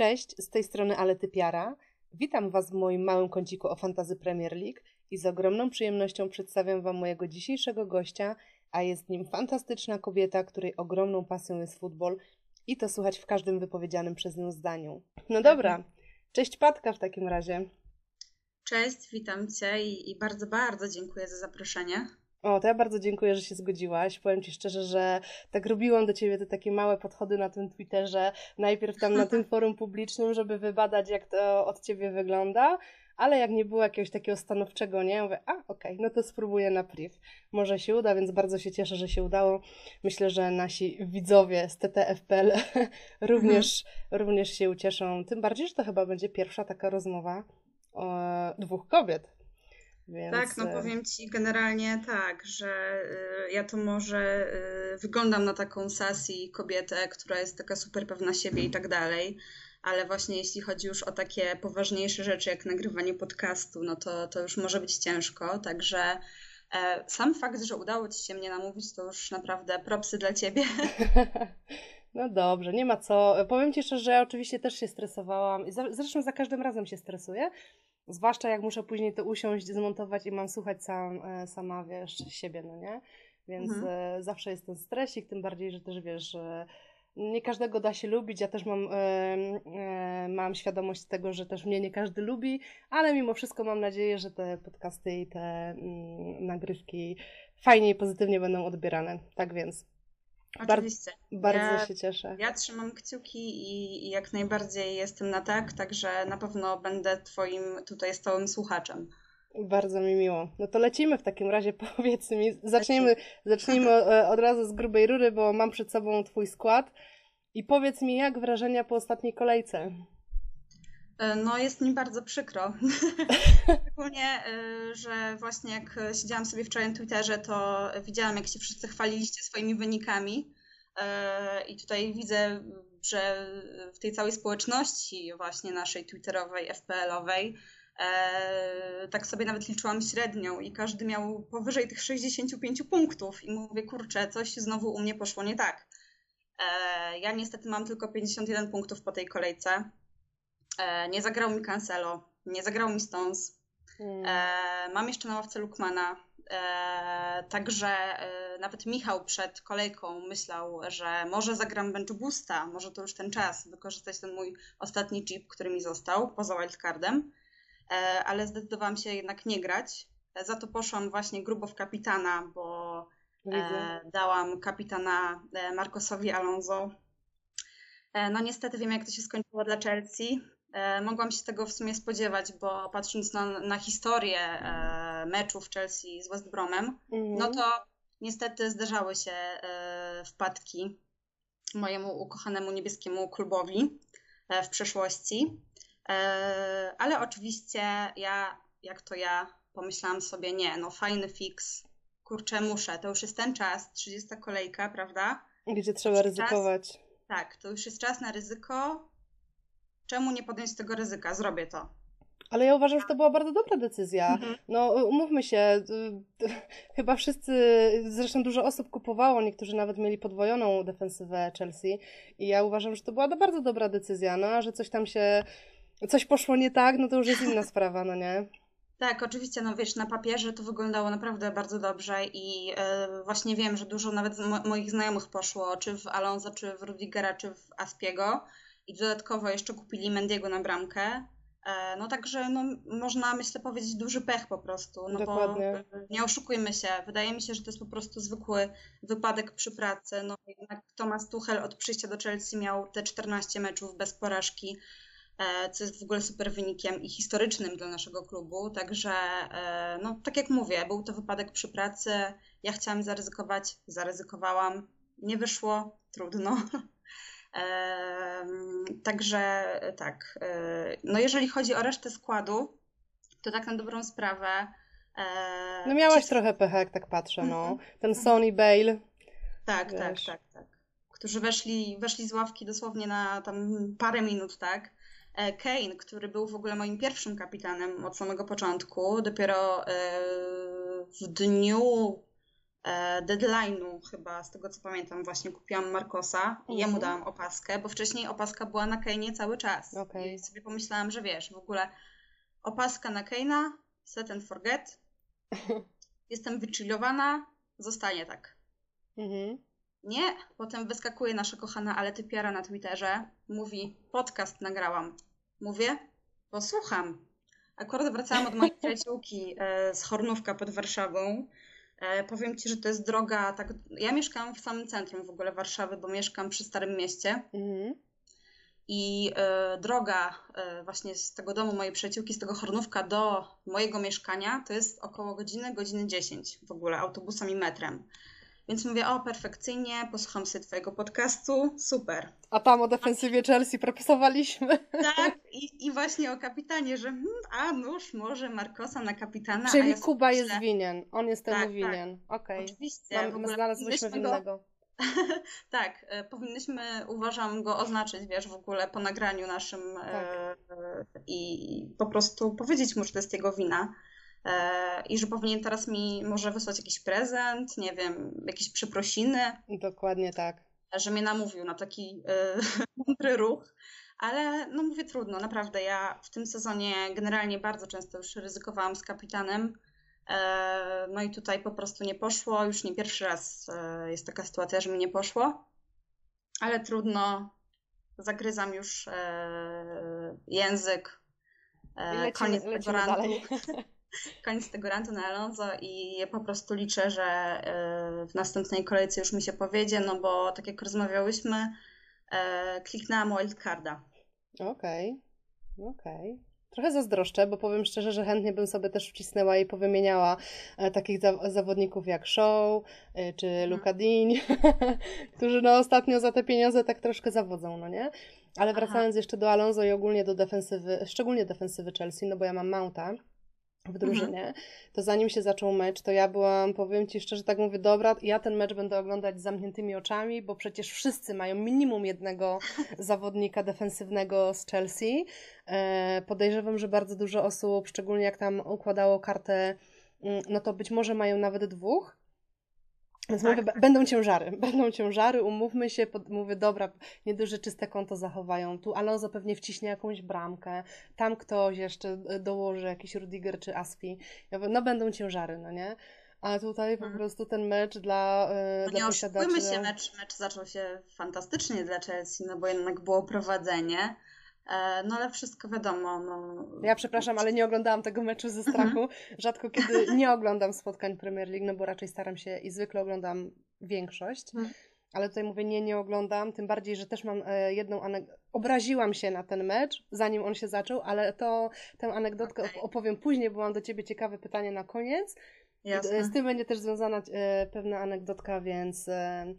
Cześć, z tej strony Alety Piara. Witam Was w moim małym kąciku o Fantazy Premier League i z ogromną przyjemnością przedstawiam Wam mojego dzisiejszego gościa, a jest nim fantastyczna kobieta, której ogromną pasją jest futbol i to słuchać w każdym wypowiedzianym przez nią zdaniu. No dobra, cześć Patka w takim razie. Cześć, witam Cię i, i bardzo, bardzo dziękuję za zaproszenie. O, to ja bardzo dziękuję, że się zgodziłaś. Powiem Ci szczerze, że tak robiłam do Ciebie te takie małe podchody na tym Twitterze, najpierw tam na tym forum publicznym, żeby wybadać, jak to od Ciebie wygląda, ale jak nie było jakiegoś takiego stanowczego nie, mówię, a okej, okay, no to spróbuję na priv. Może się uda, więc bardzo się cieszę, że się udało. Myślę, że nasi widzowie z TTFPL również, mhm. również się ucieszą. Tym bardziej, że to chyba będzie pierwsza taka rozmowa o dwóch kobiet więc... Tak, no e, powiem Ci generalnie tak, że y, ja to może y, wyglądam na taką sasi kobietę, która jest taka super pewna siebie i tak dalej, ale właśnie jeśli chodzi już o takie poważniejsze rzeczy jak nagrywanie podcastu, no to, to już może być ciężko, także e, sam fakt, że udało Ci się mnie namówić, to już naprawdę propsy dla Ciebie. No dobrze, nie ma co. Powiem Ci szczerze, że ja oczywiście też się stresowałam. Zresztą za każdym razem się stresuję, Zwłaszcza jak muszę później to usiąść, zmontować i mam słuchać sam, e, sama, wiesz, siebie, no nie? Więc mhm. E, zawsze jest ten stresik, tym bardziej, że też wiesz, nie każdego da się lubić. Ja też mam, e, mam świadomość tego, że też mnie nie każdy lubi, ale mimo wszystko mam nadzieję, że te podcasty i te mm, nagrywki fajnie i pozytywnie będą odbierane. Tak więc Oczywiście. Bar bardzo ja, się cieszę. Ja trzymam kciuki i, i, jak najbardziej jestem na tak, także na pewno będę Twoim tutaj stałym słuchaczem. Bardzo mi miło. No to lecimy w takim razie, powiedz mi. Zacznijmy, zacznijmy e, od razu z grubej rury, bo mam przed sobą Twój skład. I powiedz mi, jak wrażenia po ostatniej kolejce? E, no, jest mi bardzo przykro. Szczególnie, e, że właśnie jak siedziałam sobie wczoraj na Twitterze, to widziałam, jak się wszyscy chwaliliście swoimi wynikami. E, I tutaj widzę, że w tej całej społeczności właśnie naszej twitterowej, FPL-owej, tak sobie nawet liczyłam średnią i każdy miał powyżej tych 65 punktów i mówię, kurczę, coś znowu u mnie poszło nie tak. Ja niestety mam tylko 51 punktów po tej kolejce nie zagrał mi Cancelo, nie zagrał mi Stones. Hmm. E, mam jeszcze na ławce Lukmana. E, także nawet Michał przed kolejką myślał, że może zagram bench boosta, może to już ten czas wykorzystać ten mój ostatni chip, który mi został poza wildcardem, ale zdecydowałam się jednak nie grać. Za to poszłam właśnie grubo w kapitana, bo Widzę. dałam kapitana Marcosowi Alonso. No niestety wiem, jak to się skończyło dla Chelsea. E, mogłam się tego w sumie spodziewać, bo patrząc na, na historię e, meczów Chelsea z West Bromem, mm. no to niestety zdarzały się e, wpadki mojemu ukochanemu niebieskiemu klubowi w przeszłości. Ale oczywiście ja, jak to ja, pomyślałam sobie, nie, no fajny fix, kurczę, muszę, to już jest ten czas, 30 kolejka, prawda? Gdzie trzeba ryzykować. Czas, tak, to już jest czas na ryzyko, czemu nie podjąć tego ryzyka? Zrobię to. Ale ja uważam, że to była bardzo dobra decyzja. Mhm. No, umówmy się, chyba wszyscy, zresztą dużo osób kupowało, niektórzy nawet mieli podwojoną defensywę Chelsea i ja uważam, że to była bardzo dobra decyzja, no, a że coś tam się, coś poszło nie tak, no to już jest inna sprawa, no nie? Tak, oczywiście, no wiesz, na papierze to wyglądało naprawdę bardzo dobrze i yy, właśnie wiem, że dużo nawet mo moich znajomych poszło, czy w Alonso, czy w Rudigera, czy w Aspiego i dodatkowo jeszcze kupili Mendiego na bramkę. E, no także no, można myślę powiedzieć duży pech po prostu, no Dokładnie. bo nie oszukujmy się, wydaje mi się, że to jest po prostu zwykły wypadek przy pracy. No jednak Thomas Tuchel od przyjścia do Chelsea miał te 14 meczów bez porażki, e, co jest w ogóle super wynikiem i historycznym dla naszego klubu, także e, no tak jak mówię, był to wypadek przy pracy, ja chciałam zaryzykować, zaryzykowałam, nie wyszło, trudno. Także tak. E, no jeżeli chodzi o resztę składu, to tak na dobrą sprawę. E, no miałaś trochę pecha, jak tak patrzę, no. Mhm. Ten Sony Bale. Tak, tak, tak, tak. Którzy weszli, weszli z ławki dosłownie na tam parę minut, tak. E, Kane, który był w ogóle moim pierwszym kapitanem od samego początku, dopiero w dniu e, deadline'u chyba, z tego co pamiętam, właśnie kupiłam Marcosa i jemu dałam opaskę, bo wcześniej opaska była na Kejnie cały czas. Okay. I sobie pomyślałam, że wiesz, w ogóle opaska na Keina, set and forget, jestem wychillowana, zostanie tak. Mhm. Nie, potem wyskakuje nasza kochana Ale Typiara na Twitterze, mówi, podcast nagrałam. Mówię, posłucham. Akurat wracałam od mojej przyjaciółki e, z Hornówka pod Warszawą. E, powiem Ci, że to jest droga, tak, ja mieszkam w samym centrum w ogóle Warszawy, bo mieszkam przy Starym Mieście. Mhm. I e, droga e, właśnie z tego domu mojej przyjaciółki, z tego Hornówka do mojego mieszkania to jest około godziny, godziny 10 w ogóle autobusem i metrem. Więc mówię, o perfekcyjnie, posłucham sobie Twojego podcastu, super. A tam o defensywie Chelsea propisowaliśmy. Tak, i, i właśnie o kapitanie, że hmm, a nóż może Markosa na kapitana. Czyli ja Kuba myślę, jest winien, on jest temu Tak, tak. winien. Okej. Oczywiście. Mam- w ogóle Znalazłyśmy go- winnego. tak, e, powinnyśmy, uważam, go oznaczyć, wiesz, w ogóle po nagraniu naszym e, Tak. e, i po prostu powiedzieć mu, że to jest jego wina. E, I że powinien teraz mi może wysłać jakiś prezent, nie wiem, jakieś przeprosiny, Dokładnie tak. że mnie namówił na taki e, mądry ruch. Ale no mówię trudno, naprawdę. Ja w tym sezonie generalnie bardzo często już ryzykowałam z kapitanem. E, No i tutaj po prostu nie poszło. Już nie pierwszy raz jest taka sytuacja, że mi nie poszło. Ale trudno. Zagryzam już język. Lecimy, Koniec lecimy. Koniec tego rantu na Alonso i ja po prostu liczę, że e, w następnej kolejce już mi się powiedzie, no bo tak jak rozmawiałyśmy, e, kliknęłam wildcarda. Okej, okej. Trochę zazdroszczę, bo powiem szczerze, że chętnie bym sobie też wcisnęła i powymieniała e, takich za zawodników jak Show e, czy Luka Dean, którzy no ostatnio za te pieniądze tak troszkę zawodzą, no nie? Ale Aha. wracając jeszcze do Alonso i ogólnie do defensywy, szczególnie defensywy Chelsea, no bo ja mam Mounta w drużynie, to zanim się zaczął mecz, to ja byłam, powiem Ci szczerze, tak mówię, dobra, ja ten mecz będę oglądać z zamkniętymi oczami, bo przecież wszyscy mają minimum jednego zawodnika defensywnego z Chelsea. E, podejrzewam, że bardzo dużo osób, szczególnie jak tam układało kartę, mm, no to być może mają nawet dwóch. Więc Tak, mówię, będą ciężary, będą ciężary, umówmy się, pod, mówię, dobra, nie dość, że czyste konto zachowają. Tu Alonso pewnie wciśnie jakąś bramkę, tam ktoś jeszcze e, dołoży jakiś Rudiger czy Aspi. Ja mówię, no będą ciężary, no nie? A tutaj po Mhm. prostu ten mecz dla, e, No dla nie posiadaczy... się, mecz, mecz zaczął się fantastycznie dla Chelsea, no bo jednak było prowadzenie, no ale wszystko wiadomo, no... Ja przepraszam, ale nie oglądałam tego meczu ze strachu. Rzadko kiedy nie oglądam spotkań Premier League, no bo raczej staram się i zwykle oglądam większość. Mhm. Ale tutaj mówię, nie, nie oglądam, tym bardziej, że też mam e, jedną anegdotę. Obraziłam się na ten mecz, zanim on się zaczął, ale to tę anegdotkę op- opowiem później, bo mam do Ciebie ciekawe pytanie na koniec. Jasne. Z tym będzie też związana e, pewna anegdotka, więc, e,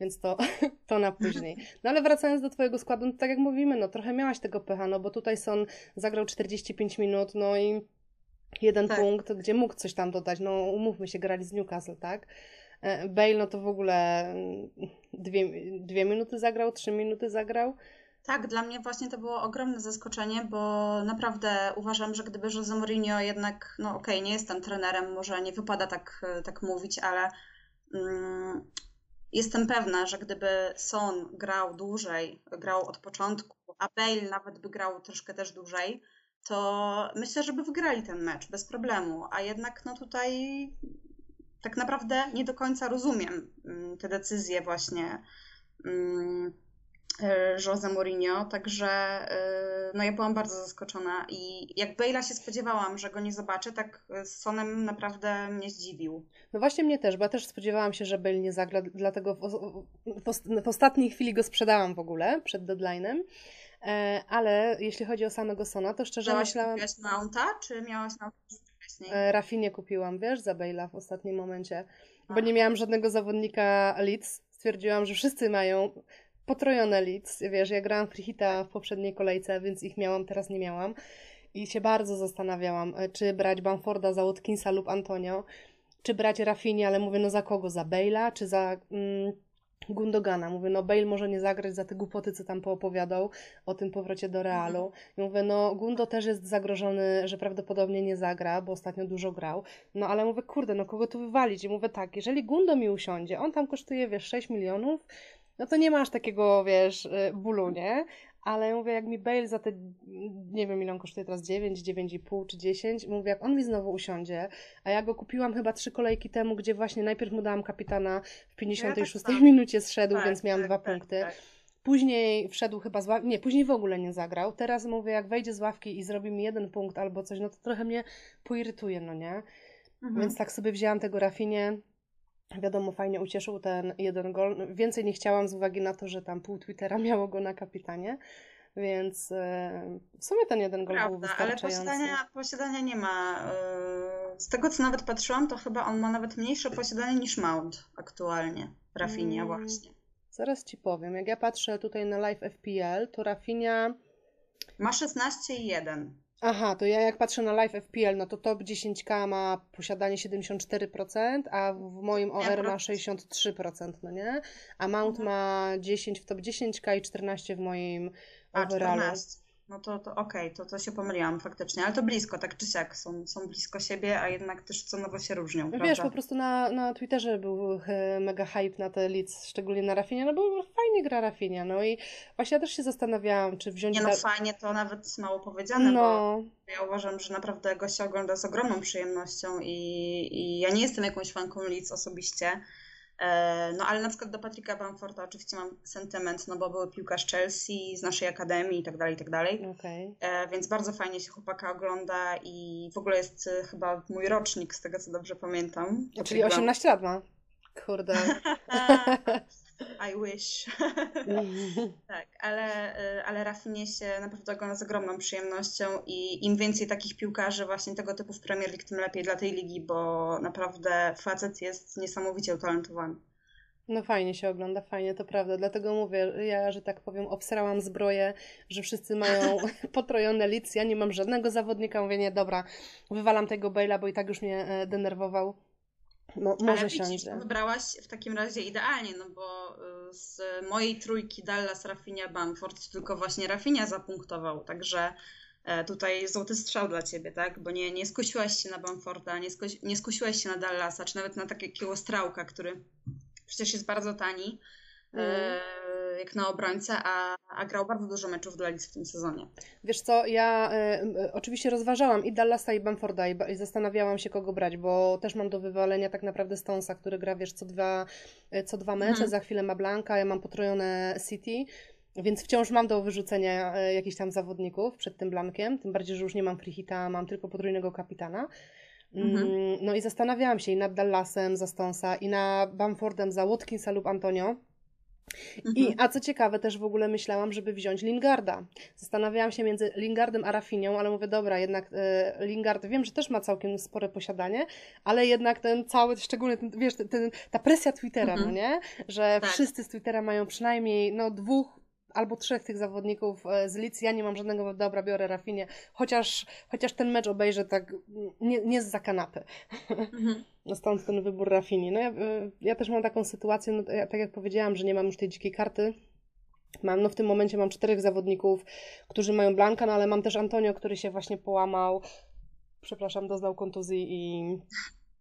więc to, to na później. No ale wracając do Twojego składu, no, tak jak mówimy, no trochę miałaś tego pecha, no bo tutaj Son zagrał 45 minut, no i jeden Tak. punkt, gdzie mógł coś tam dodać, no umówmy się, grali z Newcastle, tak? E, Bale, no to w ogóle mm, dwie, dwie minuty zagrał, trzy minuty zagrał. Tak, dla mnie właśnie to było ogromne zaskoczenie, bo naprawdę uważam, że gdyby Jose Mourinho jednak, no okej, nie jestem trenerem, może nie wypada tak, tak mówić, ale mm, jestem pewna, że gdyby Son grał dłużej, grał od początku, a Bale nawet by grał troszkę też dłużej, to myślę, że by wygrali ten mecz bez problemu, a jednak no tutaj tak naprawdę nie do końca rozumiem mm, te decyzje właśnie mm, Jose Mourinho, także e, no ja byłam bardzo zaskoczona i jak Bale'a się spodziewałam, że go nie zobaczę, tak z Sonem naprawdę mnie zdziwił. No właśnie mnie też, bo ja też spodziewałam się, że Bale nie zagra, dlatego w, w, w ostatniej chwili go sprzedałam w ogóle, przed deadline'em. E, ale jeśli chodzi o samego Sona, to szczerze Miałaś myślałam... kupiłaś Mounta, czy miałaś Mounta wcześniej? E, Rafinie kupiłam, wiesz, za Bale'a w ostatnim momencie, bo A. nie miałam żadnego zawodnika Leeds. Stwierdziłam, że wszyscy mają potrojone Leeds. Wiesz, ja grałam free w poprzedniej kolejce, więc ich miałam, teraz nie miałam. I się bardzo zastanawiałam, e, czy brać Bamforda za Watkinsa lub Antonio, czy brać Rafinie, ale mówię, no za kogo? Za Bale'a, czy za... Mm, Gundogana. Mówię, no Bale może nie zagrać za te głupoty, co tam poopowiadał o tym powrocie do Realu. I mówię, no Gundo też jest zagrożony, że prawdopodobnie nie zagra, bo ostatnio dużo grał. No ale mówię, kurde, no kogo tu wywalić? I mówię tak, jeżeli Gundo mi usiądzie, on tam kosztuje, wiesz, 6 milionów, no to nie masz takiego, wiesz, y, bólu, nie? Ale mówię, jak mi Bale za te, nie wiem ile on kosztuje teraz, 9, 9,5 czy 10, mówię, jak on mi znowu usiądzie, a ja go kupiłam chyba trzy kolejki temu, gdzie właśnie najpierw mu dałam kapitana, w 56 ja tak minucie zszedł, tak, więc miałam tak, dwa tak, punkty. Tak. Później wszedł chyba z ławki, nie, później w ogóle nie zagrał. Teraz mówię, jak wejdzie z ławki i zrobi mi jeden punkt albo coś, no to trochę mnie poirytuje, no nie? Mhm. Więc tak sobie wzięłam tego Rafinie, Wiadomo, fajnie ucieszył ten jeden gol. Więcej nie chciałam z uwagi na to, że tam pół Twittera miało go na kapitanie, więc e, w sumie ten jeden gol Prawda, był wystarczający. ale posiadania, posiadania nie ma. E, z tego, co nawet patrzyłam, to chyba on ma nawet mniejsze posiadanie niż Mount aktualnie. Rafinia hmm, właśnie. Zaraz Ci powiem. Jak ja patrzę tutaj na live FPL, to Rafinia... Ma 16 i 1. Aha, to ja jak patrzę na live FPL, no to top 10K ma posiadanie 74%, a w moim OR ma 63%, no nie? A Mount mhm. ma 10 w top 10K i 14 w moim overallu. 14. No to, to okej, okay, to, to się pomyliłam faktycznie, ale to blisko, tak czy siak, są, są blisko siebie, a jednak też cenowo się różnią, no prawda? Wiesz, po prostu na, na Twitterze był e, mega hype na te leads, szczególnie na Rafinia, no bo fajnie gra Rafinia, no i właśnie ja też się zastanawiałam, czy wziąć... Nie no, fajnie to nawet mało powiedziane, no. bo ja uważam, że naprawdę go się ogląda z ogromną przyjemnością i, i ja nie jestem jakąś fanką leads osobiście, no ale na przykład do Patryka Bamforta oczywiście mam sentyment, no bo był piłkarz Chelsea z naszej akademii i tak dalej, i tak dalej. Okay. E, więc bardzo fajnie się chłopaka ogląda i w ogóle jest e, chyba mój rocznik, z tego co dobrze pamiętam. Czyli 18 lat ma. Kurde. I wish. tak, ale, y, ale Rafinie się naprawdę ogląda z ogromną przyjemnością i im więcej takich piłkarzy właśnie tego typu w Premier League, tym lepiej dla tej ligi, bo naprawdę facet jest niesamowicie utalentowany. No fajnie się ogląda, fajnie, to prawda. Dlatego mówię, ja, że tak powiem, obsrałam zbroję, że wszyscy mają potrojone lic. Ja nie mam żadnego zawodnika. Mówię, nie, dobra, wywalam tego Bale'a, bo i tak już mnie e, denerwował. No, może Ale widzisz, wybrałaś w takim razie idealnie, no bo y, z mojej trójki Dallas, Rafinha, Bamford tylko właśnie Rafinha zapunktował, także e, tutaj złoty strzał dla ciebie, tak? Bo nie, nie skusiłaś się na Bamforda, nie, skuś, nie skusiłaś się na Dallasa, czy nawet na takiego Strałka, który przecież jest bardzo tani. Mm jak na obrońcę, a, a grał bardzo dużo meczów dla Leeds w tym sezonie. Wiesz co, ja y, oczywiście rozważałam i Dallasa i Bamforda i, i, zastanawiałam się kogo brać, bo też mam do wywalenia tak naprawdę Stonesa, który gra wiesz co dwa, e, co dwa mecze, mhm. za chwilę ma Blanka, ja mam potrojone City. Więc wciąż mam do wyrzucenia e, jakichś tam zawodników przed tym blankiem, tym bardziej, że już nie mam freehita, mam tylko potrójnego kapitana. Mhm. Mm, no i zastanawiałam się i nad Dallasem za Stonesa, i na Bamfordem za Watkinsa lub Antonio. I, mhm. a co ciekawe, też w ogóle myślałam, żeby wziąć Lingarda. Zastanawiałam się między Lingardem a Rafinią, ale mówię, dobra, jednak e, Lingard, wiem, że też ma całkiem spore posiadanie, ale jednak ten cały, szczególnie ten, wiesz, ten, ta presja Twittera, no mhm. no nie? Że tak. wszyscy z Twittera mają przynajmniej no, dwóch albo trzech tych zawodników e, z Licji. Ja nie mam żadnego, dobra, biorę Rafinie, chociaż, chociaż ten mecz obejrzę tak nie, nie z za kanapy. Mhm. No stąd ten wybór Rafini. No ja, e, ja też mam taką sytuację, no, ja, tak jak powiedziałam, że nie mam już tej dzikiej karty. Mam, no w tym momencie mam czterech zawodników, którzy mają Blanka, no ale mam też Antonio, który się właśnie połamał. Przepraszam, doznał kontuzji i...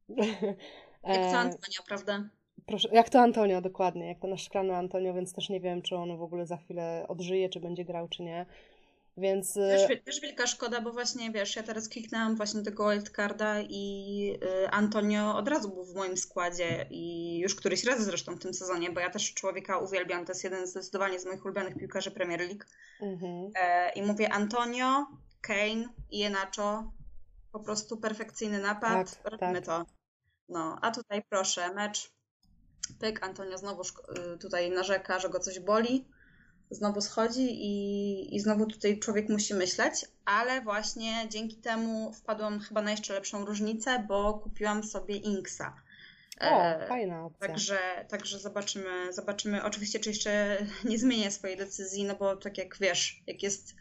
Jak to Antonio, prawda? Proszę, jak to Antonio, dokładnie, jak to nasz szklany Antonio, więc też nie wiem, czy on w ogóle za chwilę odżyje, czy będzie grał, czy nie. Więc... Też, y, też wielka szkoda, bo właśnie wiesz, ja teraz kliknęłam właśnie tego wildcarda i y, Antonio od razu był w moim składzie i już któryś raz zresztą w tym sezonie, bo ja też człowieka uwielbiam, to jest jeden zdecydowanie z moich ulubionych piłkarzy Premier League. Mhm. E, I mówię Antonio, Kane i Enacho, po prostu perfekcyjny napad, tak, robimy tak. to. No, a tutaj proszę, mecz Pyk, Antonio znowu y, tutaj narzeka, że go coś boli, znowu schodzi i, i znowu tutaj człowiek musi myśleć, ale właśnie dzięki temu wpadłam chyba na jeszcze lepszą różnicę, bo kupiłam sobie Inksa. O, e, fajna opcja. Także, także zobaczymy, zobaczymy. Oczywiście, czy jeszcze nie zmienię swojej decyzji, no bo tak jak wiesz, jak jest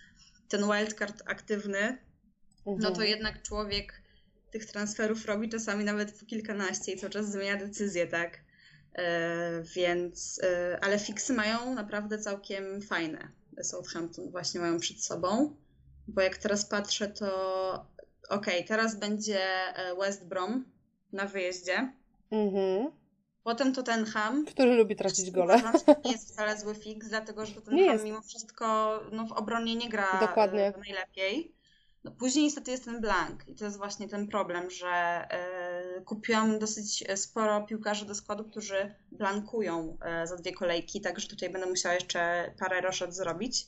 ten wildcard aktywny, mhm. no to mhm. jednak człowiek tych transferów robi czasami nawet po kilkanaście i cały czas zmienia decyzję, tak? Więc, ale fiksy mają naprawdę całkiem fajne. Southampton właśnie mają przed sobą, bo jak teraz patrzę, to okej, okay, teraz będzie West Brom na wyjeździe. Mhm. Potem Tottenham. Który lubi tracić gole. To nie jest wcale zły fix, dlatego że Tottenham mimo wszystko no, w obronie nie gra Dokładnie. najlepiej. No, później niestety jest ten blank i to jest właśnie ten problem, że kupiłam dosyć sporo piłkarzy do składu, którzy blankują y, za dwie kolejki, także tutaj będę musiała jeszcze parę roszad zrobić.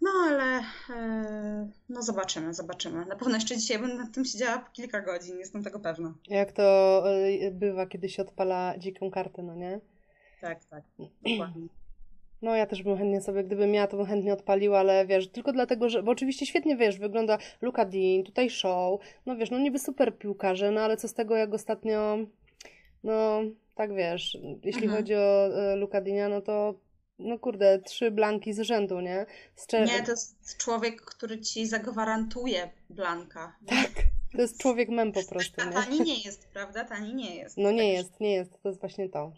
No ale e, no zobaczymy, zobaczymy. Na pewno jeszcze dzisiaj będę nad tym siedziała kilka godzin, jestem tego pewna. Jak to e, bywa, kiedy się odpala dziką kartę, no nie? Tak, tak, dokładnie. No ja też bym chętnie sobie, gdybym miała, to bym chętnie odpaliła, ale wiesz, tylko dlatego, że, bo oczywiście świetnie, wiesz, wygląda Luka Dean, tutaj show, no wiesz, no niby super piłkarze, no ale co z tego, jak ostatnio, no tak wiesz, jeśli mhm. chodzi o e, Luka no to no kurde, trzy blanki z rzędu, nie? Strze... Nie, to jest człowiek, który ci zagwarantuje blanka. Tak, to jest człowiek mem po prostu. A tani nie jest, prawda? Tani nie jest. No nie jest, nie jest, to jest właśnie to.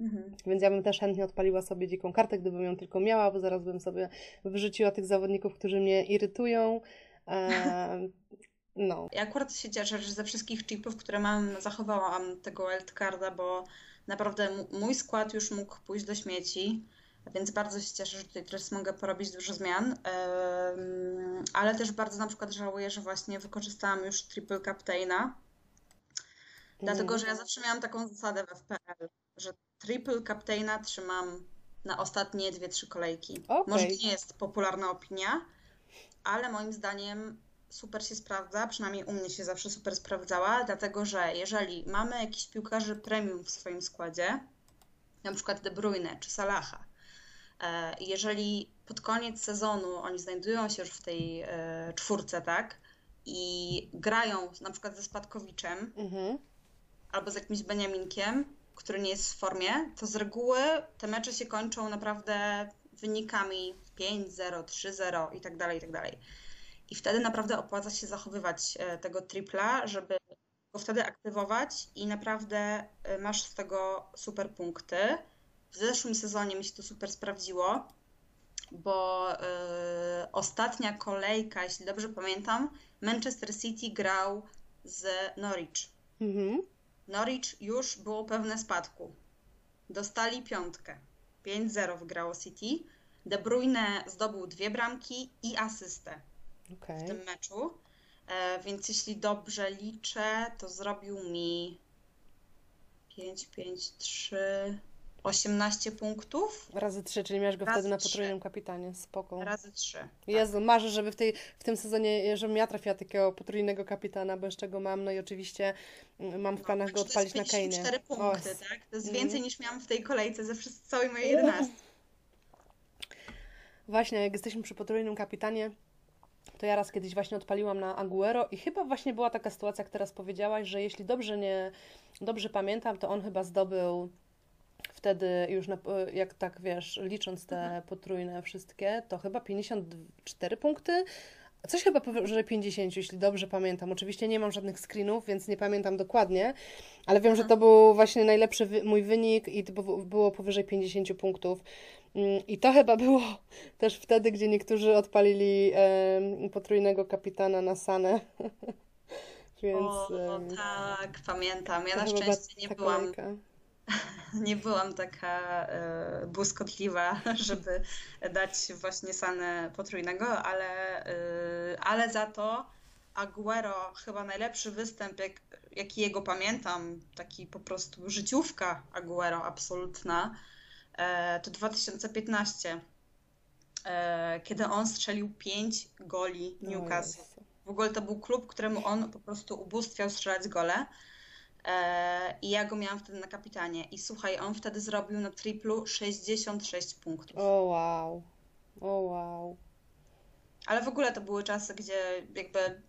Mhm. Więc ja bym też chętnie odpaliła sobie dziką kartę, gdybym ją tylko miała, bo zaraz bym sobie wyrzuciła tych zawodników, którzy mnie irytują. E, no. Ja akurat się cieszę, że ze wszystkich chipów, które mam, zachowałam tego wildcarda, bo naprawdę mój skład już mógł pójść do śmieci. Więc bardzo się cieszę, że tutaj teraz mogę porobić dużo zmian, ale też bardzo na przykład żałuję, że właśnie wykorzystałam już triple captaina, dlatego że ja zawsze miałam taką zasadę w FPL, że triple captaina trzymam na ostatnie dwie, trzy kolejki. Okay. Może nie jest popularna opinia, ale moim zdaniem super się sprawdza, przynajmniej u mnie się zawsze super sprawdzała, dlatego że jeżeli mamy jakiś piłkarzy premium w swoim składzie, na przykład De Bruyne czy Salaha, E, jeżeli pod koniec sezonu oni znajdują się już w tej e, czwórce, tak, i grają na przykład ze Spadkowiczem mhm. albo z jakimś Beniaminkiem, który nie jest w formie, to z reguły te mecze się kończą naprawdę wynikami 5-0, 3-0 i tak dalej, i tak dalej. I wtedy naprawdę opłaca się zachowywać e, tego tripla, żeby go wtedy aktywować i naprawdę masz z tego super punkty. W zeszłym sezonie mi się to super sprawdziło, bo yy, ostatnia kolejka, jeśli dobrze pamiętam, Manchester City grał z Norwich. Mhm. Norwich już było pewne spadku. Dostali piątkę. 5-0 wygrało City. De Bruyne zdobył dwie bramki i asystę okay. w tym meczu. E, więc jeśli dobrze liczę, to zrobił mi 5, 5, 3, 18 punktów. Razy 3, czyli miałeś go Razy wtedy na potrójnym kapitanie. Spoko. Razy 3. Tak. Jezu, marzę, żeby w, tej, w tym sezonie, żebym ja trafiła takiego potrójnego kapitana, bo jeszcze go mam, no i oczywiście mm, mam w no, planach no, go odpalić na Kane. 4 punkty, tak? To jest mm. więcej niż miałam w tej kolejce ze całej mojej 11. Właśnie, jak jesteśmy przy potrójnym kapitanie, to ja raz kiedyś właśnie odpaliłam na Aguero i chyba właśnie była taka sytuacja, jak teraz powiedziałaś, że jeśli dobrze nie, dobrze pamiętam, to on chyba zdobył wtedy już na, jak tak wiesz, licząc te mhm. potrójne wszystkie, to chyba 54 punkty. Coś chyba powyżej 50, jeśli dobrze pamiętam. Oczywiście nie mam żadnych screenów, więc nie pamiętam dokładnie, ale wiem, że to był właśnie najlepszy wy mój wynik i to było powyżej 50 punktów. Mm, I to chyba było też wtedy, gdzie niektórzy odpalili e, potrójnego kapitana na Sanę. Więc, o, tak, pamiętam. Ja na szczęście nie byłam. nie byłam taka e, błyskotliwa, żeby dać właśnie Sanę potrójnego, ale, e, ale za to Aguero chyba najlepszy występ, jak, jaki jego pamiętam, taki po prostu życiówka Aguero absolutna, e, to 2015, kiedy on strzelił 5 goli Newcastle. W ogóle to był klub, któremu on po prostu ubóstwiał strzelać gole. E, I ja go miałam wtedy na kapitanie. I słuchaj, on wtedy zrobił na triplu 66 punktów. O oh, wow. O oh, wow. Ale w ogóle to były czasy, gdzie jakby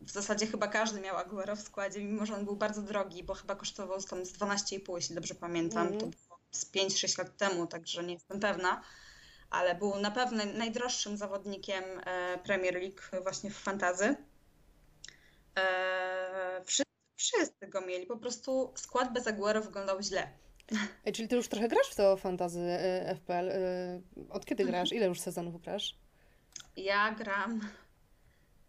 w zasadzie chyba każdy miał Aguero w składzie, mimo że on był bardzo drogi, bo chyba kosztował tam z 12,5, jeśli dobrze pamiętam. Mm. To było z 5-6 lat temu, także nie jestem pewna. Ale był na pewno najdroższym zawodnikiem e, Premier League właśnie w fantazy. E, wszyscy go mieli. Po prostu skład bez Aguero wyglądał źle. Ej, czyli ty już trochę grasz w to fantazy y, FPL. Y, od kiedy Mhm. grasz? Ile już sezonów grasz? Ja gram,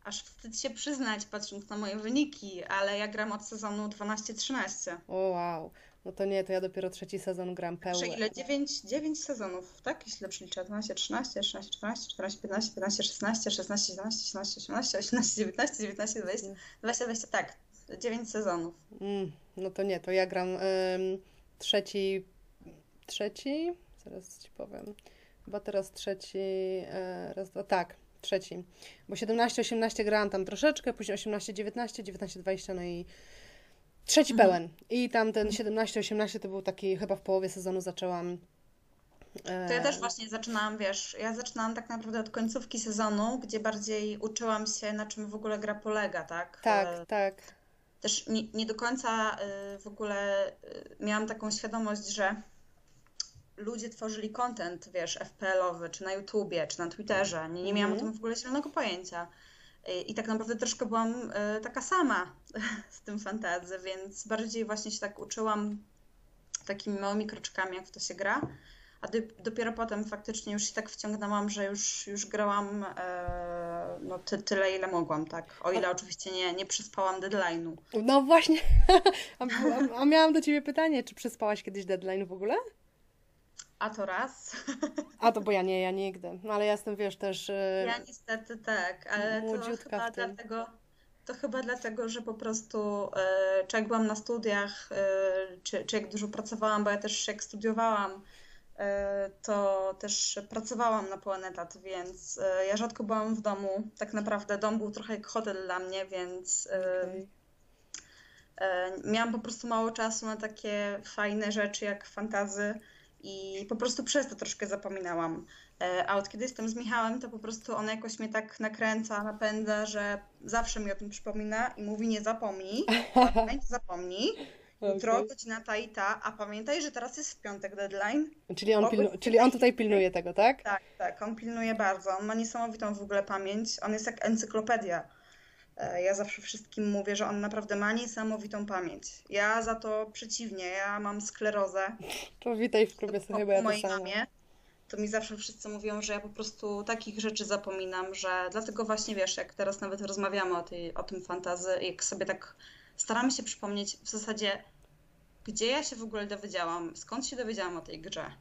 aż wstyd się przyznać, patrząc na moje wyniki, ale ja gram od sezonu 12-13. O wow. No to nie, to ja dopiero trzeci sezon gram Czy pełen. ile? 9, 9 sezonów, tak? Jeśli dobrze liczę. 12, 13, 13, 14, 14, 15, 15, 16, 16, 17, 17, 18, 18, 19, 19, 20, 20, 20, tak. 9 sezonów. Mm, no to nie, to ja gram ym, trzeci, trzeci, zaraz ci powiem, chyba teraz trzeci, e, raz, dwa, tak, trzeci, bo 17-18 grałam tam troszeczkę, później 18-19, 19-20, no i trzeci Mhm. pełen. I tam ten 17-18 to był taki, chyba w połowie sezonu zaczęłam. e, To ja też właśnie zaczynałam, wiesz, ja zaczynałam tak naprawdę od końcówki sezonu, gdzie bardziej uczyłam się, na czym w ogóle gra polega, tak? E, Tak, tak. Też nie, nie do końca y, w ogóle y, miałam taką świadomość, że ludzie tworzyli content, wiesz, FPL-owy, czy na YouTubie, czy na Twitterze. Nie, nie miałam o Mhm. tym w ogóle zielonego pojęcia. Y, I tak naprawdę troszkę byłam y, taka sama z tym fantazy, więc bardziej właśnie się tak uczyłam takimi małymi kroczkami, jak w to się gra. A dopiero potem faktycznie już się tak wciągnęłam, że już, już grałam no, ty, tyle, ile mogłam, tak. O ile oczywiście nie, nie przyspałam deadline'u. No właśnie, a, a, a miałam do Ciebie pytanie, czy przespałaś kiedyś deadline w ogóle? A to raz. A to bo ja nie, ja nigdy. No ale ja jestem, wiesz, też. e, Ja niestety tak, ale to chyba dlatego, to chyba dlatego, że po prostu e, czy jak byłam na studiach, e, czy, czy jak dużo pracowałam, bo ja też jak studiowałam, to też pracowałam na pełen etat, więc e, ja rzadko byłam w domu. Tak naprawdę dom był trochę jak hotel dla mnie, więc e. E, Miałam po prostu mało czasu na takie fajne rzeczy jak fantazy i po prostu przez to troszkę zapominałam. E, A od kiedy jestem z Michałem, to po prostu on jakoś mnie tak nakręca, napędza, że zawsze mi o tym przypomina i mówi nie zapomnij, nie zapomnij, jutro Okej. godzina ta i ta, a pamiętaj, że teraz jest w piątek deadline. Czyli on, pilnu... Czyli on tutaj pilnuje tego, tak? Tak, tak, on pilnuje bardzo, on ma niesamowitą w ogóle pamięć, on jest jak encyklopedia. E, Ja zawsze wszystkim mówię, że on naprawdę ma niesamowitą pamięć. Ja za to przeciwnie, ja mam sklerozę. To witaj w klubie To sobie, bo ja to mojej samo. mamie. To mi zawsze wszyscy mówią, że ja po prostu takich rzeczy zapominam, że dlatego właśnie wiesz, jak teraz nawet rozmawiamy o, tej, o tym fantazy, jak sobie tak staramy się przypomnieć w zasadzie, gdzie ja się w ogóle dowiedziałam, skąd się dowiedziałam o tej grze.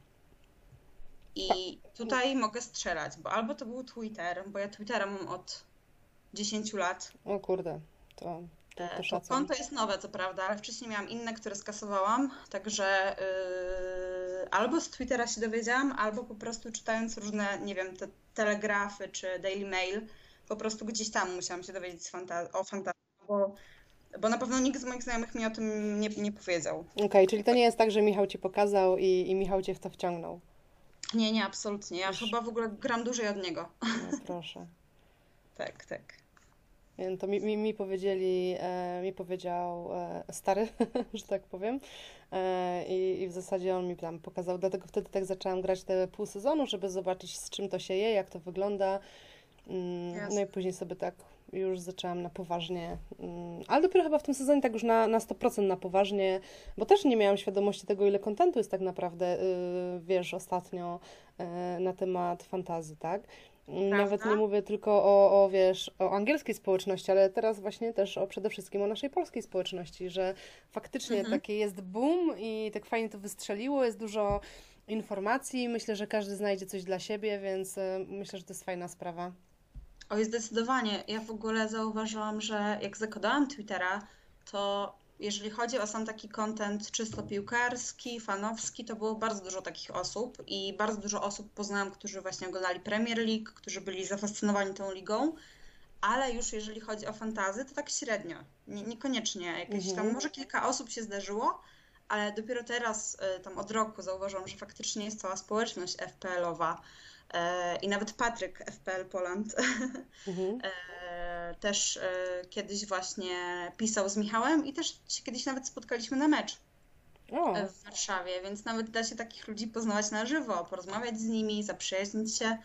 I tutaj mogę strzelać, bo albo to był Twitter, bo ja Twittera mam od 10 lat. O kurde, to, to, E, to To szacun. konto jest nowe, co prawda, ale wcześniej miałam inne, które skasowałam, także yy, albo z Twittera się dowiedziałam, albo po prostu czytając różne, nie wiem, te telegrafy czy Daily Mail, po prostu gdzieś tam musiałam się dowiedzieć z fanta- o fantazji, bo, bo na pewno nikt z moich znajomych mi o tym nie, nie powiedział. Okej, czyli to nie jest tak, że Michał ci pokazał i, i Michał cię w to wciągnął. Nie, nie, absolutnie. Ja chyba w ogóle gram dłużej od niego. No proszę. Tak, tak. Nie, To mi, mi, mi powiedzieli, e, mi powiedział e, stary, że tak powiem. E, i, I w zasadzie on mi tam pokazał, dlatego wtedy tak zaczęłam grać te pół sezonu, żeby zobaczyć z czym to się je, jak to wygląda. Mm, no Jasne. i później sobie tak już zaczęłam na poważnie, mm, ale dopiero chyba w tym sezonie tak już na, na 100% na poważnie, bo też nie miałam świadomości tego, ile kontentu jest tak naprawdę, y, wiesz, ostatnio y, na temat fantazji, tak? Nawet nie mówię tylko o, o, wiesz, o angielskiej społeczności, ale teraz właśnie też o przede wszystkim o naszej polskiej społeczności, że faktycznie Mhm. taki jest boom i tak fajnie to wystrzeliło, jest dużo informacji, myślę, że każdy znajdzie coś dla siebie, więc y, myślę, że to jest fajna sprawa. Oj, zdecydowanie. Ja w ogóle zauważyłam, że jak zakładałam Twittera, to jeżeli chodzi o sam taki content czysto piłkarski, fanowski, to było bardzo dużo takich osób i bardzo dużo osób poznałam, którzy właśnie oglądali Premier League, którzy byli zafascynowani tą ligą, ale już jeżeli chodzi o fantazy, to tak średnio. Nie, niekoniecznie. Jakieś tam, Mhm. może kilka osób się zdarzyło, ale dopiero teraz, y, tam od roku zauważyłam, że faktycznie jest cała społeczność FPL-owa. E, I nawet Patryk FPL Poland Mhm. e, też e, kiedyś właśnie pisał z Michałem i też się kiedyś nawet spotkaliśmy na mecz O, w Warszawie, więc nawet da się takich ludzi poznawać na żywo, porozmawiać z nimi, zaprzyjaźnić się.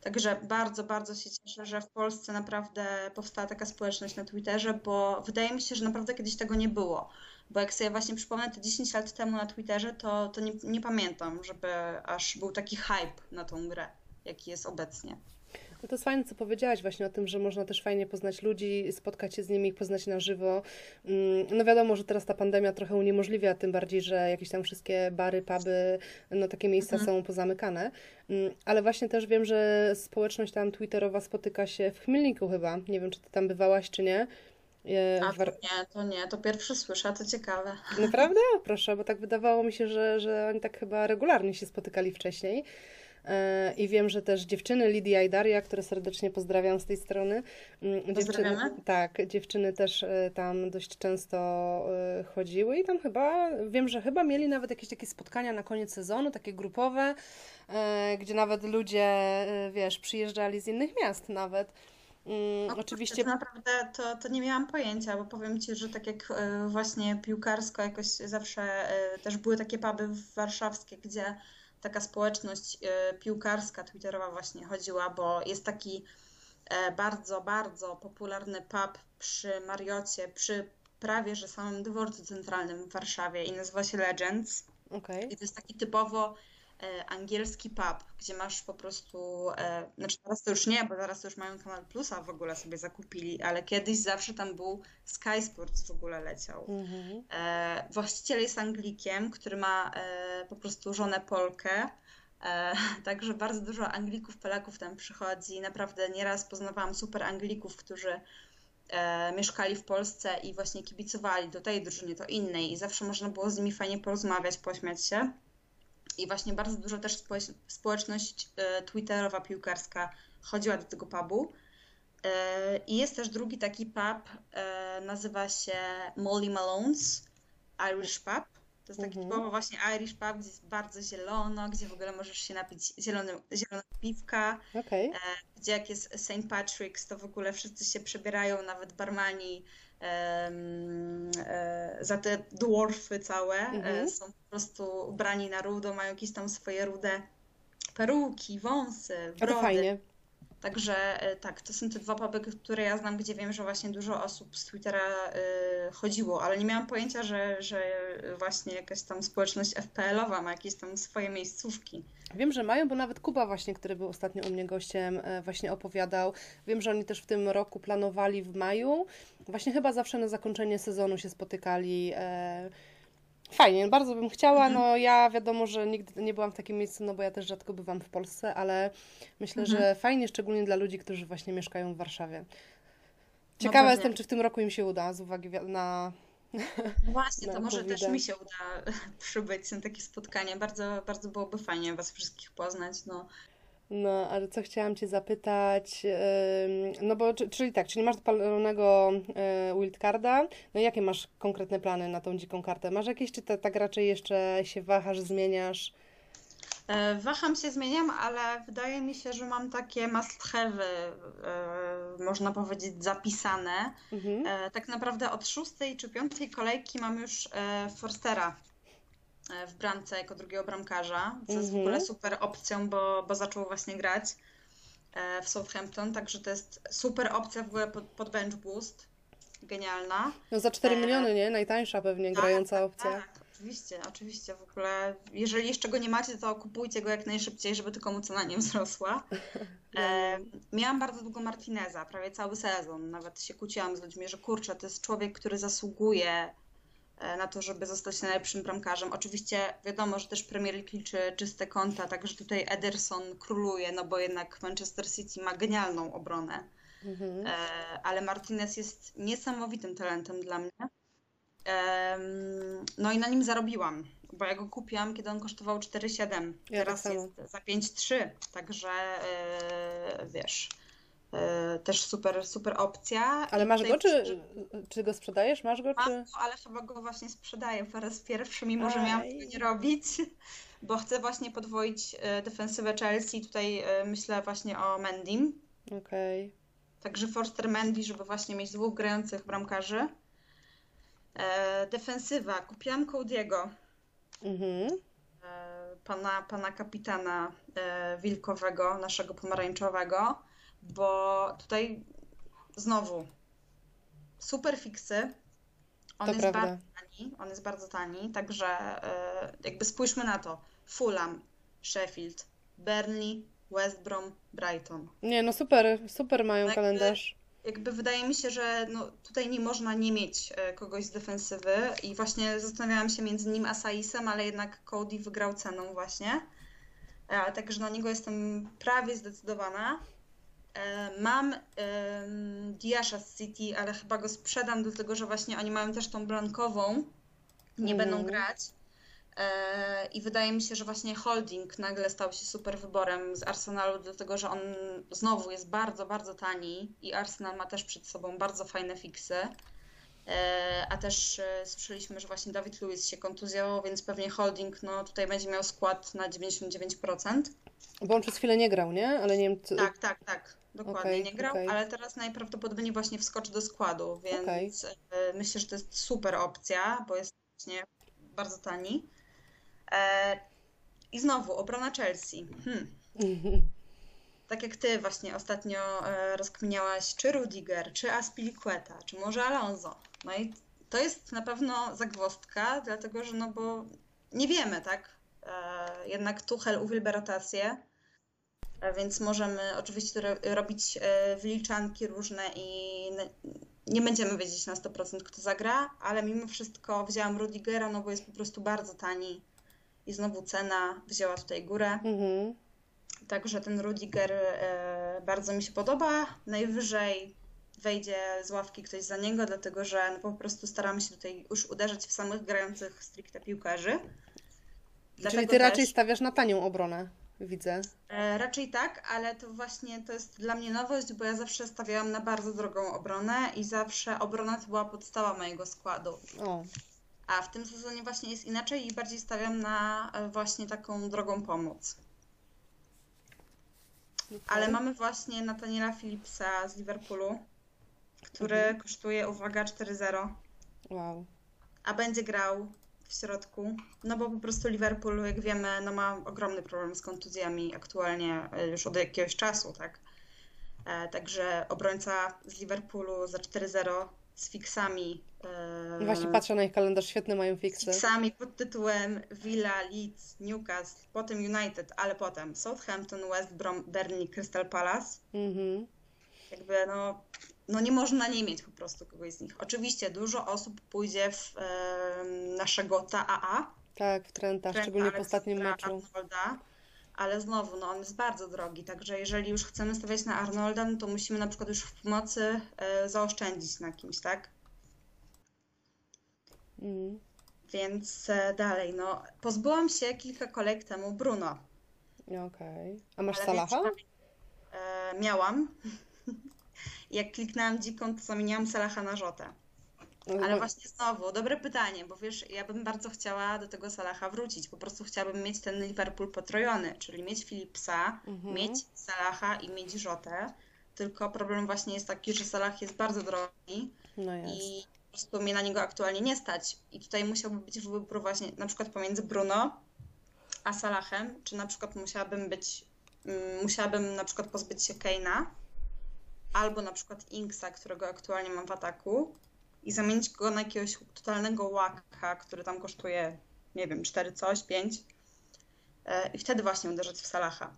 Także bardzo, bardzo się cieszę, że w Polsce naprawdę powstała taka społeczność na Twitterze, bo wydaje mi się, że naprawdę kiedyś tego nie było. Bo jak sobie właśnie przypomnę te 10 lat temu na Twitterze, to, to nie, nie pamiętam, żeby aż był taki hype na tą grę, jaki jest obecnie. No to jest fajne, co powiedziałaś właśnie o tym, że można też fajnie poznać ludzi, spotkać się z nimi, poznać na żywo. Mm, no wiadomo, że teraz ta pandemia trochę uniemożliwia, tym bardziej, że jakieś tam wszystkie bary, puby, no takie miejsca mhm. są pozamykane. Mm, ale właśnie też wiem, że społeczność tam twitterowa spotyka się w Chmielniku chyba. Nie wiem, czy ty tam bywałaś, czy nie. A to nie, to nie, to pierwsze słyszę, to ciekawe. Naprawdę? Proszę, bo tak wydawało mi się, że, że oni tak chyba regularnie się spotykali wcześniej. E, I wiem, że też dziewczyny Lidia i Daria, które serdecznie pozdrawiam z tej strony. Mm, dziewczyny, tak, dziewczyny też e, tam dość często e, chodziły i tam chyba, wiem, że chyba mieli nawet jakieś takie spotkania na koniec sezonu, takie grupowe, gdzie nawet ludzie, wiesz, przyjeżdżali z innych miast nawet. Mm, no, oczywiście. To naprawdę to, to nie miałam pojęcia, bo powiem Ci, że tak jak właśnie piłkarsko jakoś zawsze też były takie puby warszawskie, gdzie taka społeczność e, piłkarska twitterowa właśnie chodziła, bo jest taki e, bardzo, bardzo popularny pub przy Mariocie, przy prawie że samym dworcu centralnym w Warszawie i nazywa się Legends. Okay. I to jest taki typowo angielski pub, gdzie masz po prostu, e, znaczy teraz to już nie, bo teraz to już mają Kanal Plusa w ogóle sobie zakupili, ale kiedyś zawsze tam był Sky Sports w ogóle leciał. Mhm. E, właściciel jest Anglikiem, który ma po prostu żonę Polkę, także bardzo dużo Anglików, Polaków tam przychodzi. Naprawdę nieraz poznawałam super Anglików, którzy mieszkali w Polsce i właśnie kibicowali do tej drużynie, to innej i zawsze można było z nimi fajnie porozmawiać, pośmiać się. I właśnie bardzo dużo też społeczność e, twitterowa, piłkarska chodziła do tego pubu. E, I jest też drugi taki pub, e, nazywa się Molly Malone's Irish Pub. To jest taki mhm. typowo właśnie Irish pub, gdzie jest bardzo zielono, gdzie w ogóle możesz się napić zielone, zielonego piwka. Okay. Gdzie jak jest St. Patrick's, to w ogóle wszyscy się przebierają, nawet barmani za te dwarfy całe. E, mhm. Są po prostu ubrani na rudo, mają jakieś tam swoje rude peruki, wąsy, brody. To fajnie. Także e, tak, to są te dwa puby, które ja znam, gdzie wiem, że właśnie dużo osób z Twittera y, chodziło, ale nie miałam pojęcia, że, że właśnie jakaś tam społeczność FPL-owa ma jakieś tam swoje miejscówki. Wiem, że mają, bo nawet Kuba właśnie, który był ostatnio u mnie gościem, właśnie opowiadał. Wiem, że oni też w tym roku planowali w maju. Właśnie chyba zawsze na zakończenie sezonu się spotykali. Fajnie, bardzo bym chciała. Mhm. No ja wiadomo, że nigdy nie byłam w takim miejscu, no bo ja też rzadko bywam w Polsce, ale myślę, mhm. że fajnie, szczególnie dla ludzi, którzy właśnie mieszkają w Warszawie. No Ciekawa no jestem, czy w tym roku im się uda, z uwagi na. No właśnie, to może też mi się uda przybyć na takie spotkanie. Bardzo, bardzo byłoby fajnie Was wszystkich poznać. No, no, ale co chciałam Cię zapytać, no bo, czyli tak, czyli masz dopalonego e, wildcarda, no jakie masz konkretne plany na tą dziką kartę? Masz jakieś, czy tak raczej jeszcze się wahasz, zmieniasz? E, waham się, zmieniam, ale wydaje mi się, że mam takie must have'y, e, można powiedzieć, zapisane. Mhm. Tak naprawdę od szóstej czy piątej kolejki mam już Forstera E, w bramce jako drugiego bramkarza, co jest w ogóle mhm. super opcją, bo, bo zaczął właśnie grać e, w Southampton, także to jest super opcja w ogóle pod, pod bench boost. Genialna. No za 4 e... miliony, nie? Najtańsza pewnie tak, grająca tak, opcja. Tak, oczywiście, oczywiście. W ogóle, jeżeli jeszcze go nie macie, to kupujcie go jak najszybciej, żeby tylko mu cena nie wzrosła. E, miałam bardzo długo Martineza, prawie cały sezon. Nawet się kłóciłam z ludźmi, że kurczę, to jest człowiek, który zasługuje E, na to, żeby zostać najlepszym bramkarzem. Oczywiście wiadomo, że też Premier League liczy czyste konta, także tutaj Ederson króluje, no bo jednak Manchester City ma genialną obronę. Mhm. E, ale Martinez jest niesamowitym talentem dla mnie. No i na nim zarobiłam, bo ja go kupiłam, kiedy on kosztował 4,7. Ja Teraz tak jest za 5,3, także e, wiesz E, też super, super opcja. Ale masz go, czy, czy go sprzedajesz? Masz go, czy... Mam go, ale chyba go właśnie sprzedaję po raz pierwszy, mimo Aj. że miałam tego nie robić, bo chcę właśnie podwoić e, defensywę Chelsea. Tutaj e, myślę właśnie o Mendym. Okej. Okay. Także Forster Mendy, żeby właśnie mieć dwóch grających bramkarzy. Defensywa. Kupiłam Cody'ego. Mhm. Pana, pana kapitana wilkowego, naszego pomarańczowego bo tutaj znowu super fiksy. On to jest prawda. bardzo tani, on jest bardzo tani, także e, jakby spójrzmy na to. Fulham, Sheffield, Burnley, West Brom, Brighton. Nie, no super, super mają Jakby- kalendarz. Jakby wydaje mi się, że no, tutaj nie można nie mieć e, kogoś z defensywy i właśnie zastanawiałam się między nim a Saisem, ale jednak Cody wygrał ceną właśnie. E, Także na niego jestem prawie zdecydowana. E, Mam em, Diasza z City, ale chyba go sprzedam, dlatego że właśnie oni mają też tą blankową. Nie Mhm. będą grać. E, I wydaje mi się, że właśnie Holding nagle stał się super wyborem z Arsenalu, dlatego że on znowu jest bardzo, bardzo tani i Arsenal ma też przed sobą bardzo fajne fiksy. E, A też słyszeliśmy, że właśnie Dawid Lewis się kontuzjował, więc pewnie Holding no, tutaj będzie miał skład na 99%. Bo on przez chwilę nie grał, nie? Ale nie wiem, co... Tak, tak, tak. Dokładnie Okej, nie grał, okej. ale teraz najprawdopodobniej właśnie wskoczy do składu, więc e, myślę, że to jest super opcja, bo jest właśnie bardzo tani. E, I znowu obrona Chelsea. Hmm. Tak jak ty właśnie ostatnio e, rozkminiałaś, czy Rudiger, czy Aspilicueta, czy może Alonso. No i to jest na pewno zagwozdka, dlatego że no bo nie wiemy, tak? Jednak Tuchel uwielbia rotację, więc możemy oczywiście ro robić e, wyliczanki różne i nie będziemy wiedzieć na 100% kto zagra, ale mimo wszystko wzięłam Rudigera, no bo jest po prostu bardzo tani i znowu cena wzięła tutaj górę. Mhm. Także ten Rudiger e, bardzo mi się podoba. Najwyżej wejdzie z ławki ktoś za niego, dlatego że no, po prostu staramy się tutaj już uderzać w samych grających stricte piłkarzy. Czyli Dlatego ty raczej też, stawiasz na tanią obronę, widzę. e, raczej tak, ale to właśnie to jest dla mnie nowość, bo ja zawsze stawiałam na bardzo drogą obronę i zawsze obrona to była podstawa mojego składu. O, A w tym sezonie właśnie jest inaczej i bardziej stawiam na e, właśnie taką drogą pomoc. Ale okej. mamy właśnie Nathaniela Phillipsa z Liverpoolu, który Mhm. kosztuje, uwaga, 4-0, Wow. a będzie grał w środku, no bo po prostu Liverpool, jak wiemy, no ma ogromny problem z kontuzjami aktualnie e, już od jakiegoś czasu, tak? E, także obrońca z Liverpoolu za 4-0 z fiksami. e, Właśnie patrzę na ich kalendarz, świetne mają fiksy. fiksami pod tytułem Villa, Leeds, Newcastle, potem United, ale potem Southampton, West Brom, Burnley, Crystal Palace. Mhm. Jakby no, no nie można nie mieć po prostu kogoś z nich. Oczywiście dużo osób pójdzie w em, naszego TAA, Tak, w Trenta, Trenta szczególnie po ostatnim Alexandra meczu. Arnolda, ale znowu, no on jest bardzo drogi, także jeżeli już chcemy stawiać na Arnolda, no to musimy na przykład już w pomocy e, zaoszczędzić na kimś, tak? Mhm. Więc e, dalej, no pozbyłam się kilka kolejek temu Bruno, Okej. A masz ale Salaha? wiecie, e, miałam. Jak kliknęłam dziką, to zamieniłam Salaha na Rzotę. Ale No, właśnie znowu, dobre pytanie, bo wiesz, ja bym bardzo chciała do tego Salaha wrócić. Po prostu chciałabym mieć ten Liverpool potrojony, czyli mieć Philipsa, Mhm. mieć Salaha i mieć Rzotę. Tylko problem właśnie jest taki, że Salah jest bardzo drogi No jest. i po prostu mnie na niego aktualnie nie stać. I tutaj musiałby być wybór właśnie na przykład pomiędzy Bruno a Salahem, czy na przykład musiałabym być, mm, musiałabym na przykład pozbyć się Keina albo na przykład Inksa, którego aktualnie mam w ataku i zamienić go na jakiegoś totalnego łaka, który tam kosztuje, nie wiem, 4 coś, 5 e, i wtedy właśnie uderzać w Salaha.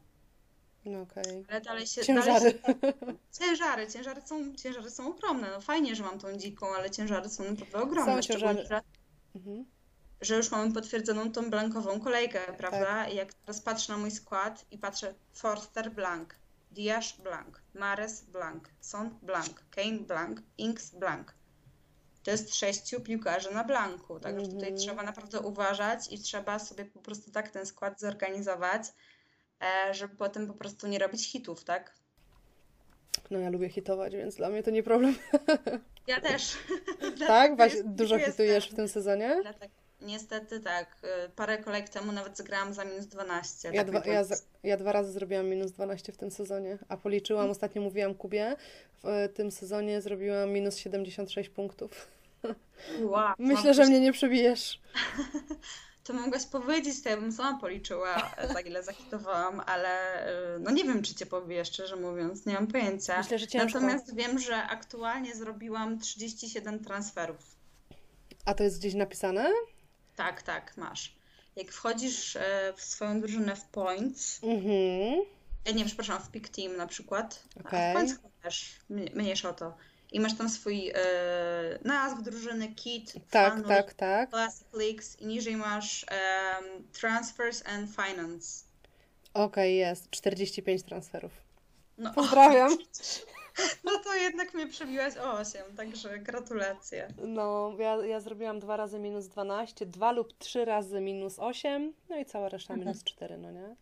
No okej. Ale dalej się... Ciężary. Dalej się, ciężary, ciężary są, ciężary są ogromne. No fajnie, że mam tą dziką, ale ciężary są naprawdę ogromne. Są ciężary. że, Mhm. że już mamy potwierdzoną tą blankową kolejkę, prawda? I jak teraz patrzę na mój skład i patrzę Forster blank, Diasz blank, Mares blank, Son blank, Kane blank, Inks blank. To jest sześciu piłkarzy na blanku, także tutaj Mhm. trzeba naprawdę uważać i trzeba sobie po prostu tak ten skład zorganizować, e, żeby potem po prostu nie robić hitów, tak? No ja lubię hitować, więc dla mnie to nie problem. Ja też. Tak? Właśnie dużo hitujesz w tym sezonie? Dlatego, niestety tak. Y, Parę kolejek temu nawet zagrałam za minus 12. Ja tak dwa, ja, za- ja dwa razy zrobiłam minus 12 w tym sezonie, a policzyłam, ostatnio mówiłam Kubie, w e, tym sezonie zrobiłam minus 76 punktów. Wow, Myślę, że mnie nie przebijesz. To mogłaś powiedzieć, to ja bym sama policzyła, za ile zahitowałam, ale y, no nie wiem, czy cię pobiję, szczerze mówiąc, nie mam pojęcia. Myślę, że ciężko. Natomiast wiem, że aktualnie zrobiłam 37 transferów. A to jest gdzieś napisane? Tak, tak, masz. Jak wchodzisz e, w swoją drużynę w points, Mhm. e, nie, przepraszam, w pick team na przykład, a w points też, mnie- mniejsza o to. I masz tam swój e, nazw drużyny, kit, Tak, fundraise, tak, tak. Classic Leagues i niżej masz Transfers and Finance. Okej, jest. 45 transferów. No, Pozdrawiam. no to jednak mnie przebiłaś o 8, także gratulacje. No, ja, ja zrobiłam dwa razy minus 12, dwa lub trzy razy minus 8, no i cała reszta Mhm. minus 4, no nie?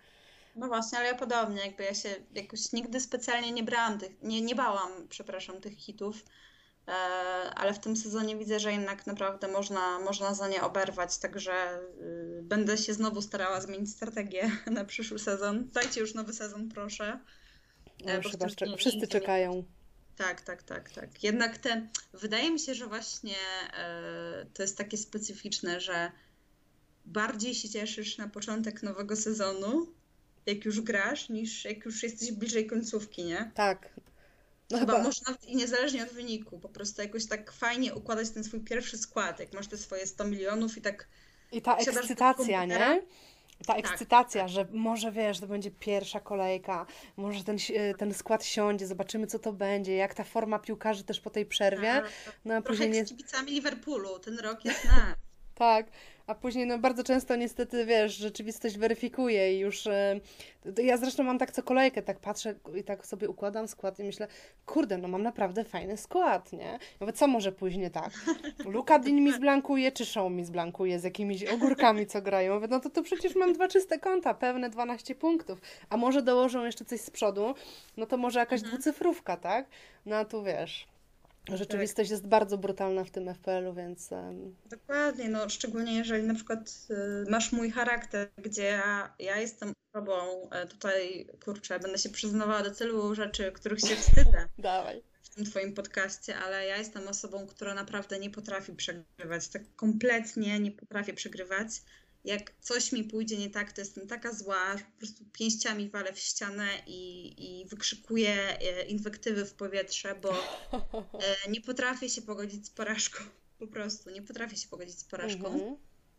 No właśnie, ale ja podobnie, jakby ja się jakoś nigdy specjalnie nie brałam tych, nie, nie bałam, przepraszam, tych hitów, e, ale w tym sezonie widzę, że jednak naprawdę można, można za nie oberwać, także y, będę się znowu starała zmienić strategię na przyszły sezon. Dajcie już nowy sezon, proszę. No, E, chyba wszyscy nigdy czekają. Tak, tak, tak, tak. Jednak te, wydaje mi się, że właśnie e, to jest takie specyficzne, że bardziej się cieszysz na początek nowego sezonu, jak już grasz, niż jak już jesteś bliżej końcówki, nie? Tak. No Chyba chyba, może nawet i niezależnie od wyniku, po prostu jakoś tak fajnie układać ten swój pierwszy skład, jak masz te swoje 100 milionów i tak i ta ekscytacja, nie? Ta Tak, ekscytacja, że może wiesz, to będzie pierwsza kolejka, może ten, si- ten skład siądzie, zobaczymy co to będzie, jak ta forma piłkarzy też po tej przerwie, tak, no a później nie, jak z kibicami Liverpoolu, ten rok jest nasz. Tak, a później no bardzo często niestety, wiesz, rzeczywistość weryfikuje i już... e, Ja zresztą mam tak co kolejkę, tak patrzę i tak sobie układam skład i myślę, kurde, no mam naprawdę fajny skład, nie? Mówię, co może pójść nie tak? Luka Dean mi zblankuje, czy Show mi zblankuje z jakimiś ogórkami, co grają? Mówię, no to, to przecież mam dwa czyste konta, pewne 12 punktów, a może dołożą jeszcze coś z przodu, no to może jakaś dwucyfrówka, tak? No a tu wiesz... Rzeczywistość jest bardzo brutalna w tym FPL-u, więc Dokładnie, no szczególnie jeżeli na przykład y, masz mój charakter, gdzie ja, ja jestem osobą, e, tutaj kurczę, będę się przyznawała do tylu rzeczy, których się wstydzę dawaj. w tym twoim podcaście, ale ja jestem osobą, która naprawdę nie potrafi przegrywać, tak kompletnie nie potrafię przegrywać. Jak coś mi pójdzie nie tak, to jestem taka zła, że po prostu pięściami walę w ścianę i, i wykrzykuję e, inwektywy w powietrze, bo e, nie potrafię się pogodzić z porażką. Po prostu nie potrafię się pogodzić z porażką. Mhm.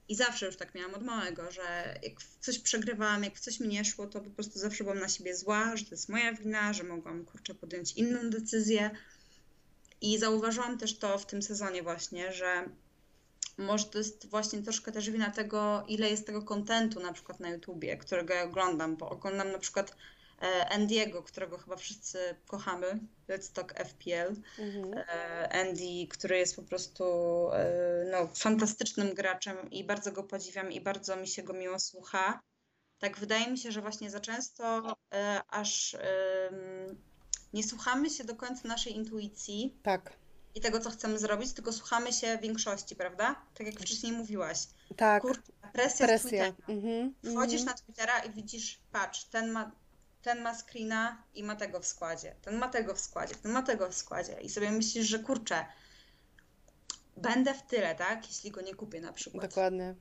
I zawsze już tak miałam od małego, że jak coś przegrywałam, jak coś mi nie szło, to po prostu zawsze byłam na siebie zła, że to jest moja wina, że mogłam kurczę podjąć inną decyzję. I zauważyłam też to w tym sezonie właśnie, że może to jest właśnie troszkę też wina tego, ile jest tego kontentu na przykład na YouTubie, którego ja oglądam, bo oglądam na przykład e, Andiego, którego chyba wszyscy kochamy, Let's Talk FPL. Mhm. E, Andy, który jest po prostu e, no, fantastycznym graczem i bardzo go podziwiam i bardzo mi się go miło słucha. Tak wydaje mi się, że właśnie za często aż nie słuchamy się do końca naszej intuicji Tak, i tego, co chcemy zrobić, tylko słuchamy się większości, prawda? Tak jak wcześniej mówiłaś. tak. Kurczę, presja, Presja. Mhm. Wchodzisz mhm. na Twittera i widzisz, patrz, ten ma, ten ma screena i ma tego w składzie, ten ma tego w składzie, ten ma tego w składzie i sobie myślisz, że kurczę, będę w tyle, tak? Jeśli go nie kupię na przykład. Dokładnie.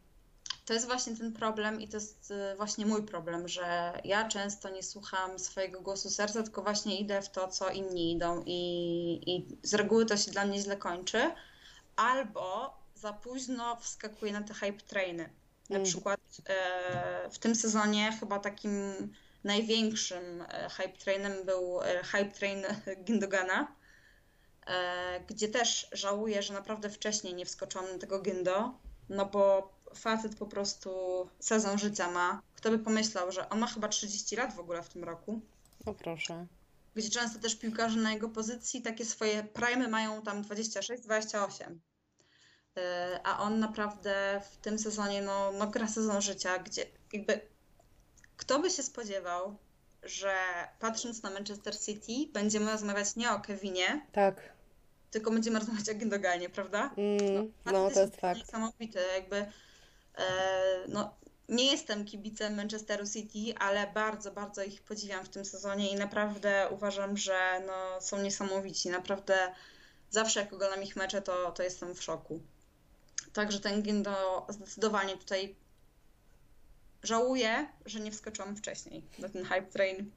To jest właśnie ten problem i to jest y, właśnie mój problem, że ja często nie słucham swojego głosu serca, tylko właśnie idę w to, co inni idą i, i z reguły to się dla mnie źle kończy. Albo za późno wskakuję na te hype trainy. Na Mm. przykład e, w tym sezonie chyba takim największym e, hype trainem był hype train Gindogana, e, gdzie też żałuję, że naprawdę wcześniej nie wskoczyłam na tego Gindo, no bo facet po prostu sezon życia ma. Kto by pomyślał, że on ma chyba 30 lat w ogóle w tym roku, No proszę. gdzie często też piłkarze na jego pozycji takie swoje prime mają tam 26-28. E, A on naprawdę w tym sezonie no, no gra sezon życia, gdzie jakby kto by się spodziewał, że patrząc na Manchester City będziemy rozmawiać nie o Kevinie, Tak. Tylko będziemy rozmawiać o Gündoganie, prawda? Mm, no, Facet to jest fakt. Niesamowity, jakby e, no, nie jestem kibicem Manchesteru City, ale bardzo, bardzo ich podziwiam w tym sezonie i naprawdę uważam, że no, są niesamowici. Naprawdę zawsze jak oglądam ich mecze, to, to jestem w szoku. Także ten Gindo zdecydowanie tutaj żałuję, że nie wskoczyłam wcześniej na ten hype train.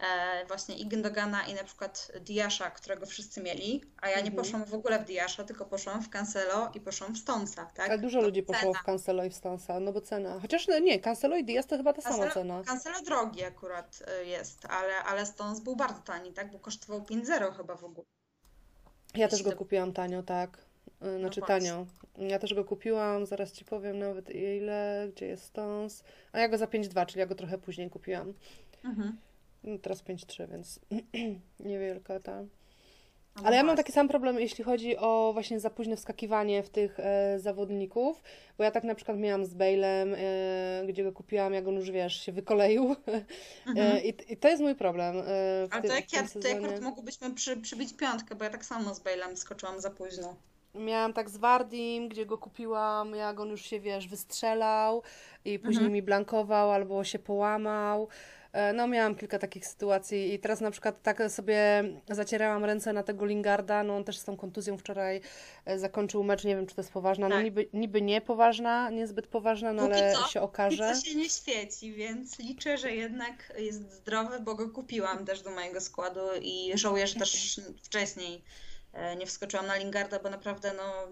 E, właśnie i Gündogana i na przykład Diasza, którego wszyscy mieli, a ja nie Mhm. poszłam w ogóle w Diasza, tylko poszłam w Cancelo i poszłam w Stonesa, tak? Ale dużo To ludzi poszło cena. w Cancelo i w Stonesa, no bo cena. Chociaż no, nie, Cancelo i Diaz to chyba ta sama Cancelo, cena. Cancelo drogi akurat y, jest, ale, ale Stones był bardzo tani, tak? Bo kosztował 5-0 chyba w ogóle. Ja też go to- kupiłam tanio, tak. Y, Znaczy No tanio. Ja też go kupiłam, zaraz ci powiem nawet ile, gdzie jest Stones. A ja go za 5,2, czyli ja go trochę później kupiłam. Mhm. No, Teraz 5,3, więc niewielka ta. Ale ja mam taki sam problem, jeśli chodzi o właśnie za późne wskakiwanie w tych e, zawodników, bo ja tak na przykład miałam z Bale'em, e, gdzie go kupiłam, jak on już wiesz, się wykoleił. Mhm. E, i, I to jest mój problem e, Ale to jak ja, to akurat mogłybyśmy przy, przybić piątkę, bo ja tak samo z Bale'em skoczyłam za późno. Miałam tak z Wardim, gdzie go kupiłam, jak on już się, wiesz, wystrzelał i później Mhm. mi blankował albo się połamał. E, No, miałam kilka takich sytuacji i teraz na przykład tak sobie zacierałam ręce na tego Lingarda, no on też z tą kontuzją wczoraj e, zakończył mecz, nie wiem, czy to jest poważna, no Tak. niby, niby nie poważna, niezbyt poważna, no Póki ale co, się I okaże. to się nie świeci, więc liczę, że jednak jest zdrowy, bo go kupiłam też do mojego składu i żałuję, że też wcześniej e, nie wskoczyłam na Lingarda, bo naprawdę no,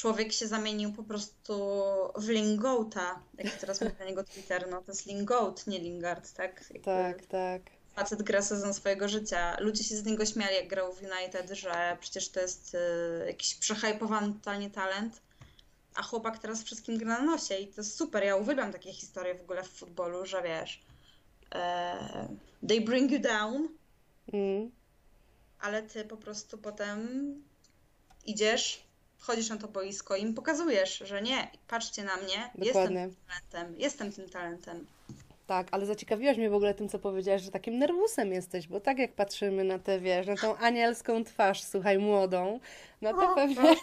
człowiek się zamienił po prostu w Lingoata, jak teraz mówię na niego Twitter, no to jest Lingoat, nie Lingard, tak? Jakby Tak, tak. Facet gra sezon swojego życia. Ludzie się z niego śmiali, jak grał w United, że przecież to jest e, jakiś przehypowany totalnie talent. A chłopak teraz wszystkim gra na nosie i to jest super. Ja uwielbiam takie historie w ogóle w futbolu, że wiesz, e, they bring you down, Mm. ale ty po prostu potem idziesz, wchodzisz na to boisko i im pokazujesz, że nie, patrzcie na mnie, jestem Dokładnie. tym talentem, jestem tym talentem. Tak, ale zaciekawiłaś mnie w ogóle tym, co powiedziałaś, że takim nerwusem jesteś, bo tak jak patrzymy na tę, wiesz, na tą anielską twarz, słuchaj, młodą, no to O, pewnie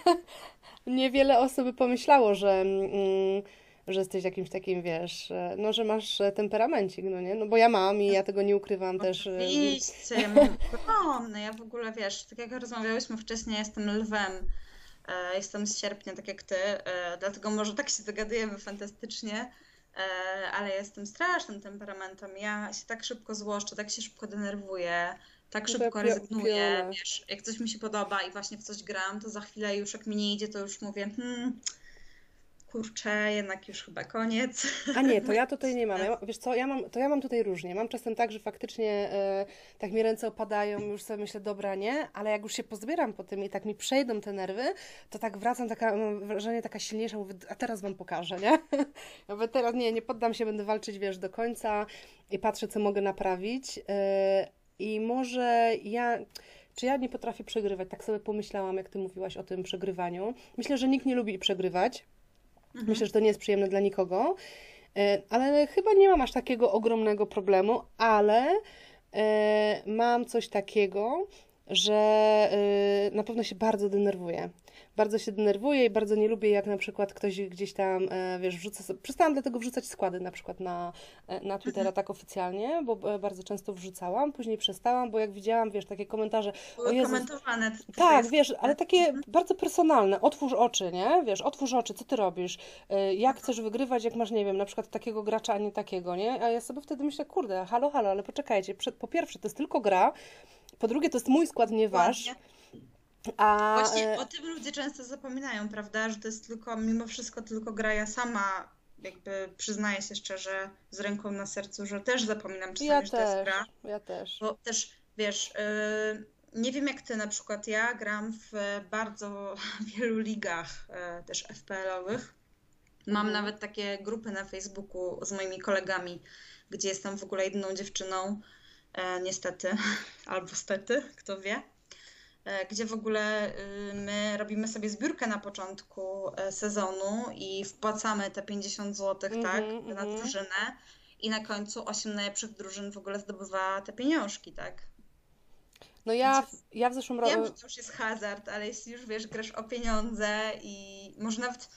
niewiele osób pomyślało, że, mm, że jesteś jakimś takim, wiesz, e, no, że masz e, temperamencik, no nie? No bo ja mam i ja tego nie ukrywam też. e, Oczywiście, ja mam ogromne. Ja w ogóle wiesz, tak jak rozmawiałyśmy wcześniej, jestem lwem. E, Jestem z sierpnia, tak jak ty, e, dlatego może tak się dogadujemy fantastycznie, e, ale jestem strasznym temperamentem. Ja się tak szybko złoszczę, tak się szybko denerwuję, tak No szybko rezygnuję. Wiesz, jak coś mi się podoba i właśnie w coś gram, to za chwilę już jak mi nie idzie, to już mówię, hmm, kurczę, jednak już chyba koniec. A nie, to ja tutaj nie mam. Ja, wiesz co, ja mam, to ja mam tutaj różnie. Mam czasem tak, że faktycznie e, tak mi ręce opadają, już sobie myślę, dobra, nie, ale jak już się pozbieram po tym i tak mi przejdą te nerwy, to tak wracam, taka, mam wrażenie taka silniejsza, mówię, a teraz wam pokażę, nie? Ja mówię, teraz nie, nie poddam się, będę walczyć, wiesz, do końca i patrzę, co mogę naprawić. E, I może ja... Czy ja nie potrafię przegrywać? Tak sobie pomyślałam, jak ty mówiłaś o tym przegrywaniu. Myślę, że nikt nie lubi przegrywać. Mhm. Myślę, że to nie jest przyjemne dla nikogo, E, ale chyba nie mam aż takiego ogromnego problemu, ale e, mam coś takiego, że e, na pewno się bardzo denerwuję. Bardzo się denerwuję i bardzo nie lubię, jak na przykład ktoś gdzieś tam, e, wiesz, wrzuca sobie... Przestałam dlatego wrzucać składy na przykład na, e, na Twittera tak oficjalnie, bo e, bardzo często wrzucałam, później przestałam, bo jak widziałam, wiesz, takie komentarze, o Były komentowane. tak, twoje wiesz, ale takie bardzo personalne. Otwórz oczy, nie? Wiesz, otwórz oczy, co ty robisz? Jak chcesz wygrywać, jak masz, nie wiem, na przykład takiego gracza, a nie takiego, nie? A ja sobie wtedy myślę, kurde, halo, halo, ale poczekajcie. Po pierwsze, to jest tylko gra. Po drugie, to jest mój skład, nie wasz. A Właśnie e, o tym ludzie często zapominają, prawda? Że to jest tylko, mimo wszystko, tylko gra. Ja sama jakby przyznaję się szczerze, z ręką na sercu, że też zapominam czasami, ja że to jest też, gra. ja też. Bo też, wiesz, yy, nie wiem jak ty, na przykład ja gram w bardzo wielu ligach yy, też FPL-owych. Mam Mhm. nawet takie grupy na Facebooku z moimi kolegami, gdzie jestem w ogóle jedyną dziewczyną, e, niestety, albo stety, kto wie, gdzie w ogóle y, my robimy sobie zbiórkę na początku e, sezonu i wpłacamy te 50 zł, tak, Mhm, na mhm. drużynę i na końcu 8 najlepszych drużyn w ogóle zdobywa te pieniążki, tak? No ja, w- ja w zeszłym Wiem, roku... że to już jest hazard, ale jeśli już wiesz, grasz o pieniądze i może nawet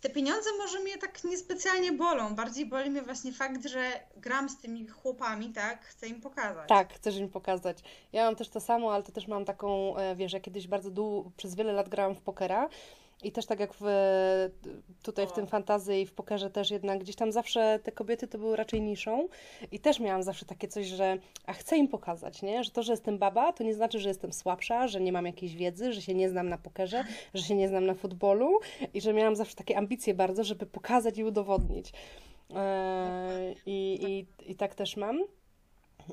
te pieniądze może mnie tak niespecjalnie bolą. Bardziej boli mnie właśnie fakt, że gram z tymi chłopami, tak? Chcę im pokazać. Tak, chcesz im pokazać. Ja mam też to samo, ale to też mam taką, e, wiesz, ja kiedyś bardzo długo, przez wiele lat grałam w pokera I też tak jak w, tutaj w tym fantazy i w pokerze też jednak gdzieś tam zawsze te kobiety to były raczej niszą i też miałam zawsze takie coś, że a chcę im pokazać, nie? że to, że jestem baba, to nie znaczy, że jestem słabsza, że nie mam jakiejś wiedzy, że się nie znam na pokerze, że się nie znam na futbolu i że miałam zawsze takie ambicje bardzo, żeby pokazać i udowodnić. Eee, i, i, I tak też mam.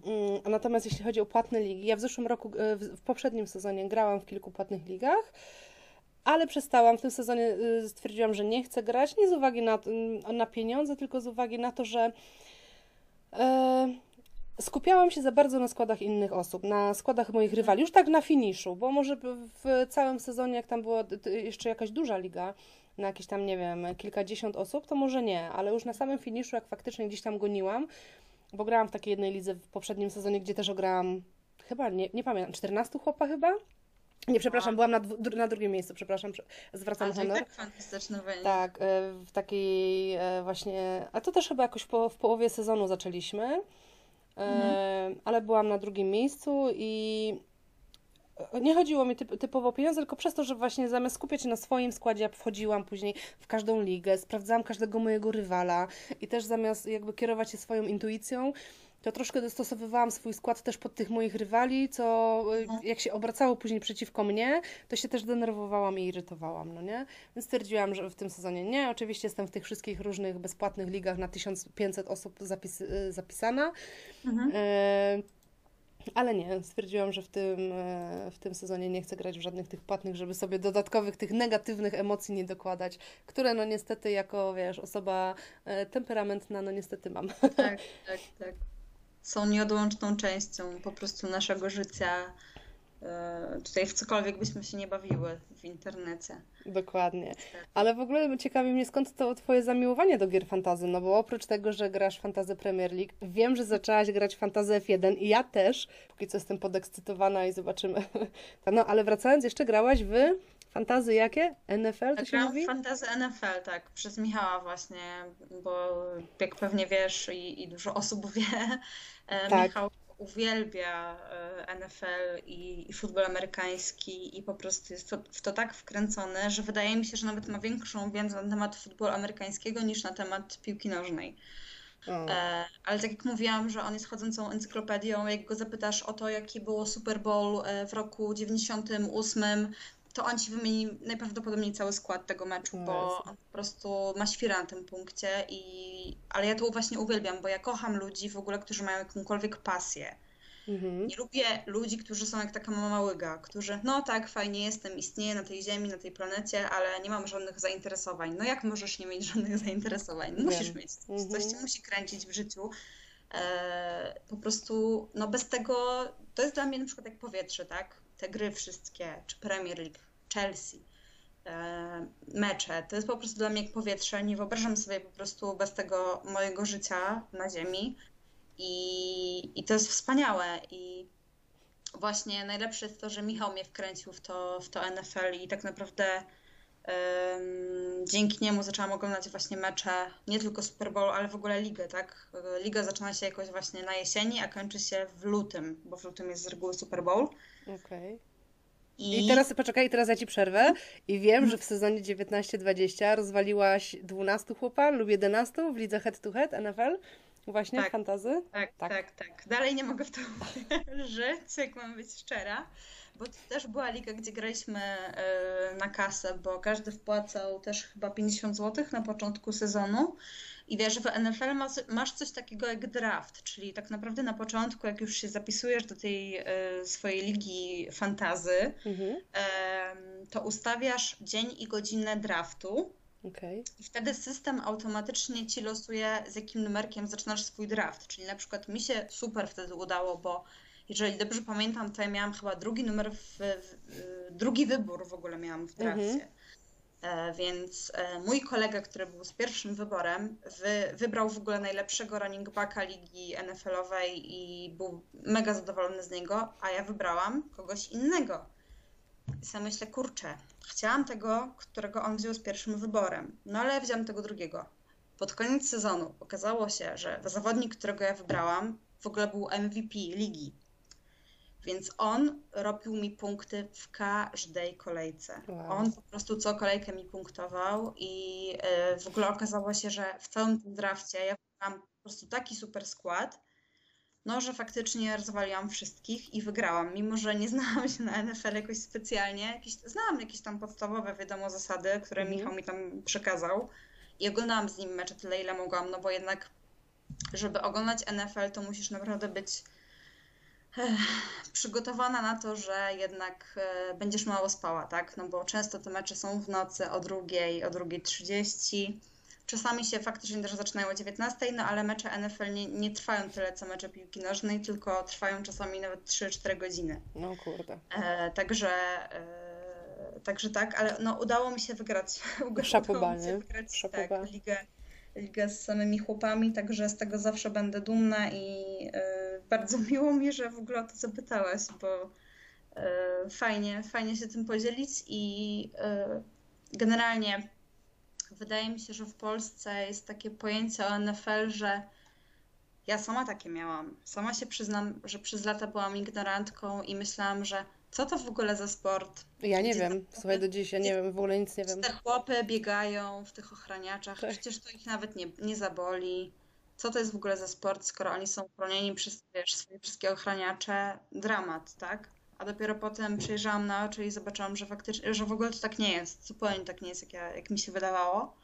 Mm, natomiast jeśli chodzi o płatne ligi, ja w zeszłym roku, e, w poprzednim sezonie grałam w kilku płatnych ligach, ale przestałam. W tym sezonie y, stwierdziłam, że nie chcę grać, nie z uwagi na, na pieniądze, tylko z uwagi na to, że e, skupiałam się za bardzo na składach innych osób, na składach moich rywali, już tak na finiszu, bo może w całym sezonie, jak tam była jeszcze jakaś duża liga, na jakieś tam, nie wiem, kilkadziesiąt osób, to może nie, ale już na samym finiszu, jak faktycznie gdzieś tam goniłam, bo grałam w takiej jednej lidze w poprzednim sezonie, gdzie też ograłam, chyba, nie, nie pamiętam, 14 chłopa chyba? Nie, przepraszam, byłam na, na drugim miejscu, przepraszam, zwracam a, honor. Tak, fantastyczny wynik. Tak, e, w takiej e, właśnie, a to też chyba jakoś po, w połowie sezonu zaczęliśmy, e, mhm. ale byłam na drugim miejscu i nie chodziło mi typ, typowo o pieniądze, tylko przez to, że właśnie zamiast skupiać się na swoim składzie, ja wchodziłam później w każdą ligę, sprawdzałam każdego mojego rywala i też zamiast jakby kierować się swoją intuicją, to troszkę dostosowywałam swój skład też pod tych moich rywali, co mhm. jak się obracało później przeciwko mnie, to się też denerwowałam i irytowałam, no nie? Więc stwierdziłam, że w tym sezonie nie. Oczywiście jestem w tych wszystkich różnych bezpłatnych ligach na 1500 osób zapis, y, zapisana. Mhm. E ale nie, stwierdziłam, że w tym, e, w tym sezonie nie chcę grać w żadnych tych płatnych, żeby sobie dodatkowych tych negatywnych emocji nie dokładać, które no niestety jako, wiesz, osoba e, temperamentna, no niestety mam. Tak, tak, tak. Są nieodłączną częścią po prostu naszego życia, E, tutaj w cokolwiek byśmy się nie bawiły w internecie. Dokładnie. Ale w ogóle ciekawi mnie skąd to twoje zamiłowanie do gier fantazy, no bo oprócz tego, że grasz fantazy Premier League, wiem, że zaczęłaś grać fantazy F1 i ja też, póki co jestem podekscytowana i zobaczymy. No, ale wracając, jeszcze grałaś w fantazy jakie? NFL to się mówi? fantazy NFL, tak, przez Michała właśnie, bo jak pewnie wiesz i, i dużo osób wie, e, tak. Michał uwielbia e, NFL i, i futbol amerykański i po prostu jest to, w to tak wkręcony, że wydaje mi się, że nawet ma większą wiedzę na temat futbolu amerykańskiego niż na temat piłki nożnej. E, ale tak jak mówiłam, że on jest chodzącą encyklopedią, jak go zapytasz o to, jaki było Super Bowl w roku 98, to on ci wymieni najprawdopodobniej cały skład tego meczu, bo on po prostu ma świra na tym punkcie i ale ja to właśnie uwielbiam, bo ja kocham ludzi w ogóle, którzy mają jakąkolwiek pasję. Mhm. Nie lubię ludzi, którzy są jak taka mama łyga, którzy, no tak, fajnie jestem, istnieję na tej ziemi, na tej planecie, ale nie mam żadnych zainteresowań. No jak możesz nie mieć żadnych zainteresowań? Musisz mieć. Mhm. Coś cię musi kręcić w życiu. E, po prostu, no bez tego, to jest dla mnie na przykład jak powietrze, tak? Te gry wszystkie, czy Premier League, Chelsea, e, mecze. To jest po prostu dla mnie jak powietrze. Nie wyobrażam sobie po prostu bez tego mojego życia na ziemi. I, i to jest wspaniałe. I właśnie najlepsze jest to, że Michał mnie wkręcił w to, w to NFL i tak naprawdę um, dzięki niemu zaczęłam oglądać właśnie mecze, nie tylko Super Bowl, ale w ogóle ligę, tak? Liga zaczyna się jakoś właśnie na jesieni, a kończy się w lutym, bo w lutym jest z reguły Super Bowl. Okej. Okay. I... I teraz, poczekaj, teraz ja Ci przerwę i wiem, że w sezonie 19-20 rozwaliłaś 12 chłopa lub 11 w lidze head to head NFL. Właśnie, tak, fantazy? Tak, tak, tak, tak. Dalej nie mogę w to żyć, jak mam być szczera, bo to też była liga, gdzie graliśmy yy, na kasę, bo każdy wpłacał też chyba 50 zł na początku sezonu i wiesz, w NFL masz coś takiego jak draft, czyli tak naprawdę na początku, jak już się zapisujesz do tej e, swojej ligi fantazy, mhm. to ustawiasz dzień i godzinę draftu. Okay. I wtedy system automatycznie ci losuje, z jakim numerkiem zaczynasz swój draft. Czyli na przykład mi się super wtedy udało, bo jeżeli dobrze pamiętam, to ja miałam chyba drugi numer, w, w, drugi wybór w ogóle miałam w drafcie. Mhm. E, więc e, mój kolega, który był z pierwszym wyborem, wy, wybrał w ogóle najlepszego running backa ligi NFL-owej i był mega zadowolony z niego, a ja wybrałam kogoś innego. I sobie myślę, kurczę, chciałam tego, którego on wziął z pierwszym wyborem, no ale wziąłem tego drugiego. Pod koniec sezonu okazało się, że zawodnik, którego ja wybrałam, w ogóle był MVP ligi. Więc on robił mi punkty w każdej kolejce. Wow. On po prostu co kolejkę mi punktował i e, w ogóle okazało się, że w całym tym drafcie ja mam po prostu taki super skład, no, że faktycznie rozwaliłam wszystkich i wygrałam, mimo że nie znałam się na NFL jakoś specjalnie. Jakieś, znałam jakieś tam podstawowe, wiadomo, zasady, które Mhm. Michał mi tam przekazał i oglądałam z nim mecze tyle, ile mogłam, no bo jednak, żeby oglądać NFL, to musisz naprawdę być przygotowana na to, że jednak e, będziesz mało spała, tak? No bo często te mecze są w nocy o drugiej, o drugiej 30. Czasami się faktycznie też zaczynają o 19, no ale mecze NFL nie, nie trwają tyle co mecze piłki nożnej, tylko trwają czasami nawet 3-4 godziny. No kurde. E, także, e, także tak, ale no, udało mi się wygrać. Szapoba, udało mi się nie? wygrać Szapoba. tak, ligę, ligę z samymi chłopami, także z tego zawsze będę dumna i e, bardzo miło mi, że w ogóle o to zapytałaś, bo e, fajnie, fajnie się tym podzielić i e, generalnie wydaje mi się, że w Polsce jest takie pojęcie o NFL, że ja sama takie miałam. Sama się przyznam, że przez lata byłam ignorantką i myślałam, że co to w ogóle za sport? Ja nie Gdzie wiem, te słuchaj, do dziś ja nie wiem, w ogóle nic nie wiem. Te chłopy biegają w tych ochraniaczach, Tak. przecież to ich nawet nie, nie zaboli. Co to jest w ogóle za sport, skoro oni są chronieni przez wiesz, swoje wszystkie ochraniacze? Dramat, tak? A dopiero potem przejrzałam na oczy i zobaczyłam, że faktycznie, że w ogóle to tak nie jest. Zupełnie tak nie jest, jak, ja, jak mi się wydawało.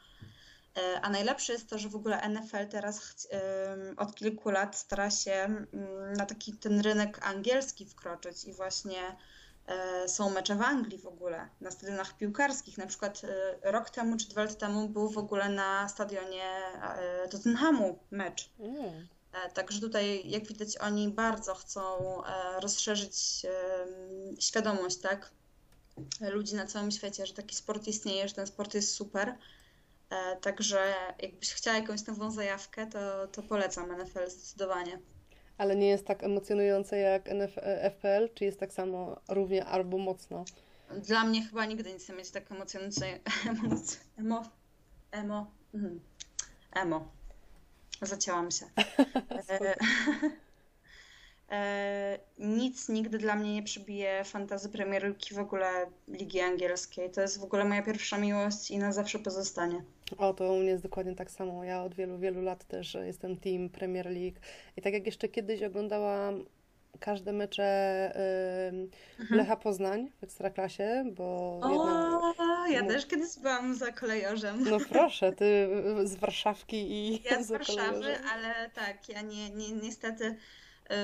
E, A najlepsze jest to, że w ogóle NFL teraz od kilku lat stara się na taki ten rynek angielski wkroczyć i właśnie są mecze w Anglii w ogóle, na stadionach piłkarskich. Na przykład e, rok temu czy dwa lata temu był w ogóle na stadionie e, Tottenhamu mecz. Mm. E, Także tutaj, jak widać, oni bardzo chcą e, rozszerzyć świadomość, tak, ludzi na całym świecie, że taki sport istnieje, że ten sport jest super. E, Także jakbyś chciała jakąś nową zajawkę, to, to polecam NFL zdecydowanie. Ale nie jest tak emocjonujące jak NF FPL, czy jest tak samo równie albo mocno? Dla mnie chyba nigdy nie będzie tak emocjonujące. Emo, emo, emo, mhm. emo. Zacięłam się. E, nic nigdy dla mnie nie przebije fantazy Premier League w ogóle Ligi Angielskiej. To jest w ogóle moja pierwsza miłość i na zawsze pozostanie. O, to u mnie jest dokładnie tak samo. Ja od wielu, wielu lat też jestem team Premier League. I tak jak jeszcze kiedyś oglądałam każde mecze ym, Lecha Poznań w Ekstraklasie, bo. O, ja no. też kiedyś byłam za kolejorzem. No proszę, ty z Warszawki i Ja z za Warszawy, kolejorzem. ale tak, ja nie, nie, niestety. Y,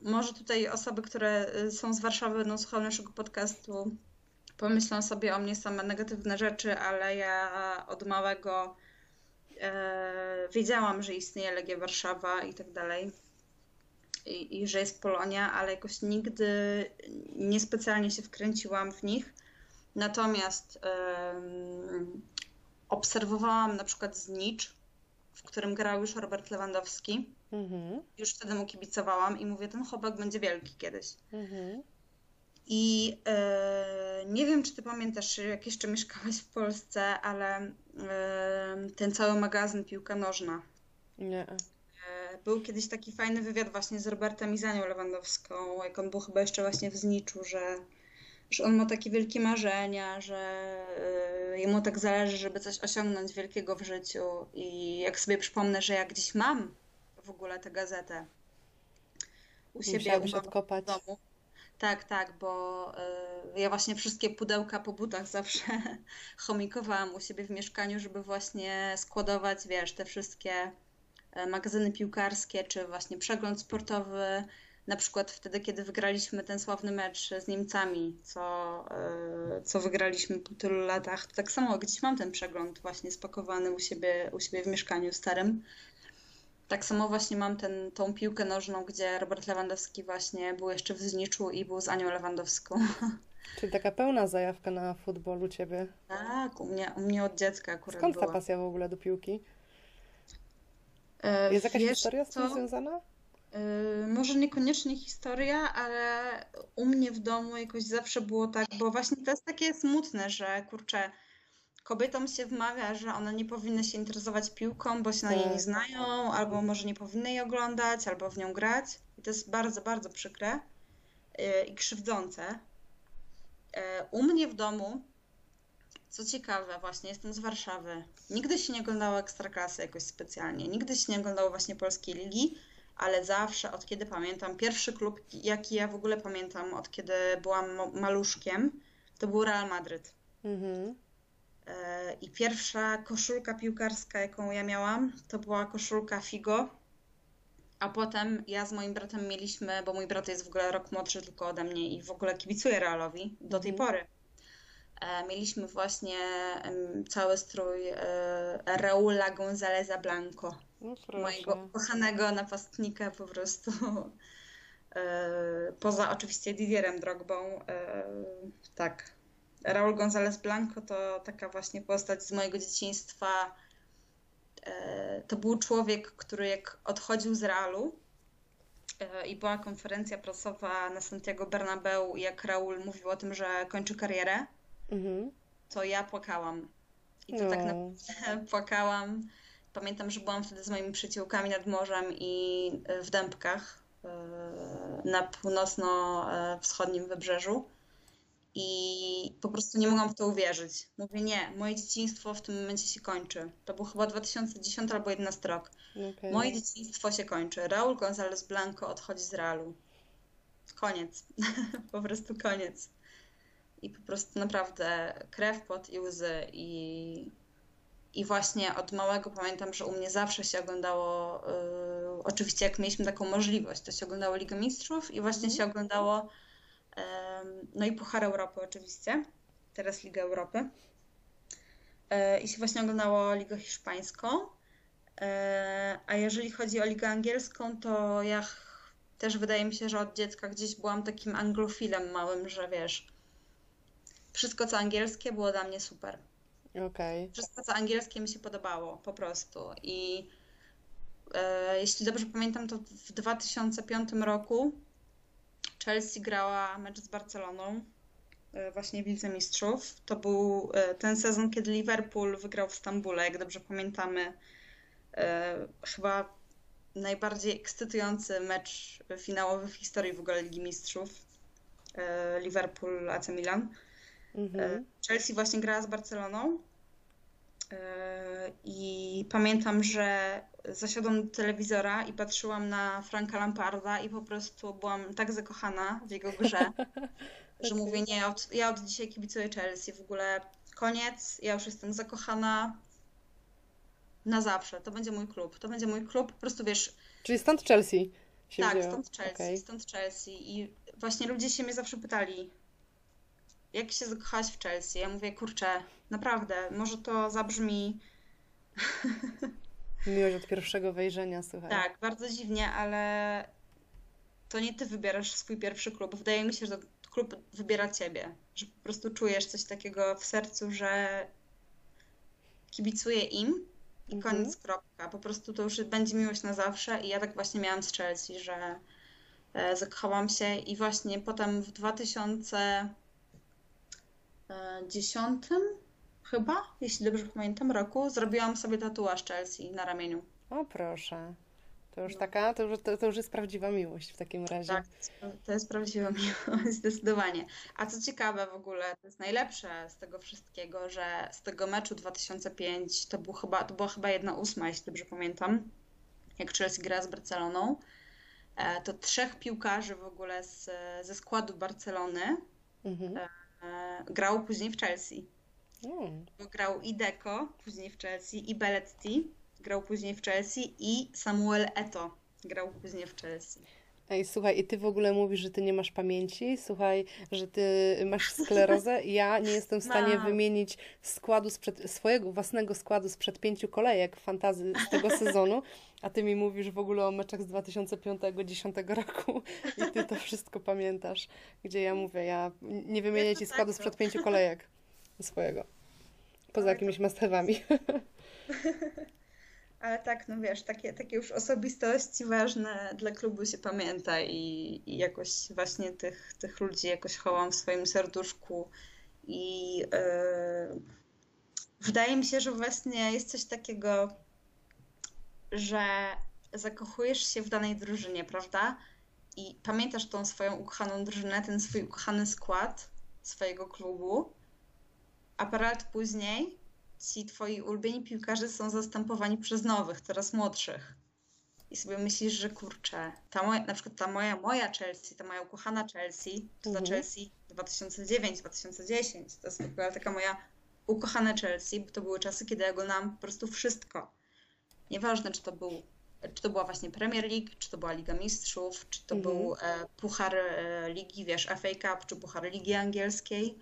może tutaj osoby, które y, są z Warszawy, będą słuchały naszego podcastu, pomyślą sobie o mnie same negatywne rzeczy, ale ja od małego e, wiedziałam, że istnieje Legia Warszawa i tak dalej. I, I że jest Polonia, ale jakoś nigdy niespecjalnie się wkręciłam w nich. Natomiast em, obserwowałam na przykład Znicz, w którym grał już Robert Lewandowski. Mhm, Już wtedy mu kibicowałam i mówię, ten chłopak będzie wielki kiedyś. mhm. I e, nie wiem, czy ty pamiętasz, jak jeszcze mieszkałaś w Polsce, ale e, ten cały magazyn Piłka Nożna. Nie. E, Był kiedyś taki fajny wywiad właśnie z Robertem i Zanią Lewandowską, jak on był chyba jeszcze właśnie w Zniczu, że, że on ma takie wielkie marzenia, że e, jemu tak zależy, żeby coś osiągnąć wielkiego w życiu. I jak sobie przypomnę, że ja gdzieś mam w ogóle tę gazetę u siebie u odkopać. w domu. Tak, tak, bo y, ja właśnie wszystkie pudełka po butach zawsze chomikowałam u siebie w mieszkaniu, żeby właśnie składować, wiesz, te wszystkie e, magazyny piłkarskie, czy właśnie przegląd sportowy. Na przykład wtedy, kiedy wygraliśmy ten sławny mecz z Niemcami, co, y, co wygraliśmy po tylu latach, to tak samo gdzieś mam ten przegląd właśnie spakowany u siebie, u siebie w mieszkaniu starym. Tak samo właśnie mam ten, tą piłkę nożną, gdzie Robert Lewandowski właśnie był jeszcze w Zniczu i był z Anią Lewandowską. Czyli taka pełna zajawka na futbol u ciebie. Tak, u mnie, u mnie od dziecka akurat Skąd ta była. pasja w ogóle do piłki? E, Jest jakaś wiesz historia z tym co? związana? E, Może niekoniecznie historia, ale u mnie w domu jakoś zawsze było tak, bo właśnie to jest takie smutne, że kurczę, kobietom się wmawia, że one nie powinny się interesować piłką, bo się na niej nie Tak. znają, albo może nie powinny jej oglądać, albo w nią grać. I to jest bardzo, bardzo przykre. e, i krzywdzące. E, u mnie w domu, co ciekawe, właśnie jestem z Warszawy, nigdy się nie oglądało Ekstraklasy jakoś specjalnie, nigdy się nie oglądało właśnie Polskiej Ligi, ale zawsze, od kiedy pamiętam, pierwszy klub, jaki ja w ogóle pamiętam, od kiedy byłam maluszkiem, to był Real Madryt. Mhm. E, I pierwsza koszulka piłkarska, jaką ja miałam, to była koszulka Figo. A potem ja z moim bratem mieliśmy, bo mój brat jest w ogóle rok młodszy tylko ode mnie i w ogóle kibicuje Realowi do tej mhm. pory. E, mieliśmy właśnie cały strój e, Raula Gonzaleza Blanco, no mojego kochanego napastnika po prostu. Poza oczywiście Didierem Drogbą. Tak, Raul González Blanco to taka właśnie postać z mojego dzieciństwa. E, to był człowiek, który jak odchodził z Realu e, i była konferencja prasowa na Santiago Bernabeu, jak Raul mówił o tym, że kończy karierę, mhm. to ja płakałam. I to no. tak naprawdę płakałam. Pamiętam, że byłam wtedy z moimi przyjaciółkami nad morzem i w Dębkach e, na północno-wschodnim wybrzeżu i po prostu nie mogłam w to uwierzyć. Mówię, nie, moje dzieciństwo w tym momencie się kończy. To był chyba 2010 albo 11 rok. Okay. Moje dzieciństwo się kończy. Raul González Blanco odchodzi z Realu. Koniec. po prostu koniec. I po prostu naprawdę krew, pot i łzy. I, i właśnie od małego pamiętam, że u mnie zawsze się oglądało, yy, oczywiście jak mieliśmy taką możliwość, to się oglądało Ligę Mistrzów i właśnie mm. się oglądało no i Puchar Europy oczywiście, teraz Liga Europy. E, I się właśnie oglądało Ligę Hiszpańską. E, a jeżeli chodzi o Ligę Angielską, to ja też wydaje mi się, że od dziecka gdzieś byłam takim anglofilem małym, że wiesz, wszystko co angielskie było dla mnie super. Okay. Wszystko co angielskie mi się podobało po prostu. I e, jeśli dobrze pamiętam, to w 2005 roku Chelsea grała mecz z Barceloną, e, właśnie w Lidze Mistrzów. To był e, ten sezon, kiedy Liverpool wygrał w Stambule, jak dobrze pamiętamy. E, chyba najbardziej ekscytujący mecz finałowy w historii w ogóle Ligi Mistrzów. Liverpool AC Milan. Mhm. Chelsea właśnie grała z Barceloną. I pamiętam, że zasiadłam do telewizora i patrzyłam na Franka Lamparda i po prostu byłam tak zakochana w jego grze, że mówię, nie, od, ja od dzisiaj kibicuję Chelsea, w ogóle koniec, ja już jestem zakochana na zawsze, to będzie mój klub, to będzie mój klub, po prostu wiesz... Czyli stąd Chelsea Tak, wzięło. stąd Chelsea, okay. stąd Chelsea. I właśnie ludzie się mnie zawsze pytali, jak się zakochałaś w Chelsea? Ja mówię, kurczę, naprawdę, może to zabrzmi Miłość od pierwszego wejrzenia, słuchaj. Tak, bardzo dziwnie, ale to nie ty wybierasz swój pierwszy klub. Wydaje mi się, że klub wybiera ciebie. Że po prostu czujesz coś takiego w sercu, że kibicuję im i mhm. koniec, kropka. Po prostu to już będzie miłość na zawsze i ja tak właśnie miałam z Chelsea, że e, zakochałam się i właśnie potem w 2010 chyba, jeśli dobrze pamiętam, roku zrobiłam sobie tatuaż Chelsea na ramieniu. O proszę. To już no. taka, to już, to, to już jest prawdziwa miłość w takim razie. Tak, to jest prawdziwa miłość, zdecydowanie. A co ciekawe w ogóle, to jest najlepsze z tego wszystkiego, że z tego meczu 2005 to, był chyba, to była chyba jedna ósma, jeśli dobrze pamiętam, jak Chelsea gra z Barceloną, e, to trzech piłkarzy w ogóle z, ze składu Barcelony mhm. E, grało później w Chelsea. Mm. Grał i Deco, później w Chelsea, i Belletti, grał później w Chelsea, i Samuel Eto grał później w Chelsea. Ej, słuchaj, i ty w ogóle mówisz, że ty nie masz pamięci? Słuchaj, że ty masz sklerozę? Ja nie jestem w stanie wymienić składu sprzed, swojego własnego składu sprzed pięciu kolejek fantazy z tego sezonu, a ty mi mówisz w ogóle o meczach z 2005-2010 roku i ty to wszystko pamiętasz, gdzie ja mówię, ja nie wymienię ci składu tak, sprzed no. pięciu kolejek swojego. Poza jakimiś to... Ale tak, no wiesz, takie, takie już osobistości ważne dla klubu się pamięta i, i jakoś właśnie tych, tych ludzi jakoś chowam w swoim serduszku i yy, wydaje mi się, że właśnie jest coś takiego, że zakochujesz się w danej drużynie, prawda? i pamiętasz tą swoją ukochaną drużynę, ten swój ukochany skład swojego klubu, a parę lat później ci twoi ulubieni piłkarze są zastępowani przez nowych, teraz młodszych. I sobie myślisz, że kurczę, ta moja, na przykład ta moja, moja Chelsea, ta moja ukochana Chelsea, to ta Mhm. Chelsea 2009-2010, to jest była taka moja ukochana Chelsea, bo to były czasy, kiedy ja oglądałam po prostu wszystko. Nieważne, czy to był czy to była właśnie Premier League, czy to była Liga Mistrzów, czy to Mhm. był e, Puchar e, Ligi, wiesz, FA Cup, czy Puchar Ligi Angielskiej.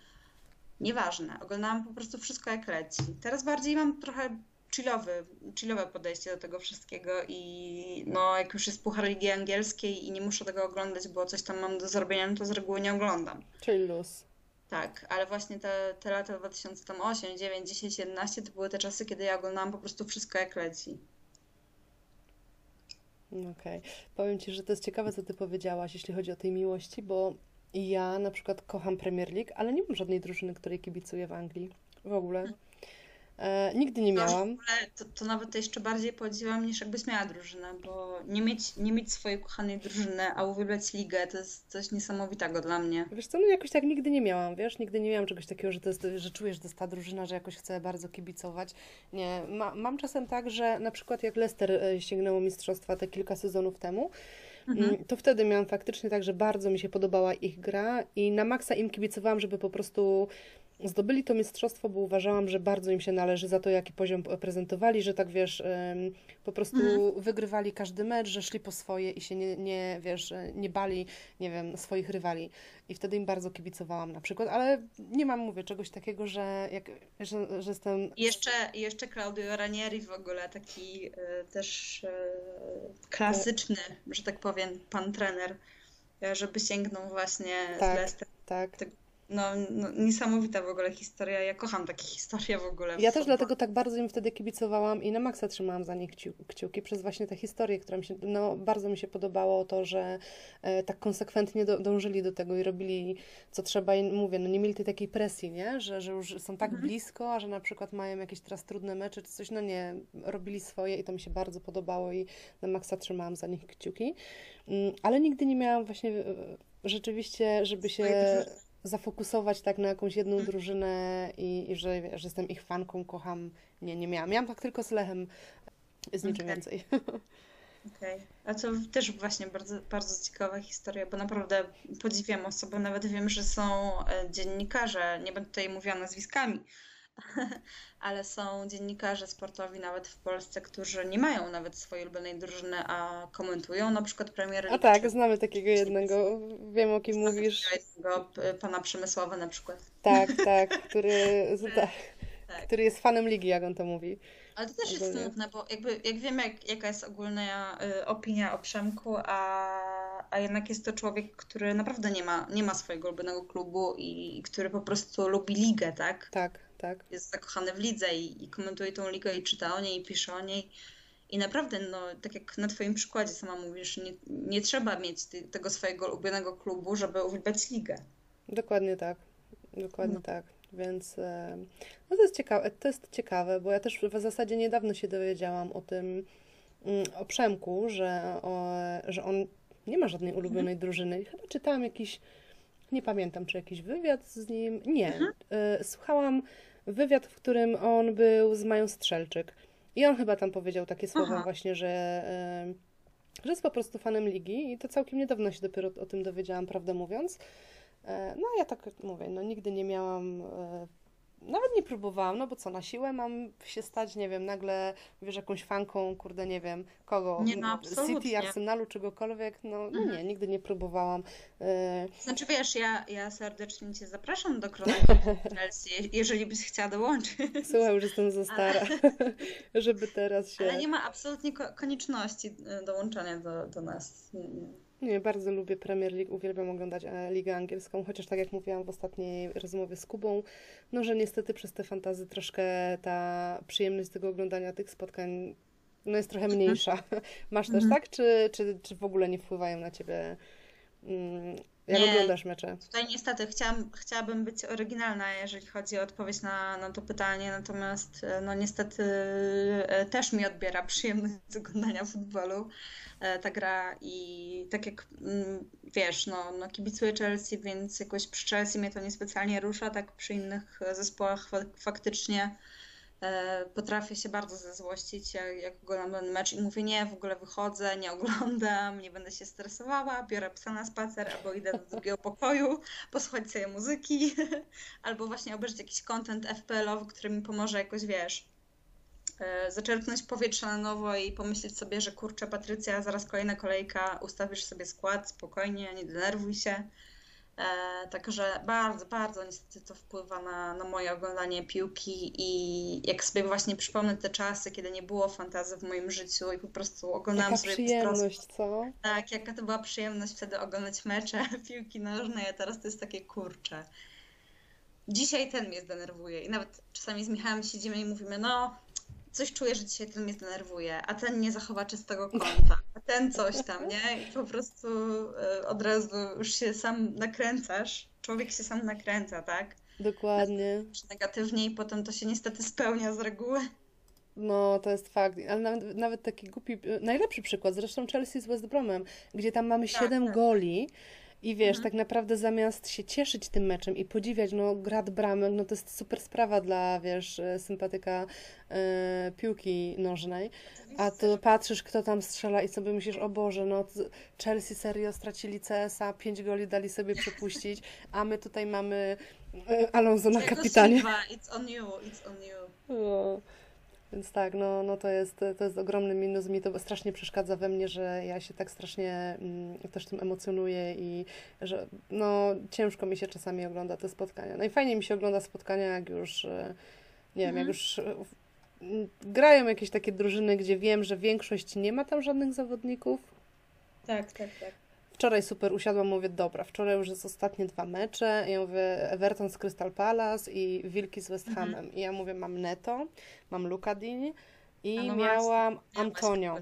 Nieważne, oglądałam po prostu wszystko jak leci. Teraz bardziej mam trochę chillowy, chillowe podejście do tego wszystkiego i no jak już jest Puchar Ligi Angielskiej i nie muszę tego oglądać, bo coś tam mam do zrobienia, no to z reguły nie oglądam. Czyli luz. Tak, ale właśnie te, te lata 2008, 9, 10, 11 to były te czasy, kiedy ja oglądałam po prostu wszystko jak leci. Okej. Powiem Ci, że to jest ciekawe, co Ty powiedziałaś, jeśli chodzi o tej miłości, bo ja na przykład kocham Premier League, ale nie mam żadnej drużyny, której kibicuję w Anglii. W ogóle. E, nigdy nie miałam. to, to nawet jeszcze bardziej podziwiam niż jakbyś miała drużynę, bo nie mieć, nie mieć swojej kochanej drużyny, a uwielbiać ligę to jest coś niesamowitego dla mnie. Wiesz co, no jakoś tak nigdy nie miałam, wiesz? Nigdy nie miałam czegoś takiego, że, to jest, że czujesz, że to jest ta drużyna, że jakoś chcę bardzo kibicować. Nie, ma, mam czasem tak, że na przykład jak Leicester e, sięgnęło mistrzostwa te kilka sezonów temu, Mhm. To wtedy miałam faktycznie tak, że bardzo mi się podobała ich gra i na maksa im kibicowałam, żeby po prostu zdobyli to mistrzostwo, bo uważałam, że bardzo im się należy za to, jaki poziom prezentowali, że tak wiesz, po prostu Mhm. wygrywali każdy mecz, że szli po swoje i się nie, nie wiesz, nie bali, nie wiem, swoich rywali. I wtedy im bardzo kibicowałam na przykład, ale nie mam, mówię, czegoś takiego, że, jak, że, że jestem jeszcze, jeszcze Claudio Ranieri w ogóle, taki e, też e, klasyczny, że tak powiem, pan trener, e, żeby sięgnął właśnie Tak. z Leicester. tak. No, no, niesamowita w ogóle historia. Ja kocham takie historie w ogóle. Ja też dlatego tak bardzo im wtedy kibicowałam i na maksa trzymałam za nich kciu- kciuki przez właśnie tę historię, która mi się, no bardzo mi się podobało to, że e, tak konsekwentnie do, dążyli do tego i robili co trzeba i mówię, no nie mieli tej takiej presji, nie? Że, że już są tak Mhm. blisko, a że na przykład mają jakieś teraz trudne mecze czy coś, no nie, robili swoje i to mi się bardzo podobało i na maksa trzymałam za nich kciuki, Mm, ale nigdy nie miałam właśnie e, rzeczywiście, żeby się. Zafokusować tak na jakąś jedną drużynę i, i że, że jestem ich fanką, kocham. Nie, nie miałam. Miałam tak tylko z Lechem, z niczym Okej. więcej. Okej. A to też właśnie bardzo, bardzo ciekawa historia, bo naprawdę podziwiam osoby, nawet wiem, że są e, dziennikarze, nie będę tutaj mówiła nazwiskami, ale są dziennikarze sportowi nawet w Polsce, którzy nie mają nawet swojej ulubionej drużyny, a komentują na przykład Premier A tak, znamy takiego jednego, wiem o kim mówisz. jednego p- pana Przemysława na przykład. Tak, tak, który, tak, Tak. który jest fanem ligi, jak on to mówi. Ale to też jest smutne, bo jakby jak wiemy, jak, jaka jest ogólna y, opinia o Przemku, a, a jednak jest to człowiek, który naprawdę nie ma, nie ma swojego ulubionego klubu i, i który po prostu lubi ligę, tak? Tak, tak. Jest zakochany w lidze i, i komentuje tą ligę i czyta o niej i pisze o niej. I naprawdę, no, tak jak na Twoim przykładzie sama mówisz, nie, nie trzeba mieć ty, tego swojego ulubionego klubu, żeby uwielbiać ligę. Dokładnie tak. Dokładnie No. tak. Więc e, no to jest ciekawe, to jest ciekawe, bo ja też w zasadzie niedawno się dowiedziałam o tym, mm, o Przemku, że, o, że on nie ma żadnej ulubionej drużyny. Chyba czytałam jakiś, nie pamiętam, czy jakiś wywiad z nim. Nie. E, Słuchałam wywiad, w którym on był z Mają Strzelczyk. I on chyba tam powiedział takie słowa Aha. właśnie, że, e, że jest po prostu fanem ligi i to całkiem niedawno się dopiero o tym dowiedziałam, prawdę mówiąc. E, No ja tak mówię, no nigdy nie miałam, nawet nie próbowałam, no bo co, na siłę mam się stać, nie wiem, nagle, wiesz, jakąś fanką, kurde, nie wiem, kogo, Nie, no, City, absolutnie. Arsenalu, czegokolwiek, no, no Mhm. nie, nigdy nie próbowałam. E, Znaczy wiesz, ja, ja serdecznie Cię zapraszam do grona Chelsea, je- jeżeli byś chciała dołączyć. Słuchaj, już jestem za stara, żeby teraz się... Ale nie ma absolutnie ko- konieczności y, dołączania do, do nas. Nie, nie. Nie, bardzo lubię Premier League, uwielbiam oglądać e, Ligę Angielską, chociaż tak jak mówiłam w ostatniej rozmowie z Kubą, no że niestety przez te fantazy troszkę ta przyjemność tego oglądania tych spotkań no jest trochę mniejsza. Masz też Mhm. tak? Czy, czy, czy w ogóle nie wpływają na ciebie mm, Jak nie, oglądasz mecze? Tutaj niestety chciałam, chciałabym być oryginalna, jeżeli chodzi o odpowiedź na, na to pytanie, natomiast e, no niestety e, też mi odbiera przyjemność z oglądania futbolu e, ta gra i tak jak mm, wiesz, no, no kibicuję Chelsea, więc jakoś przy Chelsea mnie to niespecjalnie rusza, tak przy innych zespołach faktycznie potrafię się bardzo zezłościć, jak, jak oglądam ten mecz i mówię, nie, w ogóle wychodzę, nie oglądam, nie będę się stresowała, biorę psa na spacer, albo idę do drugiego pokoju, posłuchać sobie muzyki, albo właśnie obejrzeć jakiś content FPL-owy, który mi pomoże jakoś, wiesz, e, zaczerpnąć powietrze na nowo i pomyśleć sobie, że kurczę, Patrycja, zaraz kolejna kolejka, ustawisz sobie skład spokojnie, nie denerwuj się. E, także bardzo, bardzo niestety to wpływa na, na moje oglądanie piłki i jak sobie właśnie przypomnę te czasy, kiedy nie było fantazy w moim życiu i po prostu oglądałam jaka sobie przyjemność, co? Tak, jaka to była przyjemność wtedy oglądać mecze piłki nożnej, a teraz to jest takie kurcze. Dzisiaj ten mnie zdenerwuje i nawet czasami z Michałem siedzimy i mówimy, no coś czuję, że dzisiaj ten mnie zdenerwuje, a ten nie zachowa czystego konta, a ten coś tam, nie? I po prostu e, od razu już się sam nakręcasz. Człowiek się sam nakręca, tak? Dokładnie. Negatywnie i potem to się niestety spełnia z reguły. No, to jest fakt. Ale nawet, nawet taki głupi, najlepszy przykład, zresztą Chelsea z West Bromem, gdzie tam mamy tak, 7 tak. goli i wiesz, mhm. tak naprawdę zamiast się cieszyć tym meczem i podziwiać, no grad bramek, no to jest super sprawa dla, wiesz, e, sympatyka e, piłki nożnej, a tu patrzysz, kto tam strzela i sobie myślisz, o Boże, no Chelsea serio stracili CS-a, pięć goli dali sobie przepuścić, a my tutaj mamy e, Alonso na kapitanie. It's on you, it's on you. No. Więc tak, no, no to, jest, to jest ogromny minus. Mi to strasznie przeszkadza we mnie, że ja się tak strasznie mm, też tym emocjonuję i że no, ciężko mi się czasami ogląda te spotkania. Najfajniej no mi się ogląda spotkania, jak już, e, nie wiem, jak mhm. już e, grają jakieś takie drużyny, gdzie wiem, że większość nie ma tam żadnych zawodników. Tak, tak, tak. Wczoraj super usiadłam, mówię, dobra, wczoraj już jest ostatnie dwa mecze. Ja mówię, Everton z Crystal Palace i Wilki z West mhm. Hamem. Mhm. I ja mówię, mam Neto, mam Luka Dini i no miałam Antonio.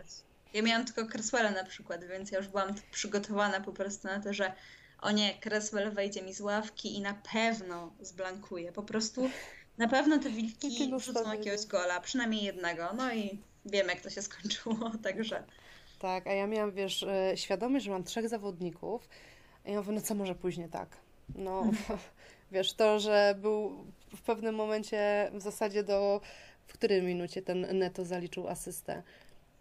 Ja miałam tylko Creswella na przykład, więc ja już byłam przygotowana po prostu na to, że o nie, Creswell wejdzie mi z ławki i na pewno zblankuje. Po prostu na pewno te wilki rzucą jakiegoś gola, przynajmniej jednego. No i wiem, jak to się skończyło, także tak, a ja miałam, wiesz, e, świadomość, że mam trzech zawodników i ja mówię, no co może później tak? No, wiesz, to, że był w pewnym momencie w zasadzie do, w której minucie ten Neto zaliczył asystę?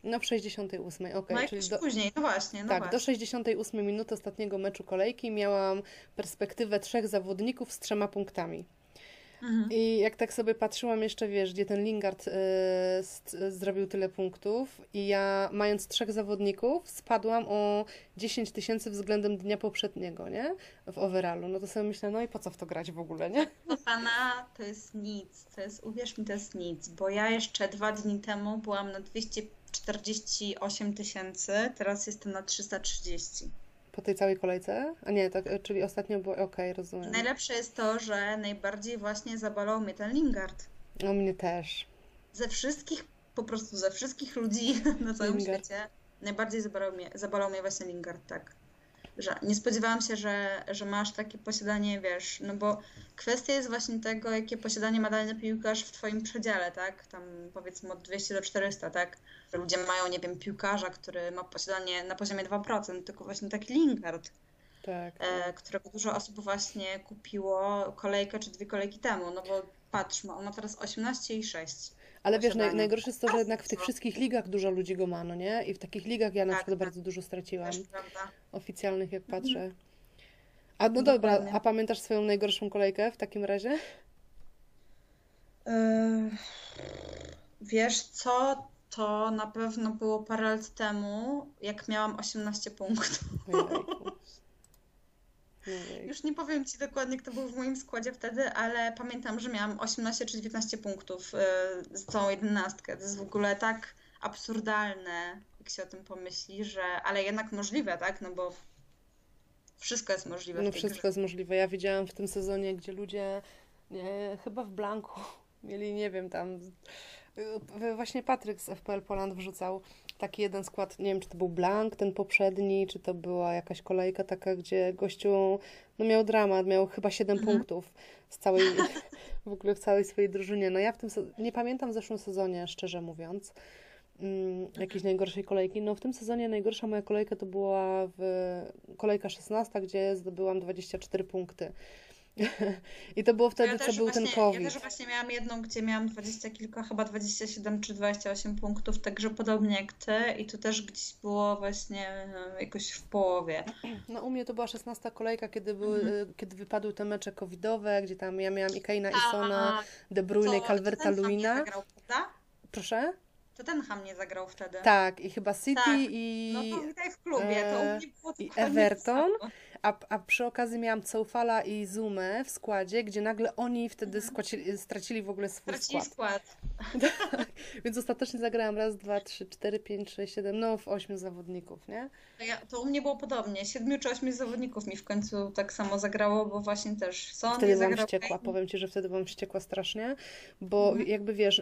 No w 68, okej. Okay, no czyli do, później, no właśnie. No tak, właśnie. do 68 minuty ostatniego meczu kolejki miałam perspektywę trzech zawodników z trzema punktami. Mhm. I jak tak sobie patrzyłam jeszcze, wiesz, gdzie ten Lingard y, zrobił tyle punktów i ja mając trzech zawodników spadłam o 10 tysięcy względem dnia poprzedniego, nie? W overallu. No to sobie myślę, no i po co w to grać w ogóle, nie? No pana, to jest nic. To jest, uwierz mi, to jest nic, bo ja jeszcze dwa dni temu byłam na 248 tysięcy, teraz jestem na 330. Po tej całej kolejce? A nie, tak, czyli ostatnio było okej, okay, rozumiem. Najlepsze jest to, że najbardziej właśnie zabalał mnie ten Lingard. No mnie też. Ze wszystkich, po prostu ze wszystkich ludzi na całym Lingard. świecie, najbardziej zabalał mnie, zabalał mnie właśnie Lingard, tak że nie spodziewałam się, że, że masz takie posiadanie, wiesz, no bo kwestia jest właśnie tego, jakie posiadanie ma dany piłkarz w twoim przedziale, tak? Tam powiedzmy od 200 do 400, tak? Ludzie mają, nie wiem, piłkarza, który ma posiadanie na poziomie 2%, tylko właśnie taki Lingard. Tak. E, którego dużo osób właśnie kupiło kolejkę czy dwie kolejki temu, no bo patrz, on ma teraz 18,6. Ale wiesz, naj, najgorsze jest to, że jednak w tych wszystkich ligach dużo ludzi go ma, no nie? I w takich ligach ja na tak, przykład tak. bardzo dużo straciłam. Oficjalnych, jak mhm. patrzę. A no dobra, a pamiętasz swoją najgorszą kolejkę w takim razie? Yy, wiesz co, to na pewno było parę lat temu, jak miałam 18 punktów. Już nie powiem Ci dokładnie, kto był w moim składzie wtedy, ale pamiętam, że miałam 18 czy 19 punktów y, z całą jedenastkę. To jest w ogóle tak absurdalne, jak się o tym pomyśli, że ale jednak możliwe, tak? No bo wszystko jest możliwe. No wszystko grze. jest możliwe. Ja widziałam w tym sezonie, gdzie ludzie nie, chyba w Blanku mieli, nie wiem, tam właśnie Patryk z FPL Poland wrzucał taki jeden skład, nie wiem, czy to był Blank, ten poprzedni, czy to była jakaś kolejka taka, gdzie gościu no miał dramat, miał chyba 7 Mhm. punktów z całej, w ogóle w całej swojej drużynie. No ja w tym, nie pamiętam w zeszłym sezonie, szczerze mówiąc, mm, jakiejś najgorszej kolejki. No w tym sezonie najgorsza moja kolejka to była w, kolejka 16, gdzie zdobyłam 24 punkty. I to było wtedy, ja co był właśnie, ten COVID. Ja też właśnie miałam jedną, gdzie miałam 20 kilka, chyba 27 czy 28 punktów, także podobnie jak ty i to też gdzieś było właśnie e, jakoś w połowie. No u mnie to była 16 kolejka, kiedy, były, Mhm. y, kiedy wypadły te mecze covidowe, gdzie tam ja miałam i Keina, i Sona, De Bruyne, Calverta Luina. zagrał? Proszę? To Tottenham nie zagrał wtedy. Tak, i chyba City Tak. i... No to witaj w klubie, to u e, mnie było i Everton. samo. A, a przy okazji miałam Coufala i Zumę w składzie, gdzie nagle oni wtedy skłacili, stracili w ogóle swój Stracili skład. skład. Więc ostatecznie zagrałam raz, dwa, trzy, cztery, pięć, sześć, siedem, no w ośmiu zawodników, nie? To, ja, to u mnie było podobnie. Siedmiu czy ośmiu zawodników mi w końcu tak samo zagrało, bo właśnie też Son Wtedy byłam wściekła, powiem Ci, że wtedy byłam wściekła strasznie, bo Mhm. jakby wiesz,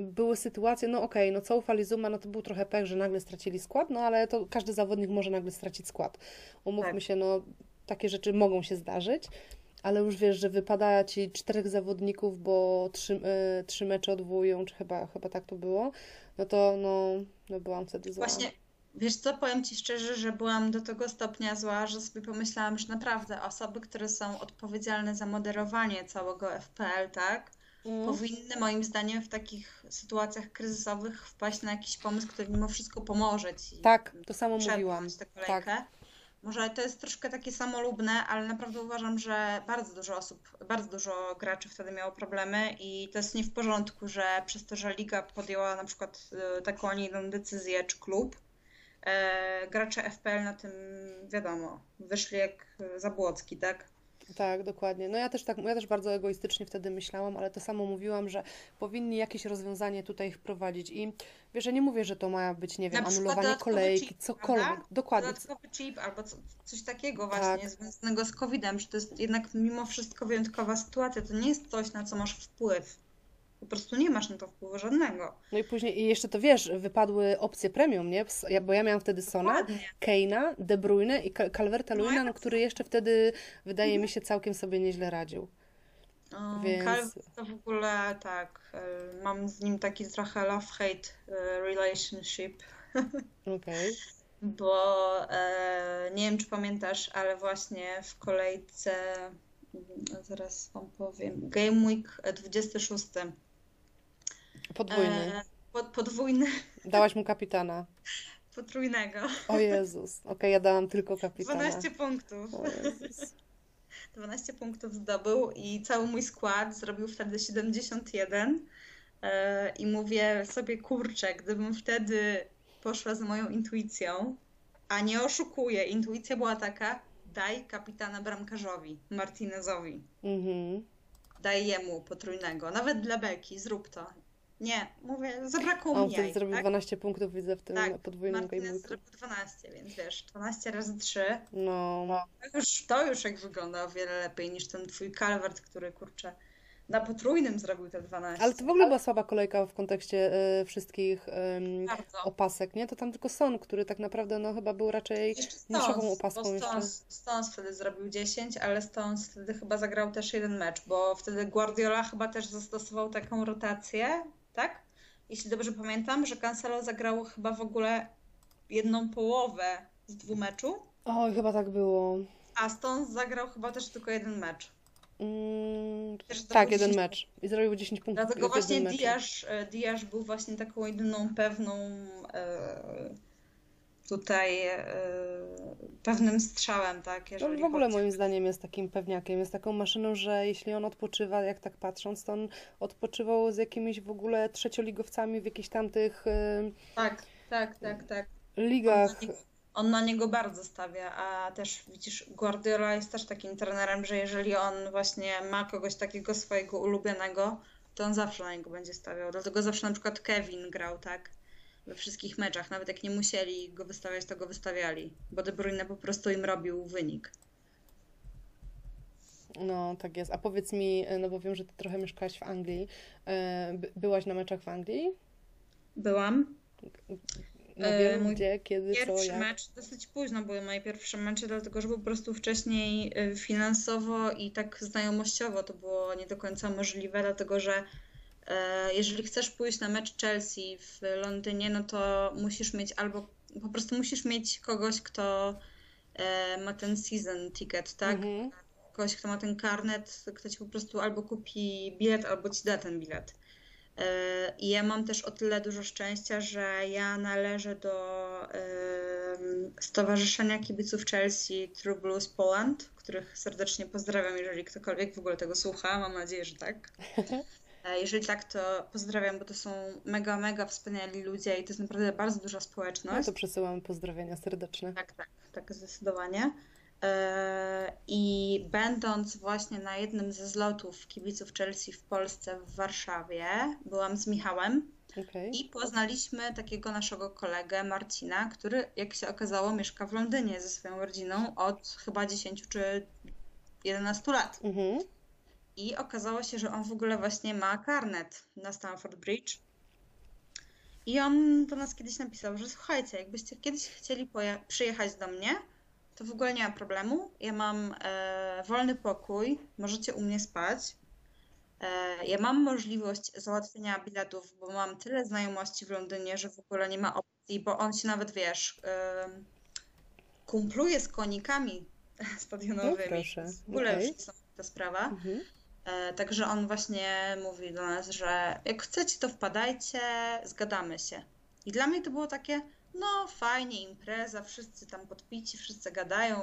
były sytuacje, no okej, no Coufal i Zuma, no to był trochę pech, że nagle stracili skład, no ale to każdy zawodnik może nagle stracić skład. Umówmy Tak. się, no takie rzeczy mogą się zdarzyć, ale już wiesz, że wypada Ci czterech zawodników, bo trzy, y, trzy mecze odwołują, czy chyba, chyba tak to było, no to no, no byłam wtedy zła. Właśnie, wiesz co, powiem Ci szczerze, że byłam do tego stopnia zła, że sobie pomyślałam, że naprawdę osoby, które są odpowiedzialne za moderowanie całego FPL, tak, Mm. powinny moim zdaniem w takich sytuacjach kryzysowych wpaść na jakiś pomysł, który mimo wszystko pomoże Ci Tak, to samo mówiłam. przetrwać tę kolejkę. Tak. Może to jest troszkę takie samolubne, ale naprawdę uważam, że bardzo dużo osób, bardzo dużo graczy wtedy miało problemy i to jest nie w porządku, że przez to, że liga podjęła na przykład e, taką, a nie inną decyzję, czy klub, e, gracze FPL na tym, wiadomo, wyszli jak Zabłocki, tak? Tak, dokładnie. No ja też tak, ja też bardzo egoistycznie wtedy myślałam, ale to samo mówiłam, że powinni jakieś rozwiązanie tutaj wprowadzić. I wiesz, ja nie mówię, że to ma być, nie wiem, anulowanie kolejki, chip, cokolwiek. prawda? Dokładnie. Dodatkowy chip albo co, coś takiego Tak. właśnie związanego z COVID-em, że to jest jednak mimo wszystko wyjątkowa sytuacja. To nie jest coś, na co masz wpływ. Po prostu nie masz na to wpływu żadnego. No i później, i jeszcze to wiesz, wypadły opcje premium, nie? Bo ja miałam wtedy Sona. Keina, De Bruyne i Cal- Calverta No, Lewina, ja no, tak który jeszcze wtedy, wydaje mi się, całkiem sobie nieźle radził. O, Więc- Calvin to w ogóle tak, y, mam z nim taki trochę love-hate y, relationship, Okej. bo e, nie wiem, czy pamiętasz, ale właśnie w kolejce, mm, zaraz wam powiem, Game Week 26, Podwójny. e, pod, podwójny, Dałaś mu kapitana. potrójnego, O Jezus. Okej, ja dałam tylko kapitana. 12 punktów. O Jezus. 12 punktów zdobył i cały mój skład zrobił wtedy 71. E, I mówię sobie, kurczę, gdybym wtedy poszła za moją intuicją, a nie oszukuję, intuicja była taka, daj kapitana bramkarzowi, Martinezowi. Mhm. Daj jemu potrójnego, nawet dla Beki, zrób to. Nie, mówię, zabrakło mi jaj, zrobił tak? 12 punktów, widzę w tym Tak, podwójnym gameweeku. zrobił 12, więc wiesz, 12 razy 3, No, to już, to już jak wygląda o wiele lepiej niż ten twój Calvert, który kurczę na potrójnym zrobił te 12. ale to w ogóle była słaba kolejka w kontekście e, wszystkich Bardzo. opasek, nie? To tam tylko Son, który tak naprawdę no chyba był raczej Jeszcze niszową opaską bo. Stones, Stones wtedy zrobił 10, ale Stones wtedy chyba zagrał też jeden mecz, bo wtedy Guardiola chyba też zastosował taką rotację, tak? Jeśli dobrze pamiętam, że Cancelo zagrało chyba w ogóle jedną połowę z dwóch meczu, Oj, chyba tak było. a Stones zagrał chyba też tylko jeden mecz. Mm, tak, jeden 10 mecz. I zrobił 10 punktów Dlatego właśnie. Diasz, e, Diasz był właśnie taką jedyną pewną e, tutaj e, pewnym strzałem, tak? No Jeżeli w ogóle chodzi- moim zdaniem jest takim pewniakiem, jest taką maszyną, że jeśli on odpoczywa, jak tak patrząc, to on odpoczywał z jakimiś w ogóle trzecioligowcami w jakichś tamtych em, Tak, tak, tak, tak. ligach. On na, niego, on na niego bardzo stawia, a też widzisz, Guardiola jest też takim trenerem, że jeżeli on właśnie ma kogoś takiego swojego ulubionego, to on zawsze na niego będzie stawiał. Dlatego zawsze na przykład Kevin grał, tak? We wszystkich meczach, nawet jak nie musieli go wystawiać, to go wystawiali, bo De Bruyne po prostu im robił wynik. No, tak jest. A powiedz mi, no bo wiem, że ty trochę mieszkałaś w Anglii. E, by- Byłaś na meczach w Anglii? Byłam. No wiem, mój gdzie, kiedy, pierwszy co, mecz, dosyć późno były moje pierwsze mecze, dlatego że po prostu wcześniej finansowo i tak znajomościowo to było nie do końca możliwe, dlatego że e, jeżeli chcesz pójść na mecz Chelsea w Londynie, no to musisz mieć albo po prostu musisz mieć kogoś, kto e, ma ten season ticket, tak? Mhm. Kogoś, kto ma ten karnet, kto ci po prostu albo kupi bilet, albo ci da ten bilet. E, I ja mam też o tyle dużo szczęścia, że ja należę do Stowarzyszenia Kibiców Chelsea True Blues Poland, których serdecznie pozdrawiam, jeżeli ktokolwiek w ogóle tego słucha. Mam nadzieję, że tak. E, Jeżeli tak, to pozdrawiam, bo to są mega, mega wspaniali ludzie i to jest naprawdę bardzo duża No społeczność. to przesyłam pozdrowienia serdeczne. Tak, tak, tak, zdecydowanie. E, I będąc właśnie na jednym ze zlotów kibiców Chelsea w Polsce, w Warszawie, byłam z Michałem Okej. i poznaliśmy takiego naszego kolegę Marcina, który, jak się okazało, mieszka w Londynie ze swoją rodziną od chyba 10 czy 11 lat. Mhm. I okazało się, że on w ogóle właśnie ma karnet na Stamford Bridge. I on do nas kiedyś napisał, że słuchajcie, jakbyście kiedyś chcieli przyjechać do mnie, to w ogóle nie ma problemu. Ja mam e, wolny pokój, możecie u mnie spać. E, ja mam możliwość załatwienia biletów, bo mam tyle znajomości w Londynie, że w ogóle nie ma opcji, bo on się nawet, wiesz, e, kumpluje z konikami stadionowymi. No proszę, W ogóle okej. już jest ta sprawa. Mhm. E, Także on właśnie mówi do nas, że jak chcecie, to wpadajcie, zgadamy się. I dla mnie to było takie, no fajnie, impreza, wszyscy tam podpici, wszyscy gadają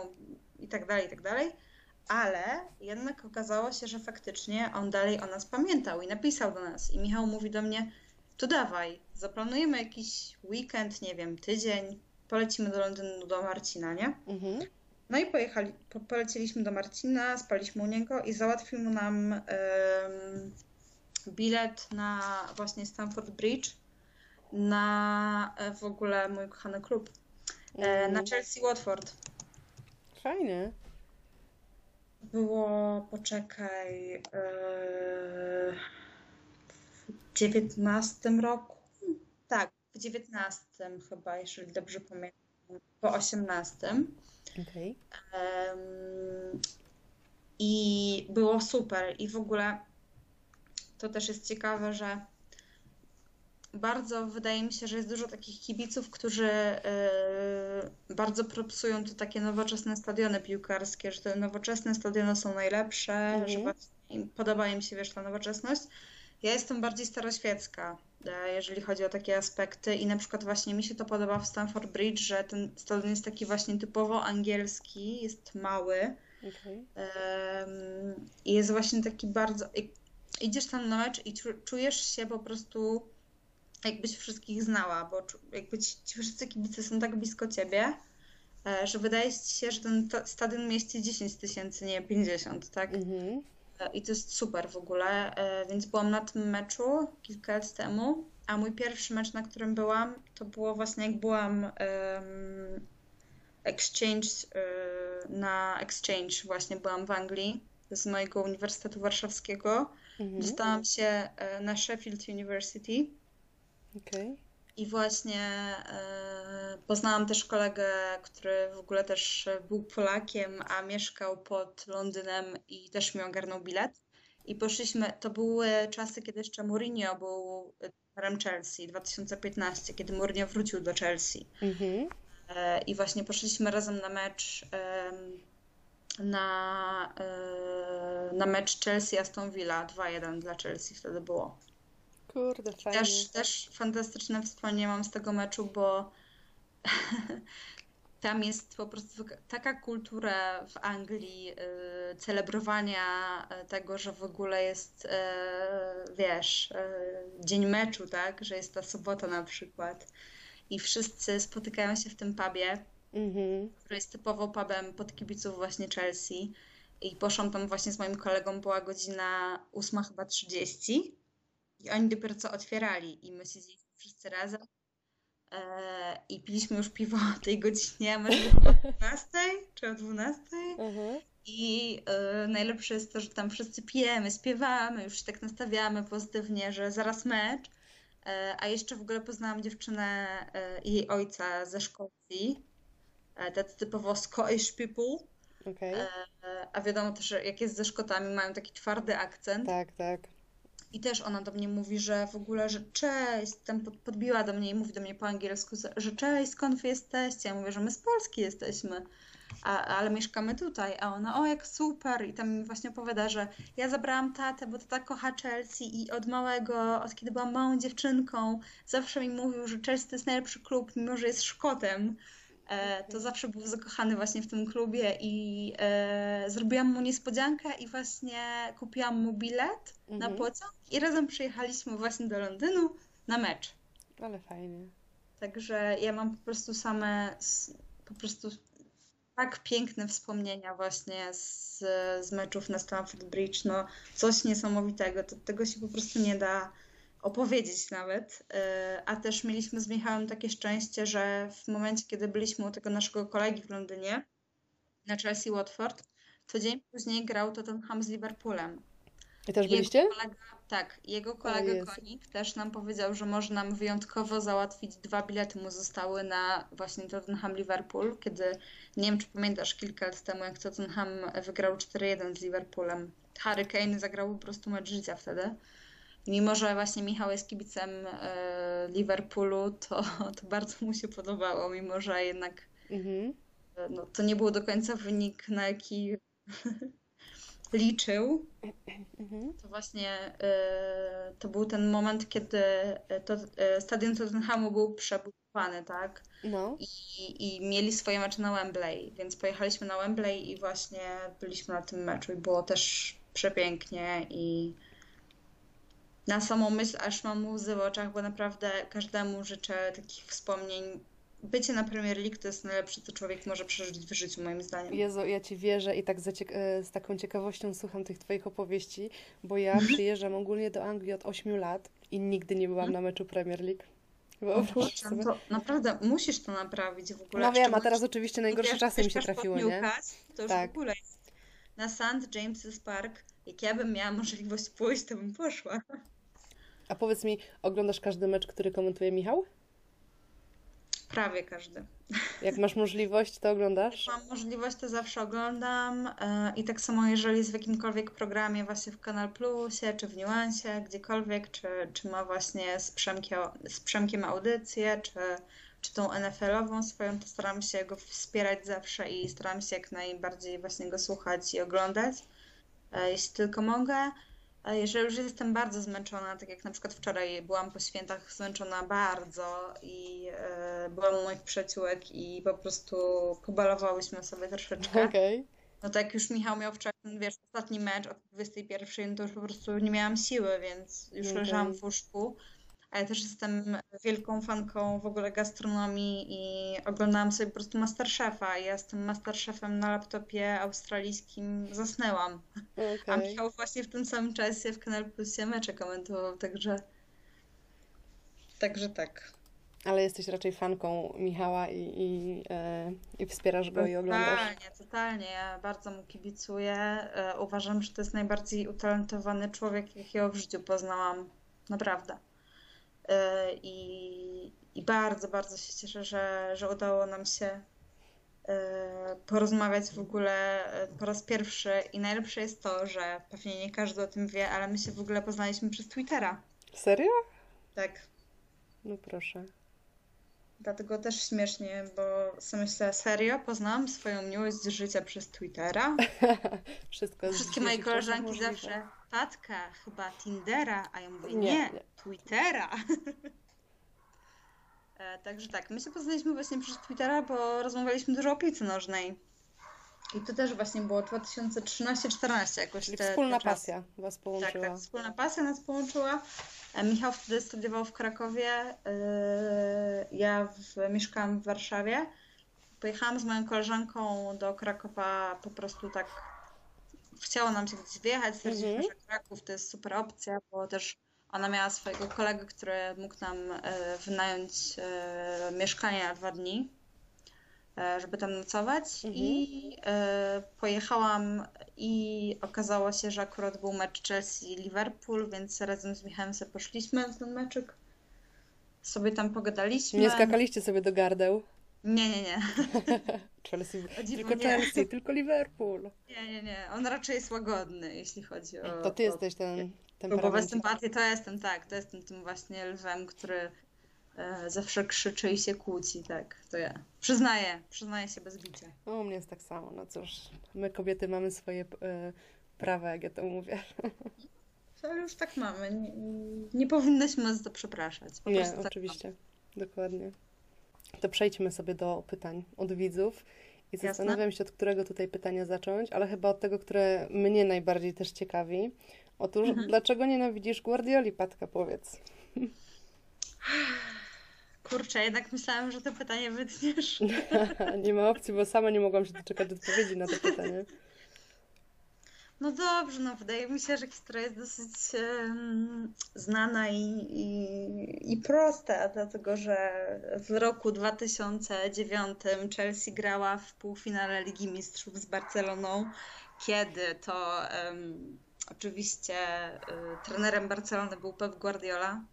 i tak dalej, i tak dalej. Ale jednak okazało się, że faktycznie on dalej o nas pamiętał i napisał do nas. I Michał mówi do mnie, to dawaj, zaplanujemy jakiś weekend, nie wiem, tydzień, polecimy do Londynu do Marcina, nie? Mhm. No i pojechali, po, poleciliśmy do Marcina, spaliśmy u niego i załatwił nam bilet na właśnie Stanford Bridge, na e, w ogóle mój kochany klub, mm. na Chelsea Watford. Fajnie. Było, poczekaj, e, w 19 roku? Tak, w 19 chyba, jeżeli dobrze pamiętam, po 18. Okay. I było super. I w ogóle to też jest ciekawe, że bardzo wydaje mi się, że jest dużo takich kibiców, którzy y, bardzo propsują te takie nowoczesne stadiony piłkarskie, że te nowoczesne stadiony są najlepsze, że mhm. podoba im się wiesz ta nowoczesność. Ja jestem bardziej staroświecka, e, jeżeli chodzi o takie aspekty i na przykład właśnie mi się to podoba w Stamford Bridge, że ten stadion jest taki właśnie typowo angielski, jest mały em, i jest właśnie taki bardzo... Idziesz tam na mecz i czu- czujesz się po prostu jakbyś wszystkich znała, bo jakby ci, ci wszyscy kibice są tak blisko ciebie, e, że wydaje ci się, że ten stadion mieści 10 tysięcy, nie 50, tak? Mhm. E, I to jest super w ogóle, e, więc byłam na tym meczu kilka lat temu, a mój pierwszy mecz, na którym byłam, to było właśnie jak byłam em, exchange, e, na exchange właśnie byłam w Anglii z mojego Uniwersytetu Warszawskiego. Mhm. Dostałam się e, na Sheffield University Okej. I właśnie e, poznałam też kolegę, który w ogóle też był Polakiem, a mieszkał pod Londynem i też mi ogarnął bilet. I poszliśmy, to były czasy, kiedy jeszcze Mourinho był trenerem Chelsea, 2015, kiedy Mourinho wrócił do Chelsea. Mhm. E, I właśnie poszliśmy razem na mecz na, e, na mecz Chelsea-Aston Villa 2-1 dla Chelsea wtedy było. Kurde, fajnie. Też, też fantastyczne wspomnienie mam z tego meczu, bo tam jest po prostu taka kultura w Anglii y, celebrowania y, tego, że w ogóle jest, y, wiesz, y, dzień meczu, tak? Że jest ta sobota na przykład i wszyscy spotykają się w tym pubie, Mhm. który jest typowo pubem pod kibiców właśnie Chelsea. I poszłam tam właśnie z moim kolegą, była godzina 8 chyba 30 i oni dopiero co otwierali i my siedzieliśmy wszyscy razem e, i piliśmy już piwo o tej godzinie, a może o 12 czy o 12 Aha. i e, najlepsze jest to, że tam wszyscy pijemy, śpiewamy, już się tak nastawiamy pozytywnie, że zaraz mecz, E, a jeszcze w ogóle poznałam dziewczynę e, i jej ojca ze Szkocji. E, tacy typowo Scottish people. Okej. E, A wiadomo też, że jak jest ze Szkotami, mają taki twardy akcent. Tak, tak. I też ona do mnie mówi, że w ogóle, że cześć, tam pod- podbiła do mnie i mówi do mnie po angielsku, że cześć, skąd wy jesteście? Ja mówię, że my z Polski jesteśmy, a, ale mieszkamy tutaj. A ona, o jak super. I tam mi właśnie opowiada, że ja zabrałam tatę, bo tata kocha Chelsea i od małego, od kiedy byłam małą dziewczynką, zawsze mi mówił, że Chelsea to jest najlepszy klub, mimo że jest Szkotem. E, to zawsze był zakochany właśnie w tym klubie i e, zrobiłam mu niespodziankę i właśnie kupiłam mu bilet na Mhm. pociąg i razem przyjechaliśmy właśnie do Londynu na mecz. Ale fajnie. Także ja mam po prostu same, po prostu tak piękne wspomnienia właśnie z, z meczów na Stamford Bridge. No, coś niesamowitego. To, tego się po prostu nie da opowiedzieć nawet. E, A też mieliśmy z Michałem takie szczęście, że w momencie, kiedy byliśmy u tego naszego kolegi w Londynie na Chelsea Watford, to dzień później grał Tottenham z Liverpoolem. I też Jego byliście? kolega, tak, jego kolega. Konik też nam powiedział, że może nam wyjątkowo załatwić dwa bilety mu zostały na właśnie Tottenham Liverpool, kiedy nie wiem czy pamiętasz kilka lat temu, jak Tottenham wygrał 4-1 z Liverpoolem. Harry Kane zagrał po prostu mecz życia wtedy. Mimo, że właśnie Michał jest kibicem e, Liverpoolu, to, to bardzo mu się podobało, mimo że jednak Mhm. e, no, to nie był do końca wynik, na jaki liczył. Mhm. To właśnie e, to był ten moment, kiedy to, stadion Tottenhamu był przebudowany, tak? No. I, I mieli swoje mecze na Wembley, więc pojechaliśmy na Wembley i właśnie byliśmy na tym meczu i było też przepięknie i na samą myśl aż mam łzy w oczach, bo naprawdę każdemu życzę takich wspomnień. Bycie na Premier League to jest najlepsze, co człowiek może przeżyć w życiu, moim zdaniem. Jezu, ja Ci wierzę i tak e, z taką ciekawością słucham tych Twoich opowieści, bo ja przyjeżdżam ogólnie do Anglii od 8 lat i nigdy nie byłam na meczu Premier League. Wyobraź sobie. to naprawdę musisz to naprawić w ogóle. No wiem, a teraz oczywiście najgorsze wiesz, czasy mi się trafiły, nie? To już Tak. w ogóle jest. Na St. James's Park, jak ja bym miała możliwość pójść, to bym poszła. A powiedz mi, oglądasz każdy mecz, który komentuje Michał? Prawie każdy. Jak masz możliwość, to oglądasz? Jak mam możliwość, to zawsze oglądam. e, I tak samo, jeżeli jest w jakimkolwiek programie, właśnie w Kanal Plusie, czy w Niuansie, gdziekolwiek, czy, czy ma właśnie z Przemkiem, z Przemkiem audycję, czy, czy tą NFL-ową swoją, to staram się go wspierać zawsze i staram się jak najbardziej właśnie go słuchać i oglądać, e, jeśli tylko mogę. A jeżeli już jestem bardzo zmęczona, tak jak na przykład wczoraj byłam po świętach zmęczona bardzo i e, byłam u moich przyjaciółek i po prostu pobalowałyśmy sobie troszeczkę. Okej. No tak jak już Michał miał wczoraj, wiesz, ostatni mecz o 21, no to już po prostu nie miałam siły, więc już Okej. leżałam w łóżku. A ja też jestem wielką fanką w ogóle gastronomii i oglądałam sobie po prostu Masterchefa. Ja z tym Masterchefem na laptopie australijskim zasnęłam. A Okej. Michał właśnie w tym samym czasie w Kanal Plusie mecze komentował, także... Także tak. Ale jesteś raczej fanką Michała i, i, e, i wspierasz go i oglądasz. Totalnie, totalnie. Ja bardzo mu kibicuję. E, Uważam, że to jest najbardziej utalentowany człowiek, jakiego w życiu poznałam. Naprawdę. E, I, i bardzo, bardzo się cieszę, że, że udało nam się e, porozmawiać w ogóle e, po raz pierwszy. I najlepsze jest to, że pewnie nie każdy o tym wie, ale my się w ogóle poznaliśmy przez Twittera. Serio? Tak. No proszę. Dlatego też śmiesznie, bo sobie myślę, serio, poznałam swoją miłość życia przez Twittera. Wszystko Wszystkie moje koleżanki zawsze, Patka, chyba Tindera, a ja mówię, Nie, nie. Twittera. E, Także tak, my się poznaliśmy właśnie przez Twittera, bo rozmawialiśmy dużo o piłce nożnej. I to też właśnie było 2013-14 jakoś Czyli te, wspólna te pasja was Tak, połączyła. tak, wspólna pasja nas połączyła. E, Michał wtedy studiował w Krakowie, e, ja w, mieszkałam w Warszawie. Pojechałam z moją koleżanką do Krakowa po prostu tak. Chciało nam się gdzieś wyjechać, stwierdziliśmy, Mhm. że Kraków to jest super opcja, bo też ona miała swojego kolegę, który mógł nam e, wynająć e, mieszkanie na dwa dni, e, żeby tam nocować. Mhm. I e, pojechałam i okazało się, że akurat był mecz Chelsea-Liverpool, więc razem z Michałem sobie poszliśmy na ten meczyk. sobie tam pogadaliśmy. Nie skakaliście sobie do gardeł? Nie, nie, nie. Chelsea, tylko nie. Chelsea, tylko Liverpool. Nie, nie, nie. On raczej jest łagodny, jeśli chodzi o. To ty o jesteś ten temperament. sympatie to jestem, tak. To jestem tym właśnie lwem, który e, zawsze krzyczy i się kłóci, tak. To ja. Przyznaję, przyznaję się bez bicia. No, u mnie jest tak samo. No cóż, my kobiety mamy swoje e, prawa, jak ja to mówię. To już tak mamy. Nie, nie powinnyśmy za to przepraszać. Po Nie, tak oczywiście. Dokładnie. To przejdźmy sobie do pytań od widzów. I Jasne. zastanawiam się, od którego tutaj pytania zacząć, ale chyba od tego, które mnie najbardziej też ciekawi. Otóż, Mhm. dlaczego nienawidzisz Guardioli, Patka, powiedz? Kurczę, jednak myślałam, że to pytanie wytniesz. nie ma opcji, bo sama nie mogłam się doczekać odpowiedzi na to pytanie. No dobrze, no wydaje mi się, że historia jest dosyć em, znana i, i, i prosta, dlatego że w roku 2009 Chelsea grała w półfinale Ligi Mistrzów z Barceloną, kiedy to em, oczywiście y, trenerem Barcelony był Pep Guardiola.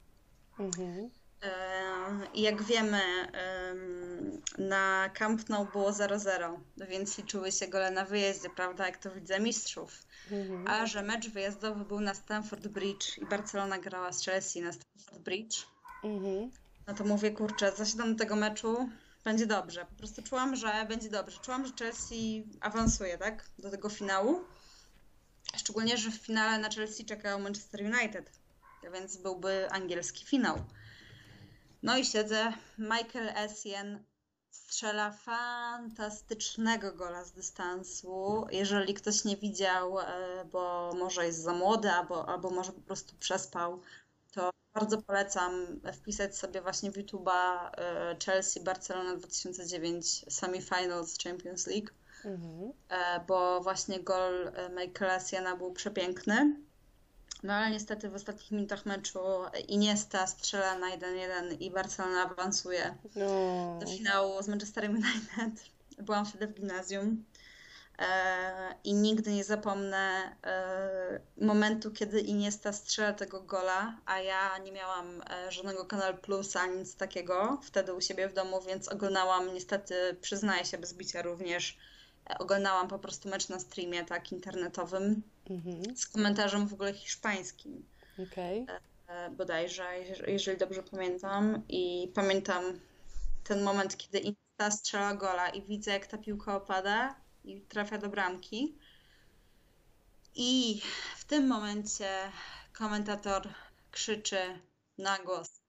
Mhm. I jak wiemy, em, na Camp Nou było 0-0, więc liczyły się gole na wyjeździe, prawda, jak to widzę mistrzów. Mhm. A że mecz wyjazdowy był na Stamford Bridge i Barcelona grała z Chelsea na Stamford Bridge, Mhm. no to mówię, kurczę, zasiadam do tego meczu, będzie dobrze. Po prostu czułam, że będzie dobrze. Czułam, że Chelsea awansuje, tak, do tego finału. Szczególnie, że w finale na Chelsea czekał Manchester United, więc byłby angielski finał. No i siedzę, Michael Essien strzela fantastycznego gola z dystansu. Jeżeli ktoś nie widział, e, bo może jest za młody, albo, albo może po prostu przespał, to bardzo polecam wpisać sobie właśnie w YouTube'a e, Chelsea Barcelona 2009 Semifinals Champions League, Mhm. e, bo właśnie gol Michaela Siena był przepiękny. No ale niestety w ostatnich minutach meczu Iniesta strzela na 1-1 i Barcelona awansuje No. do finału z Manchesterem United. Byłam wtedy w gimnazjum e, i nigdy nie zapomnę e, momentu, kiedy Iniesta strzela tego gola, a ja nie miałam e, żadnego Kanal Plus ani nic takiego wtedy u siebie w domu, więc oglądałam niestety, przyznaję się bez bicia również, oglądałam po prostu mecz na streamie tak internetowym Mhm. z komentarzem w ogóle hiszpańskim Okej. e, bodajże, jeż- jeżeli dobrze pamiętam. I pamiętam ten moment, kiedy Iniesta strzela gola i widzę, jak ta piłka opada i trafia do bramki. I w tym momencie komentator krzyczy na głos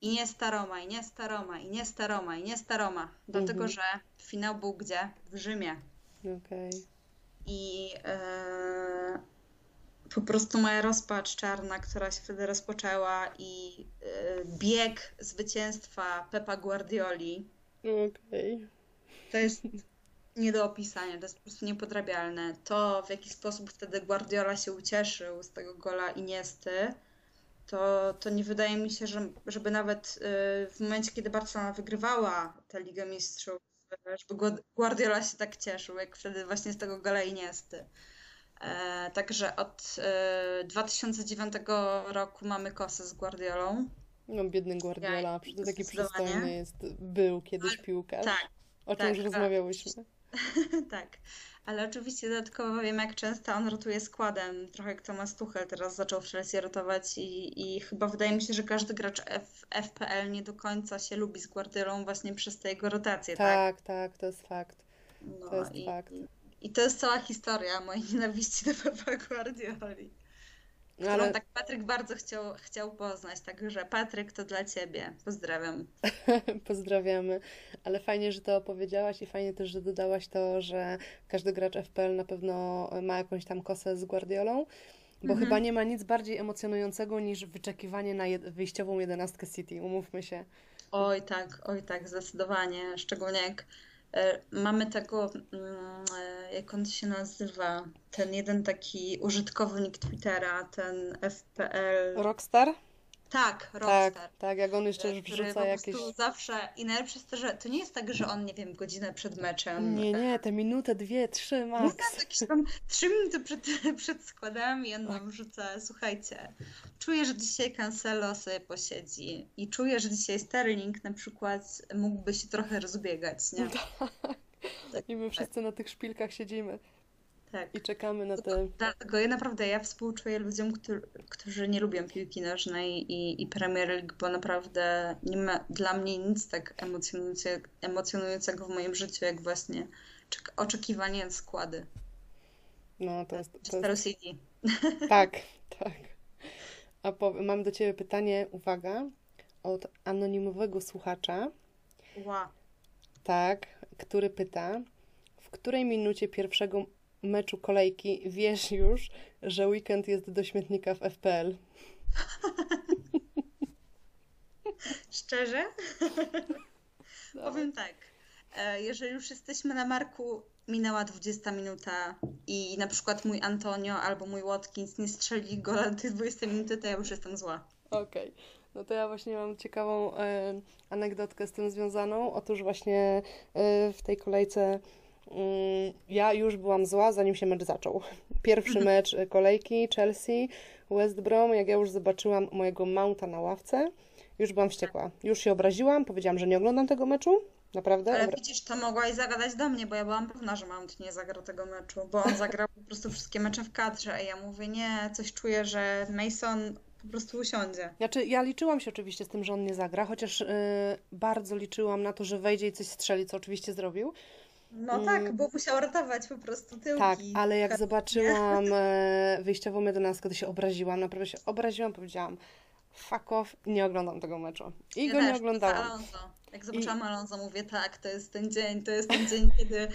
Iniesta Roma, Iniesta Roma, Iniesta Roma, Iniesta Roma. Dlatego, Mhm. że finał był gdzie? W Rzymie. Okej. I e, po prostu moja rozpacz czarna, która się wtedy rozpoczęła i e, bieg zwycięstwa Pepa Guardioli, Okej. to jest nie do opisania, to jest po prostu niepodrabialne. To, w jaki sposób wtedy Guardiola się ucieszył z tego gola Iniesty, to, to nie wydaje mi się, że, żeby nawet e, w momencie, kiedy Barcelona wygrywała tę Ligę Mistrzów, żeby Guard- Guardiola się tak cieszył, jak wtedy właśnie z tego gola Iniesty. E, także od e, 2009 roku mamy kosę z Guardiolą. No, biedny Guardiola, przecież taki przystojny jest, był kiedyś piłkarz. Tak, O czym tak, już tak. rozmawiałyśmy. tak. Ale oczywiście dodatkowo wiem, jak często on rotuje składem. Trochę jak Thomas Tuchel teraz zaczął w Chelsea rotować i, i chyba wydaje mi się, że każdy gracz F, FPL nie do końca się lubi z Guardiolą właśnie przez te jego rotacje, tak? Tak, tak, to jest fakt. No to jest i, fakt. I, I to jest cała historia mojej nienawiści do Pepa Guardioli. Którą ale tak Patryk bardzo chciał, chciał poznać, także Patryk to dla ciebie. Pozdrawiam. pozdrawiamy. Ale fajnie, że to opowiedziałaś i fajnie też, że dodałaś to, że każdy gracz FPL na pewno ma jakąś tam kosę z Guardiolą. Bo Mhm. chyba nie ma nic bardziej emocjonującego niż wyczekiwanie na jed wyjściową jedenastkę City, umówmy się. Oj tak, oj tak, zdecydowanie. Szczególnie jak mamy tego, mm, e, jak on się nazywa, ten jeden taki użytkownik Twittera, ten FPL. Rockstar? Tak, Tak, Rockstar. tak, jak on jeszcze po jakieś... zawsze i najlepsze jest to, że to nie jest tak, że on, nie wiem, godzinę przed meczem. Nie, nie, te minutę, dwie, trzy Nie max. znam, jakieś tam trzy minuty przed, przed składami on nam wrzuca, słuchajcie, czuję, że dzisiaj Cancelo sobie posiedzi i czuję, że dzisiaj Sterling na przykład mógłby się trochę rozbiegać, nie? I my wszyscy na tych szpilkach siedzimy Tak. i czekamy na te... Dlatego ja naprawdę ja współczuję ludziom, którzy, którzy nie lubią piłki nożnej i, i Premier League, bo naprawdę nie ma dla mnie nic tak emocjonujące, emocjonującego w moim życiu, jak właśnie czek- oczekiwanie na składy. No, to jest... To jest... City. Tak, tak. A mam do Ciebie pytanie, uwaga, od anonimowego słuchacza, Wow. tak, który pyta, w której minucie pierwszego meczu kolejki wiesz już, że weekend jest do śmietnika w FPL? Szczerze? Powiem tak. e, Jeżeli już jesteśmy na marku, minęła 20 minuta i na przykład mój Antonio albo mój Watkins nie strzeli gola do tej 20 minuty, to ja już jestem zła. Okej, no to ja właśnie mam ciekawą e, anegdotkę z tym związaną. Otóż właśnie e, w tej kolejce ja już byłam zła, zanim się mecz zaczął. Pierwszy mecz kolejki Chelsea, West Brom, jak ja już zobaczyłam mojego Mounta na ławce, już byłam wściekła. Już się obraziłam, powiedziałam, że nie oglądam tego meczu. Naprawdę. Ale widzisz, to mogłaś zagadać do mnie, bo ja byłam pewna, że Mount nie zagra tego meczu, bo on zagrał po prostu wszystkie mecze w kadrze, a ja mówię, nie, coś czuję, że Mason po prostu usiądzie. Znaczy, ja liczyłam się oczywiście z tym, że on nie zagra, chociaż e, bardzo liczyłam na to, że wejdzie i coś strzeli, co oczywiście zrobił. No Mm. tak, bo musiał ratować po prostu tyłki. Tak, ale jak zobaczyłam e, wyjściową jedenastkę, to się obraziłam, naprawdę się obraziłam, powiedziałam fuck off, nie oglądam tego meczu. I Ja go też, nie oglądałam. Alonso. Jak zobaczyłam Alonso, mówię, tak, to jest ten dzień, to jest ten dzień, kiedy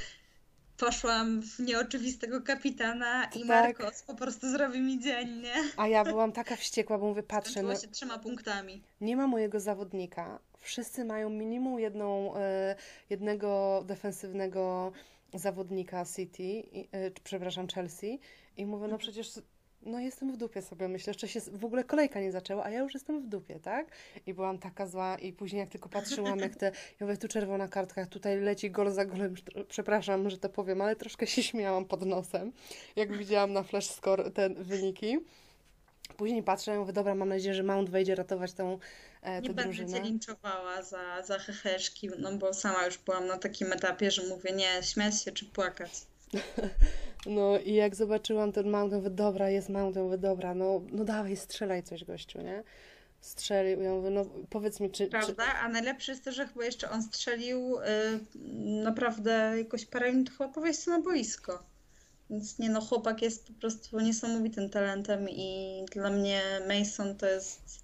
poszłam w nieoczywistego kapitana i Tak. Marcos po prostu zrobi mi dzień, nie? A ja byłam taka wściekła, bo mówię, patrzę, Skończyło no, się trzema punktami. nie ma mojego zawodnika. Wszyscy mają minimum jedną, e, jednego defensywnego zawodnika City, e, przepraszam, Chelsea. I mówię, no przecież, no jestem w dupie sobie, myślę, jeszcze się w ogóle kolejka nie zaczęła, a ja już jestem w dupie, tak? I byłam taka zła i później jak tylko patrzyłam, jak te, ja mówię, tu czerwona kartka, tutaj leci gol za golem, przepraszam, że to powiem, ale troszkę się śmiałam pod nosem, jak widziałam na flash score te wyniki. Później patrzę i mówię, dobra, mam nadzieję, że Mount wejdzie ratować tą, e, Nie tę będę cię linczowała za, za heheszki, no bo sama już byłam na takim etapie, że mówię, nie, śmiać się czy płakać. No i jak zobaczyłam ten Mount, mówię, dobra, jest Mount, mówię, dobra, no, no dawaj, strzelaj coś, gościu, nie? Strzelił, ja mówię, no powiedz mi, czy, czy... Prawda? A najlepsze jest to, że chyba jeszcze on strzelił y, naprawdę jakoś parę minut chyba po na boisko. Więc nie no, chłopak jest po prostu niesamowitym talentem i dla mnie Mason to jest...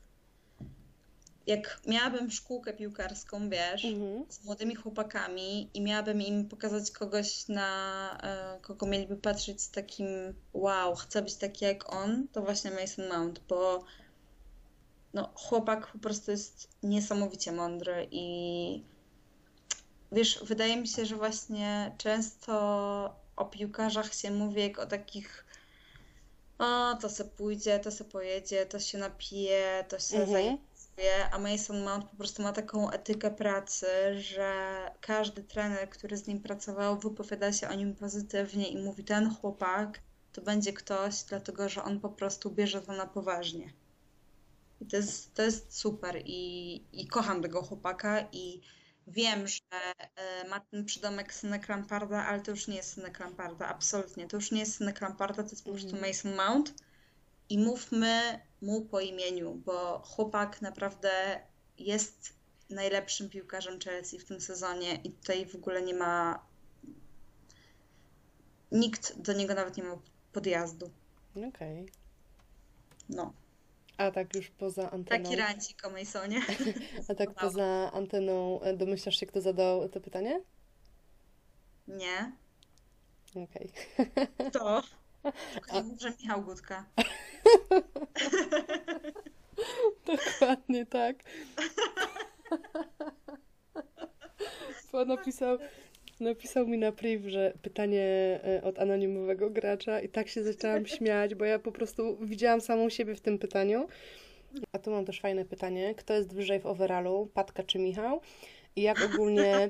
Jak miałabym szkółkę piłkarską, wiesz, Mhm. z młodymi chłopakami i miałabym im pokazać kogoś, na e, kogo mieliby patrzeć z takim wow, chcę być taki jak on, to właśnie Mason Mount, bo no, chłopak po prostu jest niesamowicie mądry i wiesz, wydaje mi się, że właśnie często o piłkarzach się mówi jak o takich o, to se pójdzie, to se pojedzie, to się napije, to się Mhm. Zainteresuje, a Mason Mount po prostu ma taką etykę pracy, że każdy trener, który z nim pracował, wypowiada się o nim pozytywnie i mówi, ten chłopak to będzie ktoś, dlatego że on po prostu bierze to na poważnie. I to jest, to jest super i, i kocham tego chłopaka i wiem, że e, ma ten przydomek synek Lamparda, ale to już nie jest synek Lamparda, absolutnie. To już nie jest synek Lamparda, to jest po prostu Mhm. Mason Mount i mówmy mu po imieniu, bo chłopak naprawdę jest najlepszym piłkarzem Chelsea w tym sezonie i tutaj w ogóle nie ma nikt do niego nawet nie ma podjazdu. Okej. No, A tak już poza anteną, taki rancik o Masonie. a tak poza anteną, e, domyślasz się, kto zadał to pytanie? Nie, Okej. to. Tylko nie mów, że Michał Gutka. Dokładnie tak. Bo napisał, napisał mi na priv, że pytanie e, od anonimowego gracza i tak się zaczęłam śmiać, bo ja po prostu widziałam samą siebie w tym pytaniu A tu mam też fajne pytanie. Kto jest wyżej w overallu, Patka czy Michał? I jak ogólnie,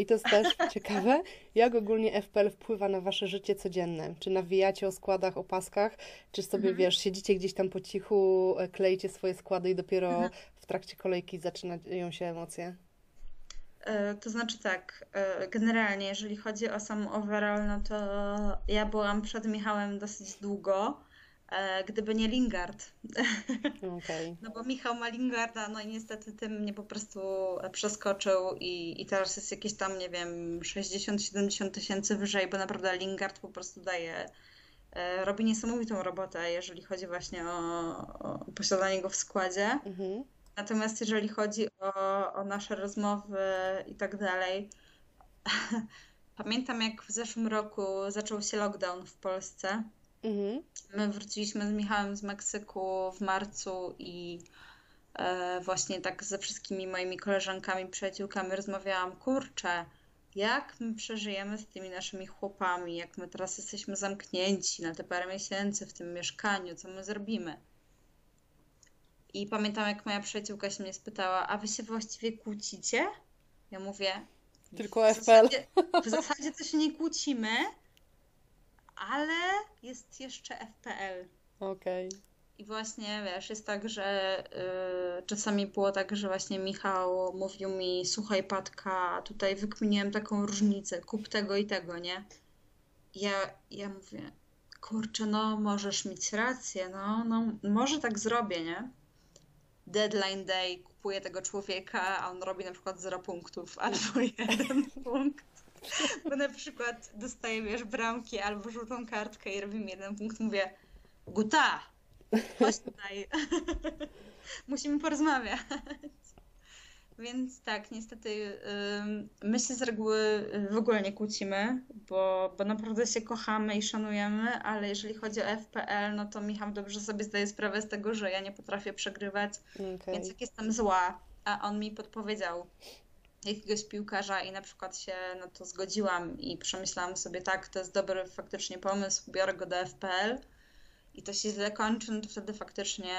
i to jest też ciekawe, jak ogólnie FPL wpływa na wasze życie codzienne? Czy nawijacie o składach, o paskach, czy sobie, Mhm. wiesz, siedzicie gdzieś tam po cichu, e, kleicie swoje składy i dopiero Mhm. w trakcie kolejki zaczynają się emocje? E, To znaczy tak, e, generalnie jeżeli chodzi o sam overall, no to ja byłam przed Michałem dosyć długo, gdyby nie Lingard. Okej. No bo Michał ma Lingarda, no i niestety tym mnie po prostu przeskoczył i, i teraz jest jakieś tam, nie wiem, 60-70 tysięcy wyżej, bo naprawdę Lingard po prostu daje, e, robi niesamowitą robotę, jeżeli chodzi właśnie o, o posiadanie go w składzie. Mhm. Natomiast jeżeli chodzi o, o nasze rozmowy i tak dalej, pamiętam jak w zeszłym roku zaczął się lockdown w Polsce. Mhm. My wróciliśmy z Michałem z Meksyku w marcu i e, właśnie tak ze wszystkimi moimi koleżankami, przyjaciółkami rozmawiałam, kurczę, jak my przeżyjemy z tymi naszymi chłopami, jak my teraz jesteśmy zamknięci na te parę miesięcy w tym mieszkaniu, co my zrobimy. I pamiętam, jak moja przyjaciółka się mnie spytała, a wy się właściwie kłócicie? Ja mówię, Tylko w FPL. zasadzie, w zasadzie to się nie kłócimy, ale jest jeszcze FPL. Okej. I właśnie, wiesz, jest tak, że y, czasami było tak, że właśnie Michał mówił mi, słuchaj Patka, tutaj wykminiłem taką różnicę, kup tego i tego, nie? Ja, ja mówię, kurczę, no możesz mieć rację, no, no może tak zrobię, nie? Deadline day, kupuję tego człowieka, a on robi na przykład 0 punktów albo jeden punkt. Bo na przykład dostaje, wiesz, bramki albo żółtą kartkę i robi mi jeden punkt, mówię, Guta, chodź tutaj. Musimy porozmawiać. Więc tak, niestety my się z reguły w ogóle nie kłócimy, bo, bo naprawdę się kochamy i szanujemy, ale jeżeli chodzi o FPL, no to Michał dobrze sobie zdaje sprawę z tego, że ja nie potrafię przegrywać, Okej. więc jak jestem zła, a on mi podpowiedział jakiegoś piłkarza i na przykład się na to zgodziłam i przemyślałam sobie, tak, to jest dobry faktycznie pomysł, biorę go do FPL i to się źle kończy, no to wtedy faktycznie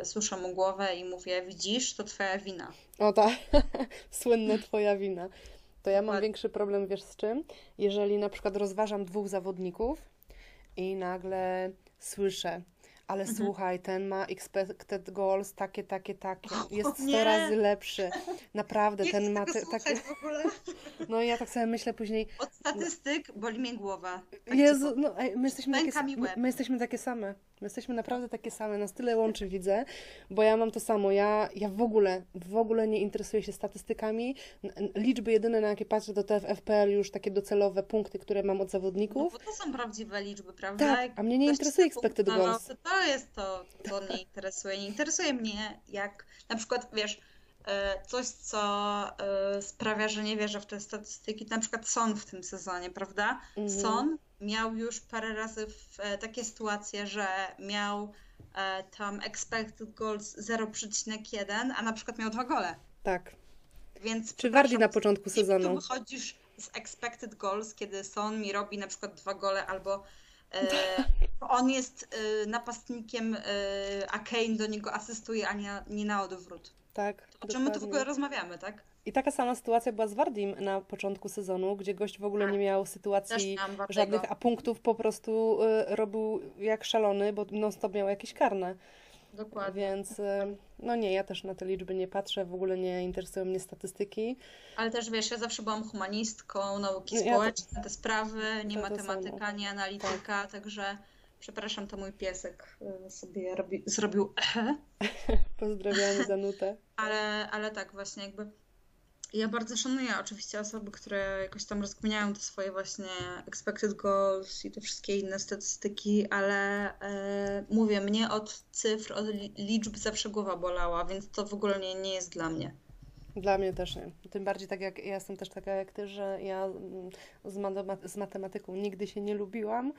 y, słyszę mu głowę i mówię, widzisz, to twoja wina. O tak, słynne twoja wina. To ja mam Dokładnie. większy problem, wiesz z czym? Jeżeli na przykład rozważam dwóch zawodników i nagle słyszę, ale Mhm. słuchaj, ten ma expected goals takie, takie, takie. Jest 100 nie. razy lepszy. Naprawdę, Nie ten ma te, takie. w ogóle. No i ja tak sobie myślę później, Od statystyk boli mnie głowa. Tak Jezu, no ej, my jesteśmy takie, my, my jesteśmy takie same. My jesteśmy naprawdę takie same. Nas tyle łączy, widzę, bo ja mam to samo. Ja, ja w ogóle, w ogóle nie interesuję się statystykami. Liczby jedyne, na jakie patrzę, to te w FPL już takie docelowe punkty, które mam od No, zawodników. bo to są prawdziwe liczby, prawda? Tak, a mnie nie interesuje expected goals. To, jest to, co mnie interesuje. Nie interesuje mnie, jak na przykład, wiesz, coś, co e, sprawia, że nie wierzę w te statystyki, na przykład Son w tym sezonie, prawda? Mhm. Son miał już parę razy w, e, takie sytuacje, że miał e, tam expected goals 0,1, a na przykład miał dwa gole. Tak. Więc Czy Wardi na początku jak tu sezonu? wychodzisz z expected goals, kiedy Son mi robi na przykład dwa gole, albo e, on jest e, napastnikiem, e, a Kane do niego asystuje, a nie, nie na odwrót. Tak. O czym my tu w ogóle rozmawiamy, tak? I taka sama sytuacja była z Wardim na początku sezonu, gdzie gość w ogóle Tak. nie miał sytuacji żadnych, a punktów po prostu y, robił jak szalony, bo non-stop miał jakieś karne. Dokładnie. Więc y, no nie, ja też na te liczby nie patrzę, w ogóle nie interesują mnie statystyki. Ale też wiesz, ja zawsze byłam humanistką, nauki No ja to- społeczne, te sprawy, nie to matematyka, nie analityka, także przepraszam, to mój piesek e, sobie robi, zrobił ehe. Pozdrawiamy Zanutę. Ale, ale tak, właśnie jakby ja bardzo szanuję oczywiście osoby, które jakoś tam rozkminiają te swoje właśnie expected goals i te wszystkie inne statystyki, ale e, mówię, mnie od cyfr, od li- liczb zawsze głowa bolała, więc to w ogóle nie, nie jest dla mnie. Dla mnie też nie. Tym bardziej tak jak ja jestem też taka jak ty, że ja mm, z, z matematyką nigdy się nie lubiłam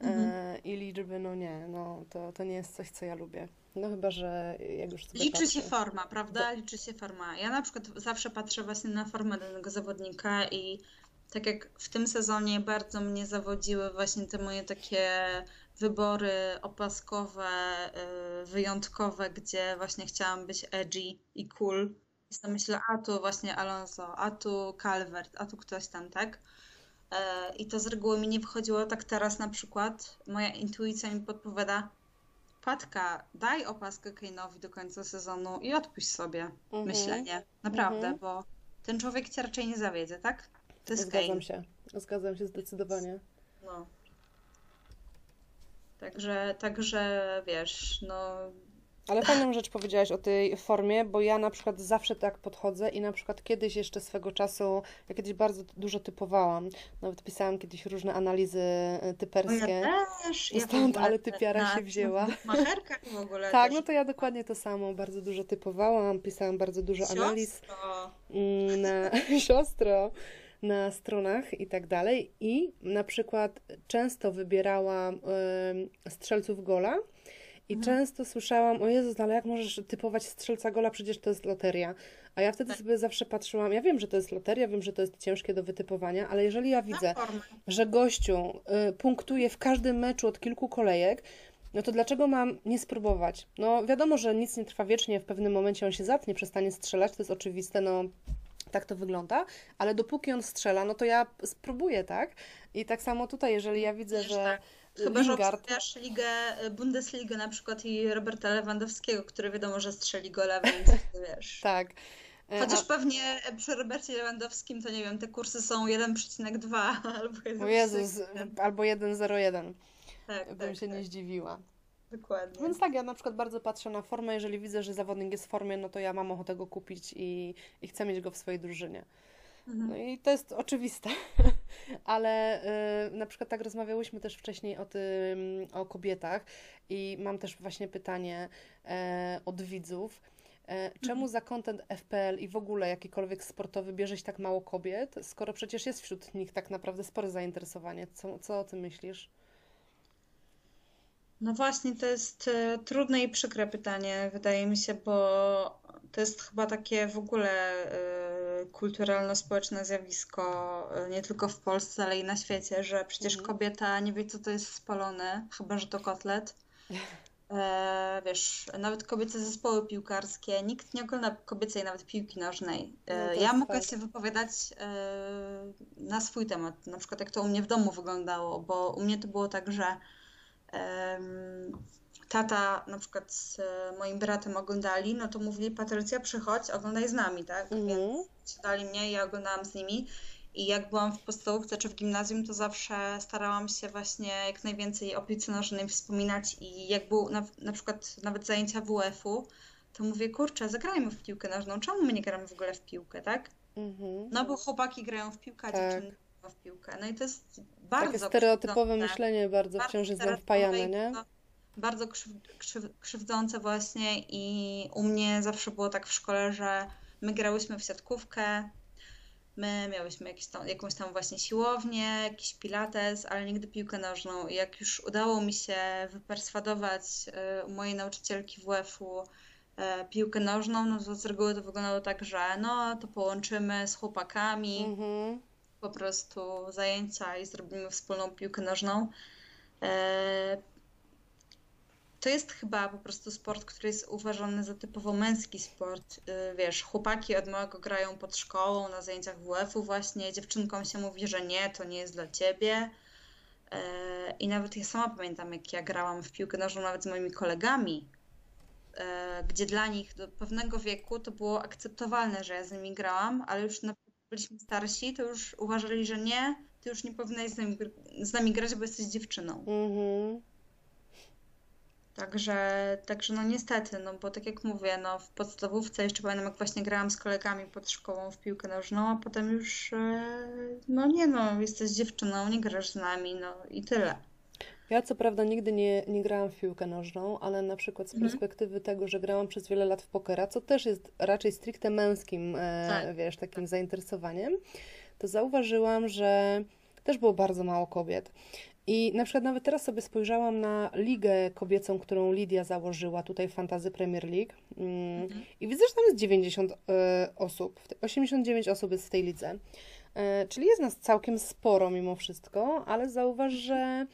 Mhm. e, i liczby, no nie, no to, to nie jest coś, co ja lubię. No chyba, że jak już sobie Liczy się patrzę. forma, prawda? Liczy się forma. Ja na przykład zawsze patrzę właśnie na formę danego zawodnika i tak jak w tym sezonie bardzo mnie zawodziły właśnie te moje takie wybory opaskowe, y, wyjątkowe, gdzie właśnie chciałam być edgy i cool. I sobie myślę, a tu właśnie Alonso, a tu Calvert, a tu ktoś tam, tak? E, I to z reguły mi nie wychodziło tak teraz na przykład. Moja intuicja mi podpowiada, Patka, daj opaskę Kane'owi do końca sezonu i odpuść sobie Mhm. myślenie. Naprawdę, Mhm. bo ten człowiek cię raczej nie zawiedzie, tak? To jest Zgadzam Kane. się. Zgadzam się zdecydowanie. No. Także, także wiesz, no Ale fajną rzecz powiedziałaś o tej formie, bo ja na przykład zawsze tak podchodzę i na przykład kiedyś jeszcze swego czasu, ja kiedyś bardzo dużo typowałam, nawet pisałam kiedyś różne analizy e, no ja typerskie. też, I ja w stąd, ogóle ale typiara na się wzięła. macherkach w ogóle Tak, też. no to ja dokładnie to samo, bardzo dużo typowałam, pisałam bardzo dużo analiz Siostro. mm, na siostro na stronach i tak dalej i na przykład często wybierałam em, strzelców gola i Mhm. często słyszałam, o Jezus, ale jak możesz typować strzelca gola, przecież to jest loteria. A ja wtedy Tak. sobie zawsze patrzyłam, ja wiem, że to jest loteria, wiem, że to jest ciężkie do wytypowania, ale jeżeli ja widzę, że gościu y, punktuje w każdym meczu od kilku kolejek, no to dlaczego mam nie spróbować? No wiadomo, że nic nie trwa wiecznie, w pewnym momencie on się zatnie, przestanie strzelać, to jest oczywiste, no tak to wygląda, ale dopóki on strzela, no to ja spróbuję, tak? I tak samo tutaj, jeżeli ja widzę, że Chyba, że Lingard, obstawiasz ligę, y, Bundesligę na przykład i Roberta Lewandowskiego, który wiadomo, że strzeli gola, więc wiesz. tak. E, Chociaż a- pewnie przy Robercie Lewandowskim to nie wiem, te kursy są 1,2 albo 1,3. O Jezus, albo 1-0-1, Tak, bym tak, się tak, nie zdziwiła. dokładnie. Więc tak, ja na przykład bardzo patrzę na formę, jeżeli widzę, że zawodnik jest w formie, no to ja mam ochotę go kupić i, i chcę mieć go w swojej drużynie. Mhm. No i to jest oczywiste, ale y, na przykład tak rozmawiałyśmy też wcześniej o tym, o kobietach i mam też właśnie pytanie e, od widzów. E, czemu za content FPL i w ogóle jakikolwiek sportowy bierze się tak mało kobiet, skoro przecież jest wśród nich tak naprawdę spore zainteresowanie? Co, co o tym myślisz? No właśnie, to jest e, trudne i przykre pytanie, wydaje mi się, bo to jest chyba takie w ogóle e, kulturalno-społeczne zjawisko, e, nie tylko w Polsce, ale i na świecie, że przecież Mhm. kobieta nie wie, co to jest spalony, chyba że to kotlet. E, wiesz, nawet kobiece zespoły piłkarskie, nikt nie ogląda kobiecej nawet piłki nożnej. E, No ja mogę fakt. się wypowiadać e, na swój temat, na przykład jak to u mnie w domu wyglądało, bo u mnie to było tak, że tata na przykład z e, moim bratem oglądali, no to mówili Patrycja przychodź, oglądaj z nami, tak? Mhm. Więc siadali mnie, ja oglądałam z nimi i jak byłam w podstawówce czy w gimnazjum, to zawsze starałam się właśnie jak najwięcej o piłce nożnej wspominać i jak był na, na przykład nawet zajęcia WF-u, to mówię, kurczę, zagrajmy w piłkę nożną, czemu my nie gramy w ogóle w piłkę, tak? Mhm. No bo chłopaki grają w piłkę, a Tak. dziewczyny grają w piłkę. No i to jest bardzo Takie stereotypowe myślenie bardzo Bardzo wciąż jest nam wpajane, i nie? bardzo- Bardzo krzyw, krzyw, krzywdzące właśnie i u mnie zawsze było tak w szkole, że my grałyśmy w siatkówkę, my miałyśmy jakieś tam, jakąś tam właśnie siłownię, jakiś pilates, ale nigdy piłkę nożną. I jak już udało mi się wyperswadować y, u mojej nauczycielki WF-u e, piłkę nożną, no to z reguły to wyglądało tak, że no to połączymy z chłopakami Mhm. po prostu zajęcia i zrobimy wspólną piłkę nożną. To jest chyba po prostu sport, który jest uważany za typowo męski sport. E, Wiesz, chłopaki od małego grają pod szkołą, na zajęciach WF-u właśnie, dziewczynkom się mówi, że nie, to nie jest dla ciebie. E, I nawet ja sama pamiętam, jak ja grałam w piłkę nożną nawet z moimi kolegami, e, gdzie dla nich do pewnego wieku to było akceptowalne, że ja z nimi grałam, ale już na byliśmy starsi, to już uważali, że nie, ty już nie powinnaś z nami, z nami grać, bo jesteś dziewczyną. Mhm. Także, także no niestety, no bo tak jak mówię, no w podstawówce jeszcze pamiętam, jak właśnie grałam z kolegami pod szkołą w piłkę nożną, a potem już, e, no nie no, jesteś dziewczyną, nie grasz z nami, no i tyle. Ja co prawda nigdy nie, nie grałam w piłkę nożną, ale na przykład z Mhm. perspektywy tego, że grałam przez wiele lat w pokera, co też jest raczej stricte męskim, e, Tak. wiesz, takim zainteresowaniem, to zauważyłam, że też było bardzo mało kobiet. I na przykład nawet teraz sobie spojrzałam na ligę kobiecą, którą Lidia założyła tutaj w Fantasy Premier League mm, Mhm. i widzę, że tam jest 90 e, osób, w te- 89 osób jest w tej lidze. E, czyli jest nas całkiem sporo mimo wszystko, ale zauważ, że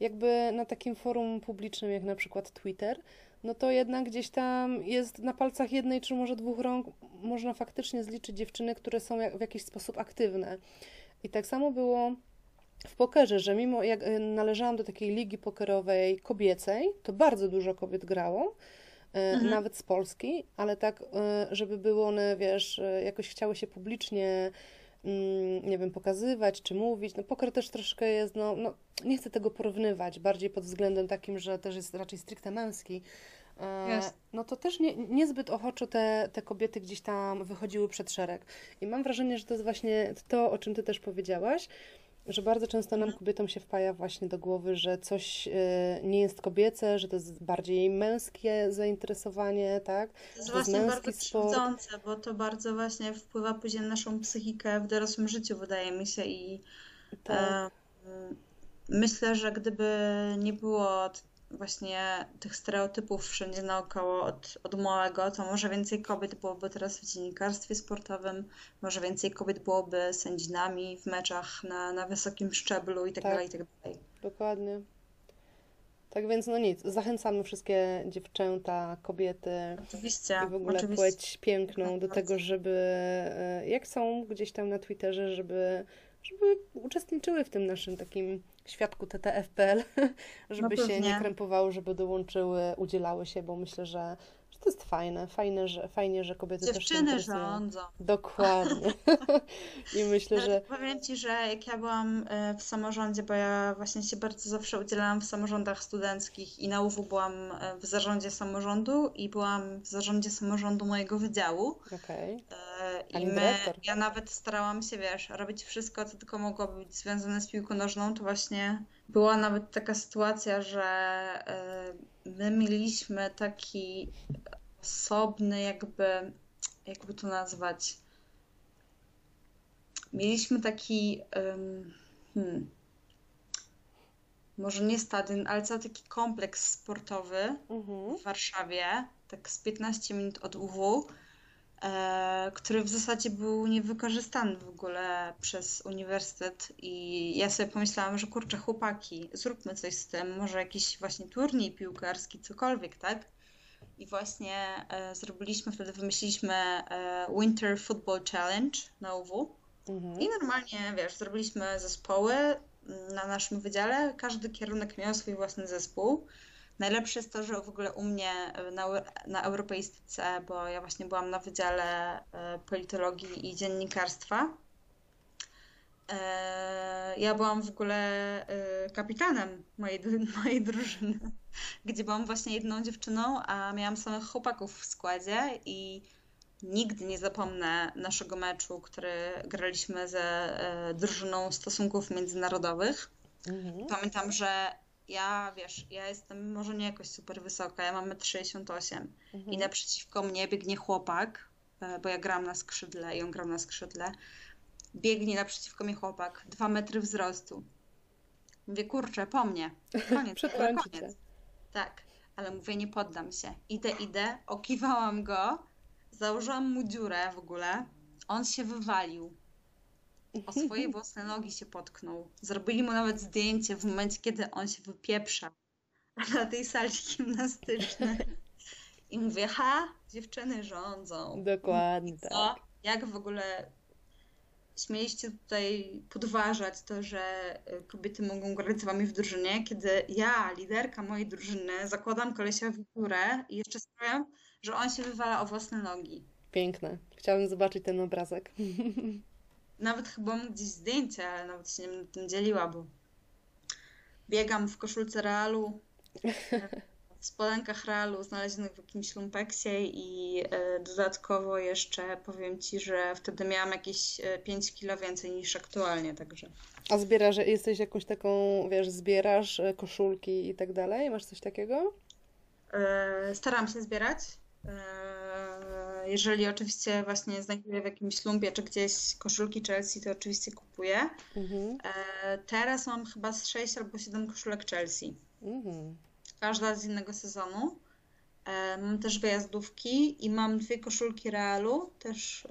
jakby na takim forum publicznym, jak na przykład Twitter, no to jednak gdzieś tam jest na palcach jednej czy może dwóch rąk można faktycznie zliczyć dziewczyny, które są w jakiś sposób aktywne. I tak samo było w pokerze, że mimo jak y, należałam do takiej ligi pokerowej kobiecej, to bardzo dużo kobiet grało, y, mhm. nawet z Polski, ale tak, y, żeby były one, wiesz, jakoś chciały się publicznie mm, nie wiem, pokazywać czy mówić. No poker też troszkę jest, no, no nie chcę tego porównywać, bardziej pod względem takim, że też jest raczej stricte męski, Yes. no to też nie, niezbyt ochoczo te, te kobiety gdzieś tam wychodziły przed szereg. I mam wrażenie, że to jest właśnie to, o czym Ty też powiedziałaś, że bardzo często nam kobietom się wpaja właśnie do głowy, że coś y, nie jest kobiece, że to jest bardziej męskie zainteresowanie, tak? To jest właśnie bardzo krzywdzące, bo to bardzo właśnie wpływa później na naszą psychikę w dorosłym życiu, wydaje mi się i tak. e, myślę, że gdyby nie było właśnie tych stereotypów wszędzie naokoło od, od małego, to może więcej kobiet byłoby teraz w dziennikarstwie sportowym, może więcej kobiet byłoby sędzinami w meczach na, na wysokim szczeblu i tak, tak dalej, i tak dalej. Dokładnie. Tak więc no nic, zachęcamy wszystkie dziewczęta, kobiety oczywiście, i w ogóle oczywiście. płeć piękną do tego, żeby e, jak są gdzieś tam na Twitterze, żeby, żeby uczestniczyły w tym naszym takim świadku TTFPL, żeby no się nie krępowały, żeby dołączyły, udzielały się, bo myślę, że, że to jest fajne, fajne, że, fajnie, że kobiety Dziewczyny też się rządzą. Dokładnie. I myślę, że... Powiem Ci, że jak ja byłam e, w samorządzie, bo ja właśnie się bardzo zawsze udzielałam w samorządach studenckich i na UW byłam e, w zarządzie samorządu i byłam w zarządzie samorządu mojego wydziału. Okej. Okay. I my, ja nawet starałam się, wiesz, robić wszystko, co tylko mogłoby być związane z piłką nożną, to właśnie była nawet taka sytuacja, że e, my mieliśmy taki osobny jakby, jakby to nazwać, mieliśmy taki, hmm, może nie stadion, ale cały taki kompleks sportowy mhm. w Warszawie, tak z 15 minut od UW, e, który w zasadzie był niewykorzystany w ogóle przez uniwersytet i ja sobie pomyślałam, że kurczę chłopaki, zróbmy coś z tym, może jakiś właśnie turniej piłkarski, cokolwiek, tak? I właśnie e, zrobiliśmy, wtedy wymyśliliśmy e, Winter Football Challenge na UW. Mhm. I normalnie, wiesz, zrobiliśmy zespoły mm, na naszym wydziale. Każdy kierunek miał swój własny zespół. Najlepsze jest to, że w ogóle u mnie e, na, na europeistyce, bo ja właśnie byłam na wydziale e, politologii i dziennikarstwa. E, ja byłam w ogóle kapitanem mojej, mojej drużyny, gdzie byłam właśnie jedną dziewczyną, a miałam samych chłopaków w składzie i nigdy nie zapomnę naszego meczu, który graliśmy ze drużyną stosunków międzynarodowych. Mhm. Pamiętam, że ja, wiesz, ja jestem może nie jakoś super wysoka, ja mam 1,68 mhm. i naprzeciwko mnie biegnie chłopak, e, bo ja gram na skrzydle i on grał na skrzydle. Biegnie naprzeciwko mnie chłopak, dwa metry wzrostu. Mówię, kurczę, po mnie. Koniec, koniec. Tak, ale mówię, nie poddam się. Idę, idę, okiwałam go, założyłam mu dziurę w ogóle. On się wywalił o swoje własne nogi się potknął. Zrobili mu nawet zdjęcie w momencie, kiedy on się wypieprza na tej sali gimnastycznej. I mówię, ha, dziewczyny rządzą. Dokładnie co? tak. Jak w ogóle śmieliście tutaj podważać to, że kobiety mogą grać z wami w drużynie, kiedy ja, liderka mojej drużyny, zakładam kolesia w górę i jeszcze sprawiam, że on się wywala o własne nogi. Piękne. Chciałabym zobaczyć ten obrazek. Nawet chyba mam gdzieś zdjęcie, ale nawet się nie tym dzieliła, bo biegam w koszulce Realu, w spodenkach Realu znalezionych w jakimś lumpeksie i e, dodatkowo jeszcze powiem Ci, że wtedy miałam jakieś 5 e, kilo więcej niż aktualnie, także. A zbierasz, jesteś jakąś taką, wiesz, zbierasz e, koszulki i tak dalej? Masz coś takiego? Staram się zbierać jeżeli oczywiście właśnie znajduję w jakimś lumpie czy gdzieś koszulki Chelsea, to oczywiście kupuję. Mhm. Teraz mam chyba z 6 albo 7 koszulek Chelsea. Mhm. Każda z innego sezonu. E, mam też wyjazdówki i mam dwie koszulki Realu, też e,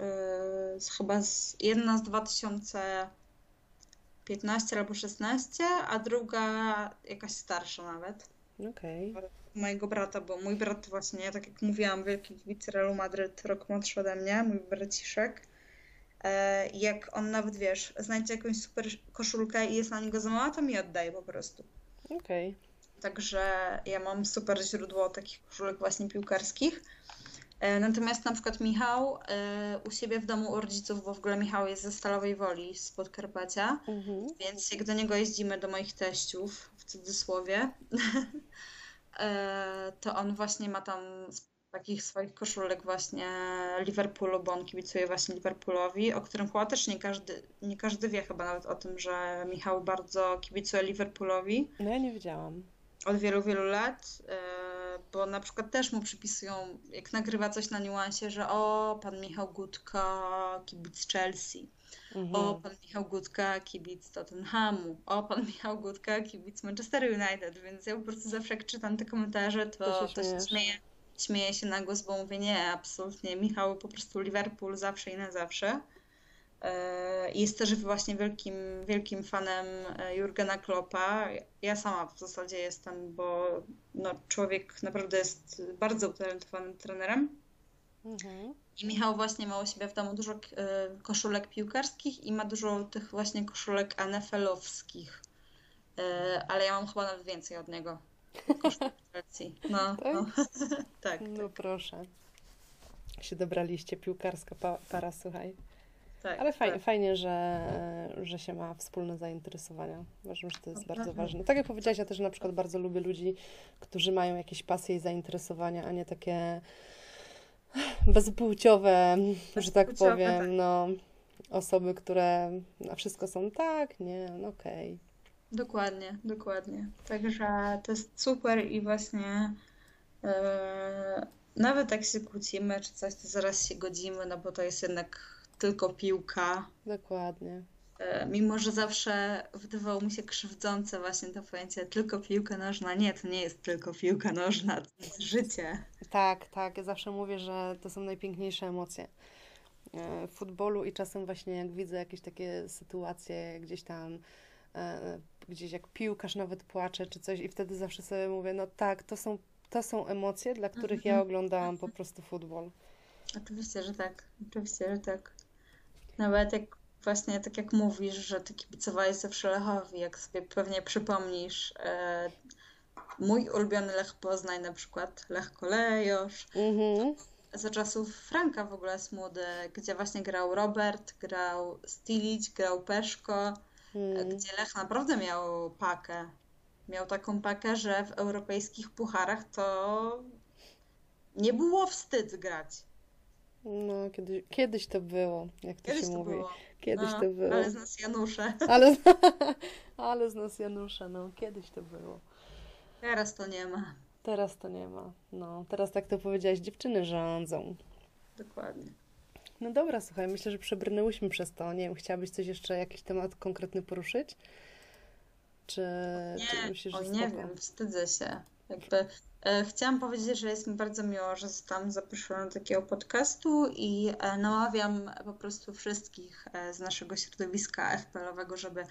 z, chyba z, jedna z 2000 15 albo 16, a druga jakaś starsza nawet. Okej. Okay. Mojego brata, bo mój brat właśnie, tak jak mówiłam, wielki kibic Realu Madryt, rok młodszy ode mnie, mój braciszek. E, jak on nawet, wiesz, znajdzie jakąś super koszulkę i jest na niego za mała, to mi oddaje po prostu. Okej. Okay. Także ja mam super źródło takich koszulek właśnie piłkarskich. E, natomiast na przykład Michał e, u siebie w domu u rodziców, bo w ogóle Michał jest ze Stalowej Woli z Podkarpacia, mhm. więc jak do niego jeździmy, do moich teściów, w cudzysłowie, to on właśnie ma tam takich swoich koszulek właśnie Liverpoolu, bo on kibicuje właśnie Liverpoolowi, o którym chyba też nie każdy, nie każdy wie chyba nawet o tym, że Michał bardzo kibicuje Liverpoolowi. No ja nie wiedziałam. Od wielu, wielu lat, e, bo na przykład też mu przypisują, jak nagrywa coś na niuansie, że o, pan Michał Gutka, kibic Chelsea. Mhm. O, pan Michał Gutka, kibic Tottenhamu. O, pan Michał Gutka, kibic Manchester United. Więc ja po prostu zawsze jak czytam te komentarze, to, to się, to się śmieję śmieję się na głos, bo mówię, nie, absolutnie, Michał po prostu Liverpool zawsze i na zawsze. E, jest też właśnie wielkim, wielkim fanem e, Jurgena Kloppa. Ja sama w zasadzie jestem, bo no, człowiek naprawdę jest bardzo utalentowanym trenerem. Mhm. I Michał właśnie ma u siebie w domu dużo e, koszulek piłkarskich i ma dużo tych właśnie koszulek NFL-owskich. Ale ja mam chyba nawet więcej od niego. No, tak? No. tak, no tak. proszę. Się dobraliście, piłkarska para, słuchaj. Tak, Ale fajnie, tak. fajnie że, że się ma wspólne zainteresowania. Uważam, że to jest bardzo ważne. Tak jak powiedziałaś, ja też na przykład bardzo lubię ludzi, którzy mają jakieś pasje i zainteresowania, a nie takie bezpłciowe, że tak powiem, tak. no osoby, które na wszystko są tak, nie, no okej. Okay. Dokładnie, dokładnie. Także to jest super i właśnie yy, nawet jak się kłócimy czy coś, to zaraz się godzimy, no bo to jest jednak tylko piłka. Dokładnie. Yy, mimo, że zawsze wydawało mi się krzywdzące właśnie to pojęcie tylko piłka nożna. Nie, to nie jest tylko piłka nożna, to jest życie. Tak, tak. Ja zawsze mówię, że to są najpiękniejsze emocje e, w futbolu i czasem właśnie jak widzę jakieś takie sytuacje gdzieś tam gdzieś jak piłkarz nawet płacze czy coś i wtedy zawsze sobie mówię, no tak, to są, to są emocje, dla których mhm. ja oglądałam po prostu futbol. Oczywiście, że tak. Oczywiście, że tak. Nawet jak właśnie tak jak mówisz, że ty kibicowałeś zawsze Lechowi, jak sobie pewnie przypomnisz e, mój ulubiony Lech Poznań na przykład, Lech Kolejosz, mhm. za czasów Franka w ogóle młody, gdzie właśnie grał Robert, grał Stilić, grał Peszko, hmm. gdzie Lech naprawdę miał pakę. Miał taką pakę, że w europejskich pucharach to nie było wstyd grać. No, kiedyś, kiedyś to było, jak to kiedyś się to mówi. Było. Kiedyś no, to było. Ale z nas Janusze. Ale, ale z nas Janusze, no, kiedyś to było. Teraz to nie ma. Teraz to nie ma. No, teraz tak to powiedziałaś, dziewczyny rządzą. Dokładnie. No dobra, słuchaj, myślę, że przebrnęłyśmy przez to. Nie wiem, chciałabyś coś jeszcze, jakiś temat konkretny poruszyć? Czy, nie, czy myślisz, że nie wiem, wstydzę się. Jakby e, chciałam powiedzieć, że jest mi bardzo miło, że zostałam zaproszona do takiego podcastu i e, namawiam po prostu wszystkich e, z naszego środowiska FPL-owego, żeby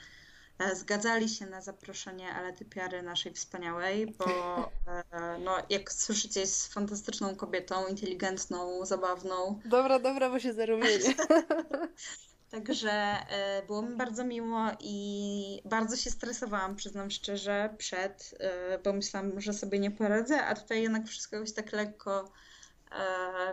E, zgadzali się na zaproszenie Alety Piary, naszej wspaniałej, bo no, jak słyszycie, jest fantastyczną kobietą, inteligentną, zabawną. Dobra, dobra, bo się zarumienie. Także e, było mi bardzo miło i bardzo się stresowałam, przyznam szczerze, przed, bo myślałam, że sobie nie poradzę, a tutaj jednak wszystko jakoś tak lekko E,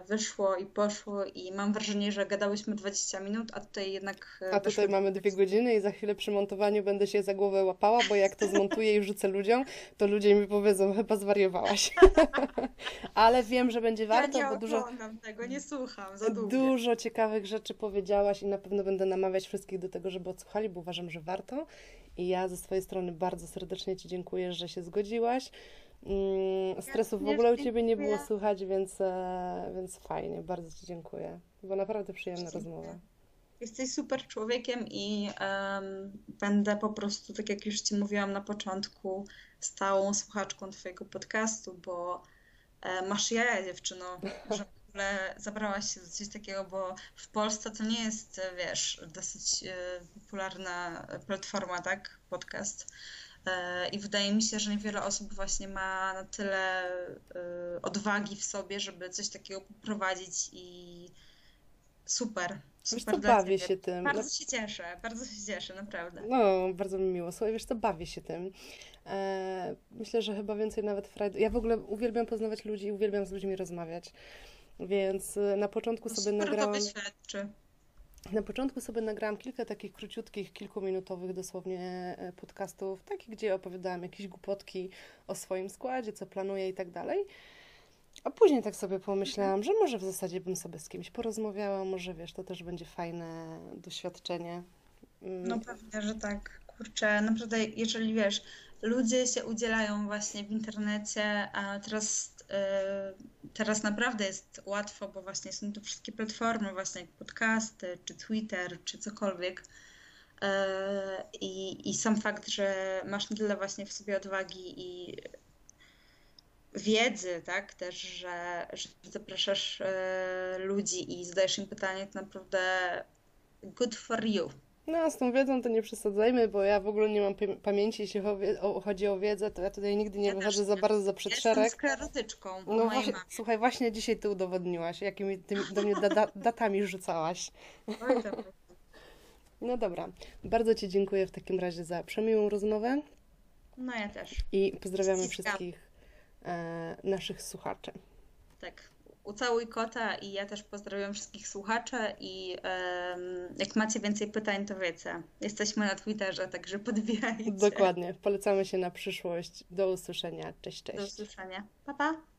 wyszło i poszło i mam wrażenie, że gadałyśmy 20 minut, a tutaj jednak... E, a tutaj mamy dwie godziny i za chwilę przy montowaniu będę się za głowę łapała, bo jak to zmontuję i rzucę ludziom, to ludzie mi powiedzą, chyba zwariowałaś. Ale wiem, że będzie warto, ja nie bo dużo... tego, nie słucham za długo. Dużo ciekawych rzeczy powiedziałaś i na pewno będę namawiać wszystkich do tego, żeby odsłuchali, bo uważam, że warto. I ja ze swojej strony bardzo serdecznie Ci dziękuję, że się zgodziłaś. Mm, stresu w ogóle u Ciebie nie było słychać, więc, e, więc fajnie, bardzo Ci dziękuję. Była naprawdę przyjemna rozmowa. Jesteś super człowiekiem i um, będę po prostu, tak jak już Ci mówiłam na początku, stałą słuchaczką Twojego podcastu, bo e, masz jaja, dziewczyno, że ogóle zabrałaś się do coś takiego, bo w Polsce to nie jest, wiesz, dosyć e, popularna platforma, tak? Podcast. E, I wydaje mi się, że niewiele osób właśnie ma na tyle e, odwagi w sobie, żeby coś takiego poprowadzić i super. Wiesz Super co, dla bawię ciebie. się tym. Bardzo się cieszę, bardzo się cieszę, naprawdę. No, bardzo mi miło. Słuchaj, wiesz co, bawię się tym. E, myślę, że chyba więcej nawet frajdy. Ja w ogóle uwielbiam poznawać ludzi i uwielbiam z ludźmi rozmawiać. Więc na początku To sobie super to nagrałam, świadczy. Na początku sobie nagrałam kilka takich króciutkich, kilkuminutowych dosłownie e, podcastów, takich, gdzie opowiadałam jakieś głupotki o swoim składzie, co planuję i tak dalej. A później tak sobie pomyślałam, że może w zasadzie bym sobie z kimś porozmawiała, może wiesz, to też będzie fajne doświadczenie. Mm, No pewnie, że tak. Kurczę, naprawdę, jeżeli wiesz, ludzie się udzielają właśnie w internecie, a teraz, e, teraz naprawdę jest łatwo, bo właśnie są to wszystkie platformy, właśnie jak podcasty, czy Twitter, czy cokolwiek. E, I, I sam fakt, że masz na tyle właśnie w sobie odwagi i wiedzy, tak, też, że, że zapraszasz e, ludzi i zadajesz im pytanie, to naprawdę good for you. No, z tą wiedzą to nie przesadzajmy, bo ja w ogóle nie mam pamię- pamięci, jeśli chodzi o, wiedzę, to ja tutaj nigdy nie Ja wychodzę za bardzo za Ja przed jestem sklerotyczką No właśnie, mamie. słuchaj, właśnie dzisiaj ty udowodniłaś, jakimi tymi do mnie da, da, datami rzucałaś. Oj, dobra. No dobra, bardzo Ci dziękuję w takim razie za przemiłą rozmowę No ja też. i pozdrawiamy Ściskam. wszystkich e, naszych słuchaczy. Tak. Ucałuj kota i ja też pozdrawiam wszystkich słuchaczy i jak macie więcej pytań, to wiecie. Jesteśmy na Twitterze, także podbijajcie. Dokładnie, polecamy się na przyszłość. Do usłyszenia. Cześć, Do cześć. usłyszenia. Pa, pa.